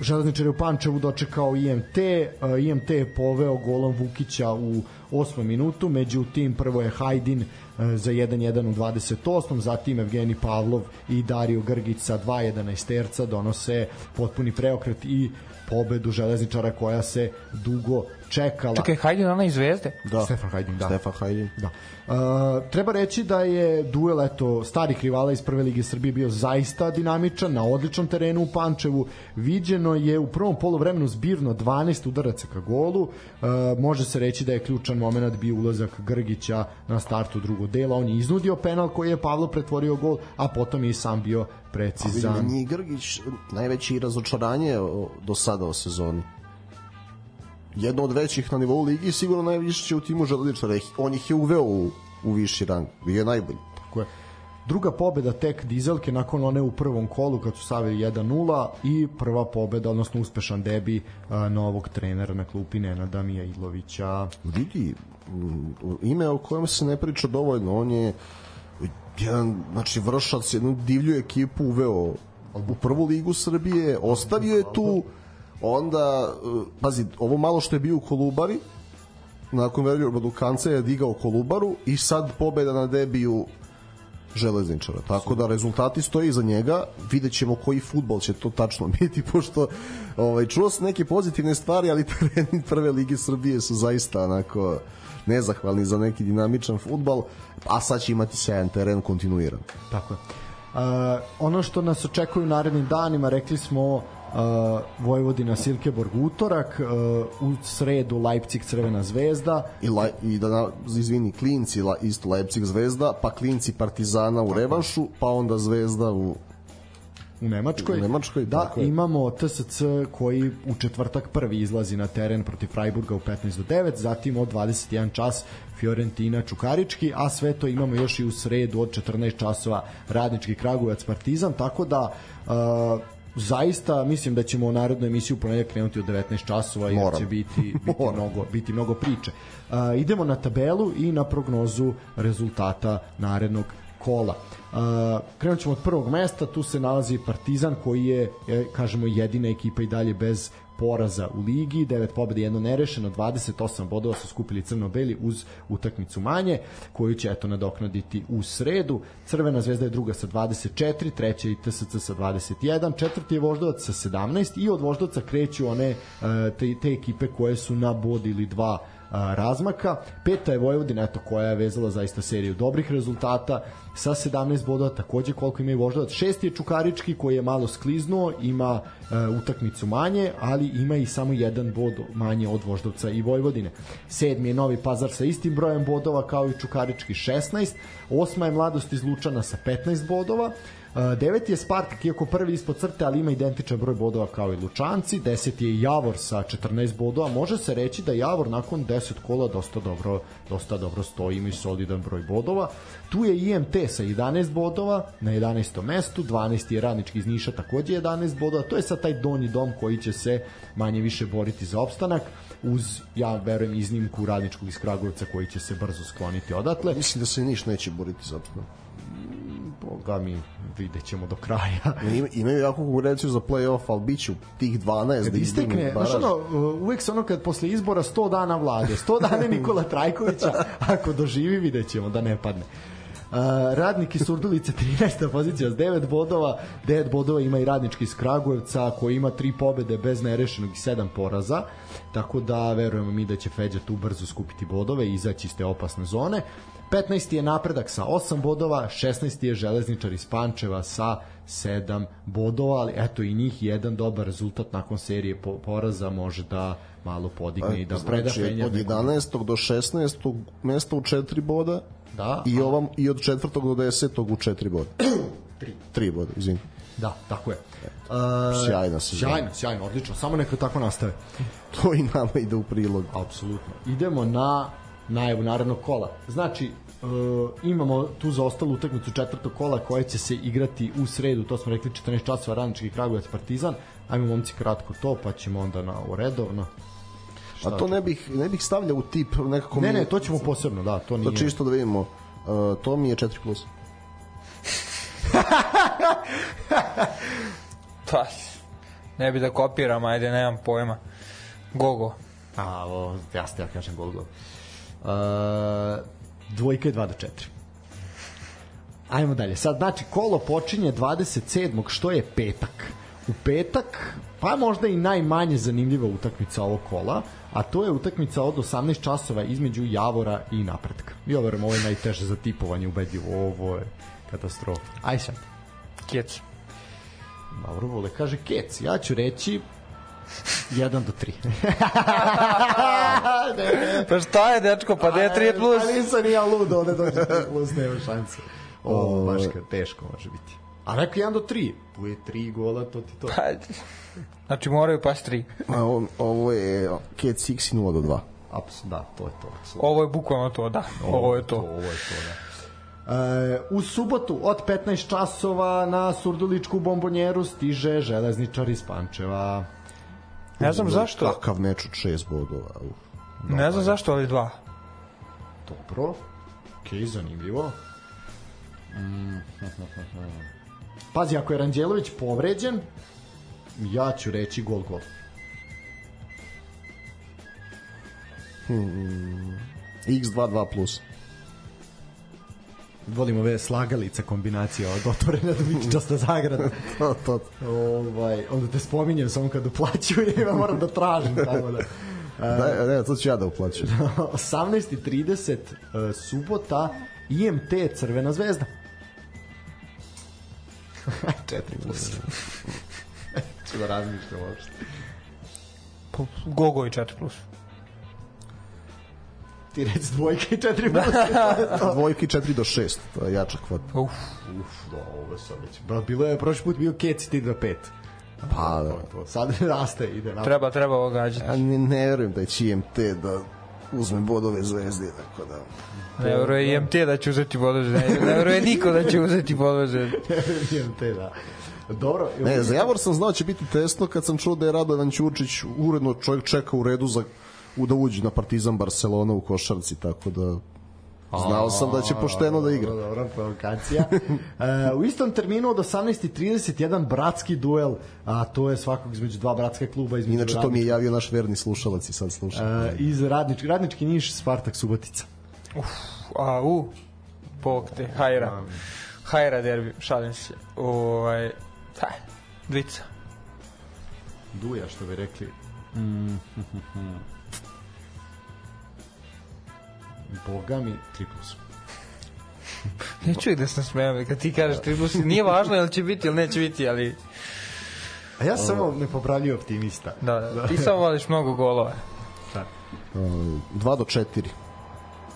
Železničar je u Pančevu dočekao IMT, uh, IMT je poveo golom Vukića u 8. minutu, međutim prvo je Hajdin uh, za 1-1 u 28. Zatim Evgeni Pavlov i Dario Grgić sa 2-11 terca donose potpuni preokret i pobedu železničara koja se dugo čekala. Čekaj, hajde na onaj zvezde. Da. Stefan Hajdin, da. Stefan Hajdin. Da. Uh, treba reći da je duel eto starih rivala iz prve lige Srbije bio zaista dinamičan na odličnom terenu u Pančevu. Viđeno je u prvom poluvremenu zbirno 12 udaraca ka golu. Uh, može se reći da je ključan moment bio ulazak Grgića na startu drugog dela. On je iznudio penal koji je Pavlo pretvorio gol, a potom je i sam bio precizan. Vidim, meni je Grgić najveći razočaranje do sada o sezoni. Jedno od većih na nivou ligi, sigurno najviše će u timu železničara. On ih je uveo u, u viši rang. Bio je najbolji. Tako je. Druga pobeda tek Dizelke nakon one u prvom kolu kad su savili 1-0 i prva pobeda, odnosno uspešan debi a, novog trenera na klupi Nenada Mijailovića. Vidi, ime o kojem se ne priča dovoljno, on je jedan, znači vršac, jednu divlju ekipu uveo u prvu ligu Srbije, ostavio je tu, onda, eh, pazi, ovo malo što je bio u Kolubari, nakon Veljur Badukanca je digao Kolubaru i sad pobeda na debiju železničara. Tako da rezultati stoje iza njega, vidjet ćemo koji futbol će to tačno biti, pošto ovaj, čuo sam neke pozitivne stvari, ali tereni prve lige Srbije su zaista onako nezahvalni za neki dinamičan futbal, a sad će imati sjajan teren kontinuiran. Tako je. Uh, ono što nas očekuje u narednim danima, rekli smo uh, Vojvodina Silkeborg utorak, uh, u sredu Leipzig Crvena zvezda, I, la, i da na, izvini, klinci la, isto Leipzig zvezda, pa klinci Partizana u revanšu, pa onda zvezda u u Nemačkoj. U Nemačkoj, da, imamo TSC koji u četvrtak prvi izlazi na teren protiv Freiburga u 15 do 9, zatim od 21 čas Fiorentina Čukarički, a sve to imamo još i u sredu od 14 časova Radnički Kragujevac Partizan, tako da uh, zaista mislim da ćemo u narednoj emisiji u ponedeljak krenuti od 19 časova jer Moram. će biti, biti, Moram. mnogo, biti mnogo priče. Uh, idemo na tabelu i na prognozu rezultata narednog kola. Uh, krenut ćemo od prvog mesta, tu se nalazi Partizan koji je, kažemo, jedina ekipa i dalje bez poraza u ligi, 9 pobjede, jedno nerešeno, 28 bodova su skupili crno-beli uz utakmicu manje, koju će eto nadoknaditi u sredu. Crvena zvezda je druga sa 24, treća i TSC sa 21, četvrti je Voždovac sa 17 i od Voždovca kreću one e, te, te ekipe koje su na bod ili dva razmaka. Peta je Vojvodina, eto, koja je vezala zaista seriju dobrih rezultata sa 17 bodova, takođe koliko ima i Voždovac. Šesti je Čukarički koji je malo skliznuo, ima e, utakmicu manje, ali ima i samo jedan bod manje od Voždovca i Vojvodine. Sedmi je Novi Pazar sa istim brojem bodova kao i Čukarički 16. Osma je Mladost iz Lučana sa 15 bodova. Uh, deveti je Spartak, iako prvi ispod crte, ali ima identičan broj bodova kao i Lučanci. Deseti je Javor sa 14 bodova. Može se reći da Javor nakon 10 kola dosta dobro, dosta dobro stoji, ima i solidan broj bodova. Tu je IMT sa 11 bodova na 11. mestu, 12. je Radnički iz Niša takođe 11 bodova. To je sad taj donji dom koji će se manje više boriti za opstanak uz, ja verujem, iznimku Radničkog iz Kragujevca koji će se brzo skloniti odatle. Mislim da se Niš neće boriti za opstanak. Boga mi vidjet ćemo do kraja. Ima, imaju jako konkurenciju za play-off, ali bit će u tih 12 Kad da istekne, znaš ono, uh, uvek se ono kad posle izbora 100 dana vlade, 100 dana Nikola Trajkovića, ako doživi vidjet ćemo da ne padne. Uh, radnik iz Surdulice 13. pozicija s 9 bodova 9 bodova ima i radnički iz Kragujevca koji ima 3 pobede bez nerešenog i 7 poraza tako da verujemo mi da će Feđa tu brzo skupiti bodove i izaći iz te opasne zone 15. je napredak sa 8 bodova 16. je železničar iz Pančeva sa 7 bodova ali eto i njih jedan dobar rezultat nakon serije po poraza može da malo podigne i da preda znači, Fenjer od nekom- 11. do 16. mesta u 4 boda Da, i, ovam, i od 4. do 10. u 4 boda. 3. 3 boda, izvini. Da, tako je. Uh, Sjajna sezona. Sjajno, sjajno, odlično. Samo neka tako nastave. To i nama ide u prilog. Apsolutno. Idemo na najavu narednog kola. Znači, uh, imamo tu za ostalu utakmicu četvrtog kola koja će se igrati u sredu, to smo rekli 14 časova Radnički Kragujevac Partizan. Ajmo momci kratko to, pa ćemo onda na ovo redovno. A to ne bih, ne bih stavljao u tip nekako... Ne, mi- ne, to ćemo posebno, da, to nije. To čisto da vidimo. Uh, to mi je 4+. Plus. Pa, ne bi da kopiram, ajde, nemam pojma. Gogo. A, ovo, ja ste ja kažem gol gol. Dvojka je 2 do 4. Ajmo dalje. Sad, znači, kolo počinje 27. što je petak. U petak, pa možda i najmanje zanimljiva utakmica ovog kola, a to je utakmica od 18 časova između Javora i Napretka. I ovo, ovo je najteže za tipovanje ubedljivo. Ovo je katastrofa. Aj sad. Kjec. Dobro, vole, kaže Kec. Ja ću reći 1 do 3. Pa šta je, dečko, pa da je 3 plus? Pa nisam ni ja lud, ovde dođe 3 plus, nema šanse. O, baš kad teško može biti. A rekao 1 do 3. Tu je 3 gola, to ti to. Ajde. Znači moraju pas 3. A on, ovo je Cat 6 i 0 do 2. Aps, da, to je to. Ovo je bukvalno to, da. Ovo je to. Ovo je to, da. E, u subotu od 15 časova na Surduličku bombonjeru stiže železničar iz Pančeva. Ne znam zašto, Kakav meč od 6 bodova. Ne znam zašto ali dva. Dobro. Okej, zanimljivo. Mm. Pazi, ako je Ranđelović povređen, ja ću reći gol gol. X2 2 plus. Volim ove slagalice kombinacije od otvorena dobičasta zagrada. to, to. ovaj, onda te spominjem samo kad uplaćujem, ja moram da tražim tamo da. Da, ne, to ću ja da uplaćujem. 18.30 uh, subota IMT Crvena zvezda. 4 plus. Ću da razmišljam uopšte. Gogo i 4 plus. Ti reci dvojka i 4 plus. Dvojki 4 do 6, to je jača kvota. Uf, Uf, da, ovo sam već. Ba, bilo je, prošli put bio kec ti do 5. Pa, da. To, sad raste, ide na. treba, treba ovo gađati. Ja ne, ne verujem da će IMT da uzme bodove zvezde, tako da... Ne veruje IMT da će uzeti bodove. Ne, ne veruje niko da će uzeti bodove. IMT, da. Dobro. Ne, za Javor sam znao da će biti tesno kad sam čuo da je Radovan Ćučić uredno čovjek čeka u redu za u da uđe na Partizan Barcelona u košarci, tako da znao sam da će pošteno da igra. Dobro, dobra provokacija. e, u istom terminu od 18.30 jedan bratski duel, a to je svakog između dva bratska kluba. Između Inače, to mi je javio naš verni slušalac i sad sluša. E, iz radnički, radnički Niš, Spartak Subotica. A, u, bog te, hajra. Hajra derbi, šalim se. Ovaj, taj, dvica. Duja, što bi rekli. Boga mi, 3 plus. Neću ih da sam smijem, kad ti kažeš 3 plus, nije važno jel će biti ili neće biti, ali A ja sam samo nepopravljiv optimista. da, da. ti samo voliš mnogo golova. 2 do 4.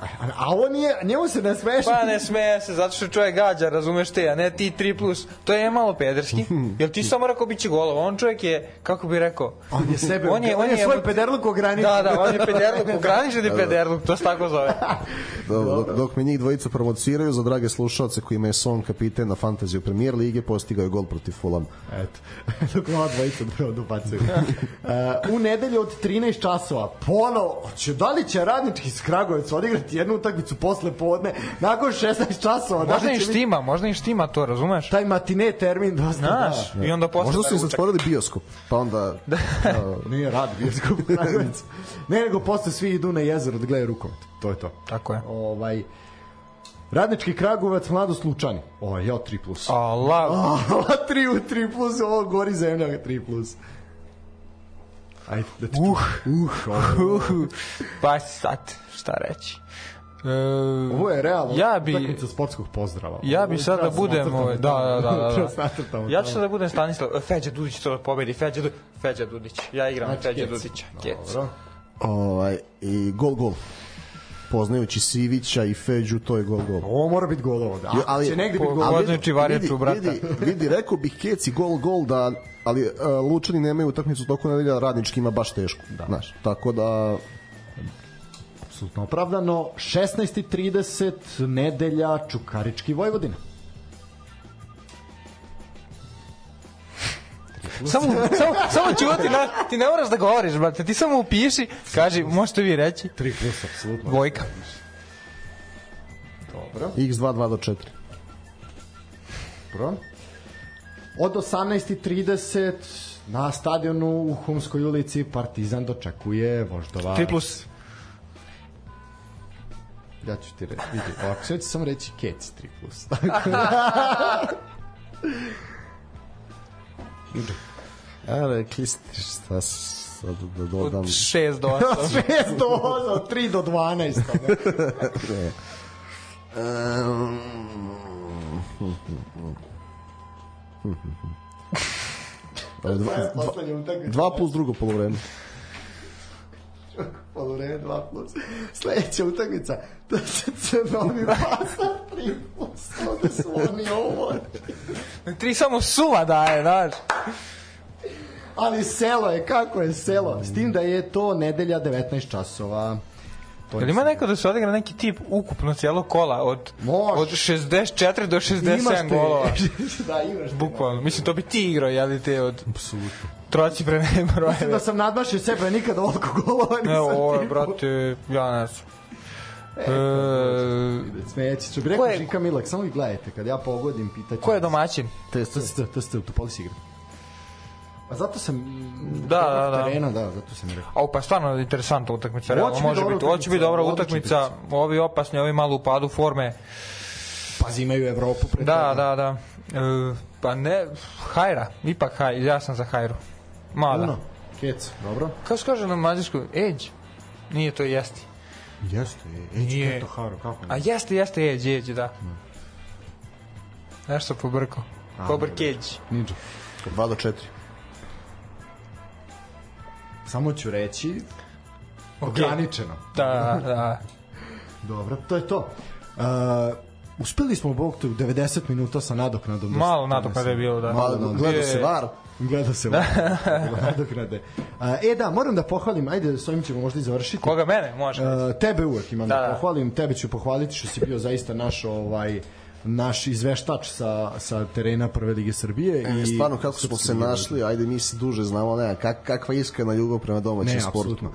A, a ovo nije, njemu se ne smeši. Pa ne smeje se, zato što čovjek gađa, razumeš te, a ne ti 3 plus. To je malo pederski. Jel ti samo rekao biće golova? On čovjek je, kako bi rekao... On je sebe, on je, on je svoj pederluk ograničen. Da, da, on je pederluk, ograničeni pederluk, to se tako zove. Dobro, dok, dok me njih dvojica promociraju za drage slušalce kojima je Son kapiten na Fantaziju premier lige, postigao je gol protiv Fulham. Eto, dok ova dvojica dobro dobacuju. Uh, u nedelju od 13 časova, ponovo, će, da li će radnički iz Kragovica odigrati jednu utakmicu posle podne, nakon 16 časova? da Možda li i će biti štima, možda i štima to, razumeš? Taj matine termin dosta, Znaš, da. i onda posle... Možda su im zatvorili bioskop, pa onda... Nije rad bioskop Kragujevcu. Ne, nego posle svi idu na jezero da gledaju rukomet. To je to. Tako je. Ovaj, Radnički Kragujevac, Mlado Slučani. O, ja 3 plus. Allah, Ova 3 u 3 plus, ovo gori zemlja 3 plus. Ajde, da ti uh, uh, ovo, pa sad, šta reći. E, ovo je realno Ja bi- utakmica sportskog pozdrava. Ja bi sad da budem, ovaj, da, da, da, da, da. Ja ću sad da budem Stanislav, e, Feđa Dudić to da pobedi, Feđa, Du- Feđa Dudić. Ja igram Znači, Feđa. Dudića. Kec. Dobro. Ovaj, I gol, gol. Poznajući Sivića i Feđu, to je gol, gol. Ovo mora biti gol ovo. Da. Ali- će negde biti gol. Ali brata. Vidi, vidi, rekao bih Keci gol, gol, da, ali uh, Lučani nemaju utakmicu toliko nedelja, radnički ima baš teško. Da. Znaš, tako da Apsolutno opravdano. 16.30, nedelja, Čukarički Vojvodina. Samo, samo, samo čuti, na, ti ne moraš da govoriš, brate, ti samo upiši, kaži, možete vi reći, 3 plus, apsolutno. dvojka. Dobro. x2 2 do 4. Dobro. Od 18.30 na stadionu u Humskoj ulici Partizan dočekuje Voždova. 3 plus. Ja ću ti reći, vidi, ovako, sve ću samo reći Kec 3 plus. A, rekli ste šta sad da Od dodam. 6 do 8. 6 do 8, od 3 do 12. Dva, dva, dva plus drugo polovreme. Polovreme 2 plus. Sledeća utakmica. Da se se novi pasar 3 plus. Ovde su oni ovo. 3 samo suva daje, znaš. Ali selo je, kako je selo? S tim da je to nedelja 19 časova. To Jel je ima neko da se odigra neki tip ukupno cijelo kola od, Može. od 64 do 67 Imaš te- golova? da, imaš te. Bukvalno. Mislim, to bi ti igrao, jeli te od Apsolutno. troci pre ne Mislim brojeve. da sam nadmašio sebe, nikad ovoliko golova nisam Evo, ovo brate, ja ne znam. E, Smeći, što bi rekao Žika Milak, samo vi gledajte, kad ja pogodim, pitaću. ko je domaćin? TSC, TSC, u Topoli si igra. A zato sam... Da, da, da. Terena, da, zato sam rekao. Au, pa stvarno interesantna utakmica, realno može biti. Ovo će biti dobra utakmica, ovi opasni, ovi malo u padu forme. Pazi, imaju Evropu pred Da, da, da. E, pa ne, Hajra, ipak Hajra, ja sam za Hajru. Mada. Uno, kec, dobro. Kako se kaže na mađarsku? Edge? Nije to jesti. Jeste, Eđi Nije. Keto Haru, kako A jeste, jeste Edge, Edge, da. Nešto pobrko. Pobrkeđ. Ninja. 2 do 4. Samo ću reći, Okej. ograničeno. Da, da. Dobro, to je to. Uh, uspeli smo, Bog te, u 90 minuta sa nadoknadom. da Malo nadoknade je bilo, da. Malo nadoknade. gleda se var. Gleda se ovo. nadoknade. Uh, e da, moram da pohvalim, ajde, s ovim ćemo možda i završiti. Koga mene? Može. Uh, tebe uvek imam da, Da, da da. pohvalim, tebe ću pohvaliti što si bio zaista naš ovaj naš izveštač sa, sa terena Prve lige Srbije. I i stvarno kako smo se našli, ajde mi se duže znamo, ne, kak, kakva iskrena ljubav prema domaćem Ne, sportu. apsolutno.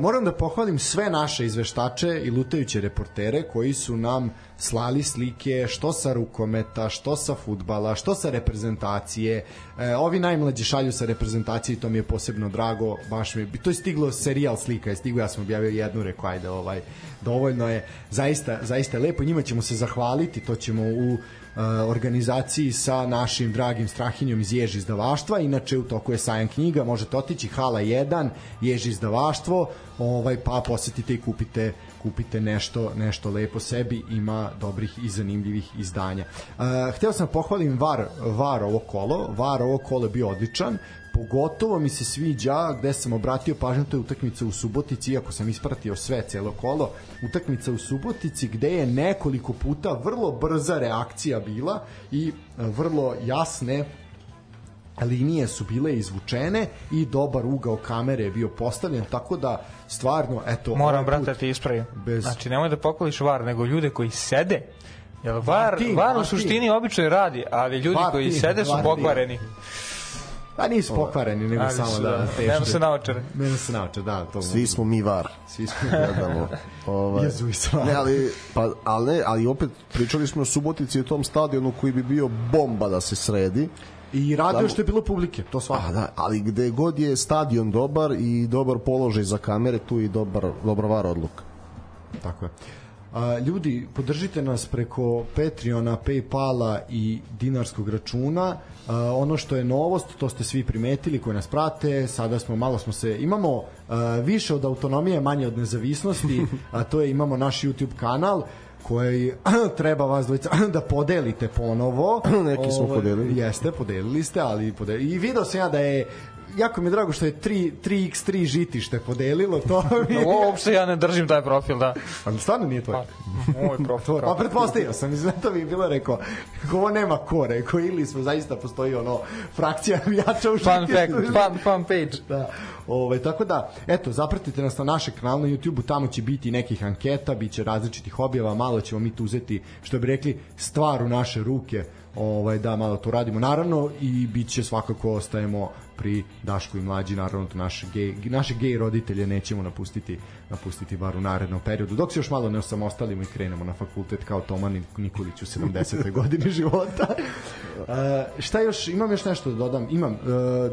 Moram da pohvalim sve naše izveštače i lutajuće reportere koji su nam slali slike što sa rukometa, što sa futbala, što sa reprezentacije. E, ovi najmlađi šalju sa reprezentacije i to mi je posebno drago. Baš mi je, to je stiglo serijal slika, je stiglo, ja sam objavio jednu, rekao ajde, ovaj, dovoljno je. Zaista, zaista je lepo, njima ćemo se zahvaliti, to ćemo u e, organizaciji sa našim dragim Strahinjom iz Ježi izdavaštva. Inače u toku je sajam knjiga, možete otići Hala 1, Ježi izdavaštvo, ovaj pa posetite i kupite kupite nešto nešto lepo sebi, ima dobrih i zanimljivih izdanja. Uh, hteo sam da pohvalim VAR, VAR ovo kolo, VAR ovo kolo je bio odličan, pogotovo mi se sviđa gde sam obratio pažnju to je utakmica u Subotici iako sam ispratio sve celo kolo. Utakmica u Subotici gde je nekoliko puta vrlo brza reakcija bila i vrlo jasne linije su bile izvučene i dobar ugao kamere je bio postavljen tako da stvarno eto Moram, ovaj brate, da ti ispravim. bez- Znači, nemoj da pokoliš var, nego ljude koji sede. Jer var, Martin, var u suštini obično i radi, ali ljudi koji Martin, sede su pokvareni. Pa nisu pokvareni, nego Ali samo su, da, da, nema se naočare. Nema se naoče, da. To Svi smo mi var. Svi smo. gledamo. Ovaj, Jezu i sva. ne, ali, pa, ali, ne, ali opet pričali smo o Subotici i o tom stadionu koji bi bio bomba da se sredi. I radio što je bilo publike, to svakako. A, da, ali gde god je stadion dobar i dobar položaj za kamere, tu je i dobar, dobra var odluka. Tako je. A, ljudi, podržite nas preko Patreona, Paypala i dinarskog računa. A, ono što je novost, to ste svi primetili koji nas prate, sada smo malo smo se imamo a, više od autonomije, manje od nezavisnosti, a to je imamo naš YouTube kanal koji treba vas dvojica da podelite ponovo. Neki smo Ovo, podelili. Jeste, podelili ste, ali podelili. i video sam ja da je jako mi je drago što je 3, 3x3 žitište podelilo to. mi je- Uopšte ja ne držim taj profil, da. Ali stvarno nije tvoj. Moj profil. Pa pretpostavio sam, izgleda to mi je bilo rekao, ovo nema ko, rekao, ili smo zaista postoji ono frakcija navijača u Fun žitištu. fact, fun, fun page. Da. Ove, tako da, eto, zapratite nas na našem kanalu na YouTube-u, tamo će biti nekih anketa, bit će različitih objava, malo ćemo mi tu uzeti, što bi rekli, stvar u naše ruke, ovaj, da malo to radimo. Naravno, i bit će svakako ostajemo pri Dašku i mlađi, naravno, to naše gej, naše gej roditelje nećemo napustiti, napustiti bar u narednom periodu. Dok se još malo ne osamostalimo i krenemo na fakultet kao Toma Nikolić u 70. godini života. E, šta još, imam još nešto da dodam? Imam. E,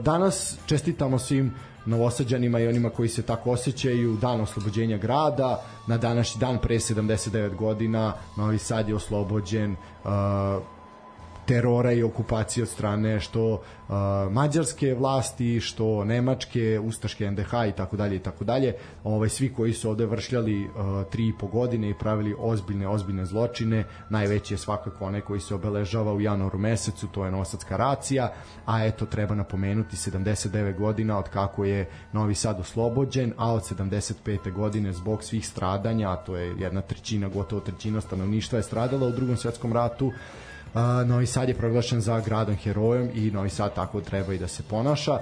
danas čestitamo svim novosađanima i onima koji se tako osjećaju dan oslobođenja grada na današnji dan pre 79 godina Novi Sad je oslobođen uh, terora i okupacije od strane što uh, mađarske vlasti, što nemačke, ustaške NDH i tako dalje i tako dalje. Ovaj svi koji su ovde vršljali uh, tri i po godine i pravili ozbiljne ozbiljne zločine, najveći je svakako onaj koji se obeležava u januaru mesecu, to je Novosadska racija, a eto treba napomenuti 79 godina od kako je Novi Sad oslobođen, a od 75. godine zbog svih stradanja, a to je jedna trećina, gotovo trećina stanovništva je stradala u drugom svetskom ratu, A, Novi Sad je proglašen za gradom herojom i Novi Sad tako treba i da se ponaša.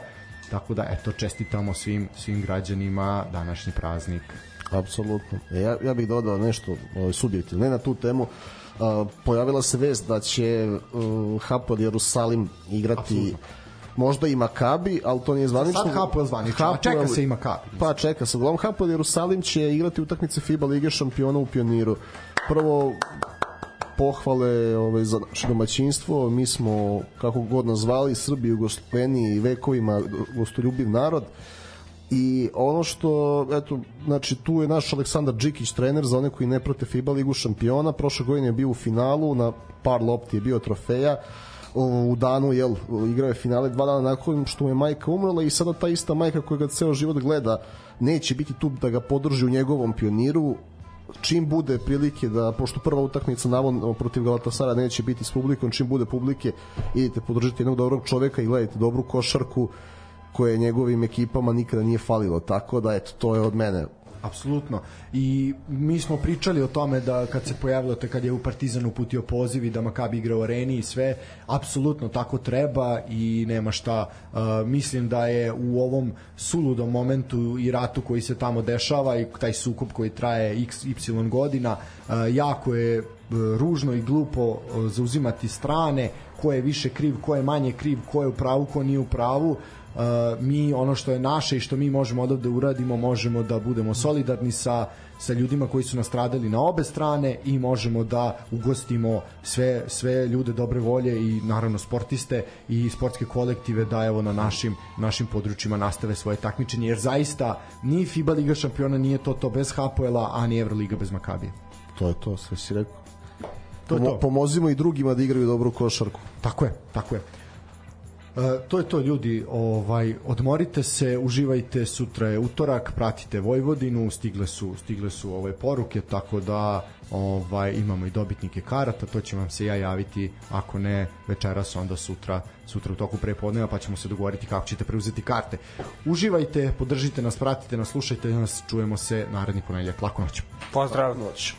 Tako da, eto, čestitamo svim, svim građanima današnji praznik. Apsolutno. E, ja, ja bih dodao nešto ovaj, subjektivno, ne na tu temu. Uh, pojavila se vest da će uh, Hapoel Jerusalim igrati Apsolutno. možda i Makabi, ali to nije zvanično. Sad Hapoel zvanično, a čeka se i Makabi. Pa čeka se. Uglavnom Hapoel Jerusalim će igrati utakmice FIBA Lige šampiona u Pioniru. Prvo pohvale ovaj, za naše domaćinstvo. Mi smo, kako god nazvali, Srbi, Jugosloveni i vekovima gostoljubiv narod. I ono što, eto, znači tu je naš Aleksandar Džikić, trener za one koji ne prate FIBA ligu šampiona. Prošle godine je bio u finalu, na par lopti je bio trofeja u danu, jel, igrao je finale dva dana nakon što mu je majka umrla i sada ta ista majka koja ga ceo život gleda neće biti tu da ga podrži u njegovom pioniru čim bude prilike da, pošto prva utakmica navodno protiv Galatasara neće biti s publikom, čim bude publike idite podržite jednog dobrog čoveka i gledajte dobru košarku koje njegovim ekipama nikada nije falilo, tako da eto, to je od mene Apsolutno. I mi smo pričali o tome da kad se pojavilo te kad je u Partizan uputio poziv i da Makabi igra u areni i sve, apsolutno tako treba i nema šta. Uh, mislim da je u ovom suludom momentu i ratu koji se tamo dešava i taj sukob koji traje x, y godina, uh, jako je uh, ružno i glupo uh, zauzimati strane, ko je više kriv, ko je manje kriv, ko je u pravu, ko nije u pravu mi ono što je naše i što mi možemo odavde uradimo možemo da budemo solidarni sa sa ljudima koji su nastradali na obe strane i možemo da ugostimo sve sve ljude dobre volje i naravno sportiste i sportske kolektive da evo na našim našim područjima nastave svoje takmičenje jer zaista ni FIBA Liga šampiona nije to to bez Hapoela, a ni Evroliga bez Makabija. to je to, sve si rekao To je to. pomozimo i drugima da igraju dobru košarku Tako je, tako je. To je to ljudi, ovaj odmorite se, uživajte, sutra je utorak, pratite Vojvodinu, stigle su stigle su ove poruke, tako da ovaj imamo i dobitnike karata, to će vam se ja javiti ako ne večeras onda sutra sutra u toku prepodneva pa ćemo se dogovoriti kako ćete preuzeti karte. Uživajte, podržite nas, pratite nas, slušajte nas, čujemo se naredni ponedeljak. Laku noć. Pozdrav. Noć.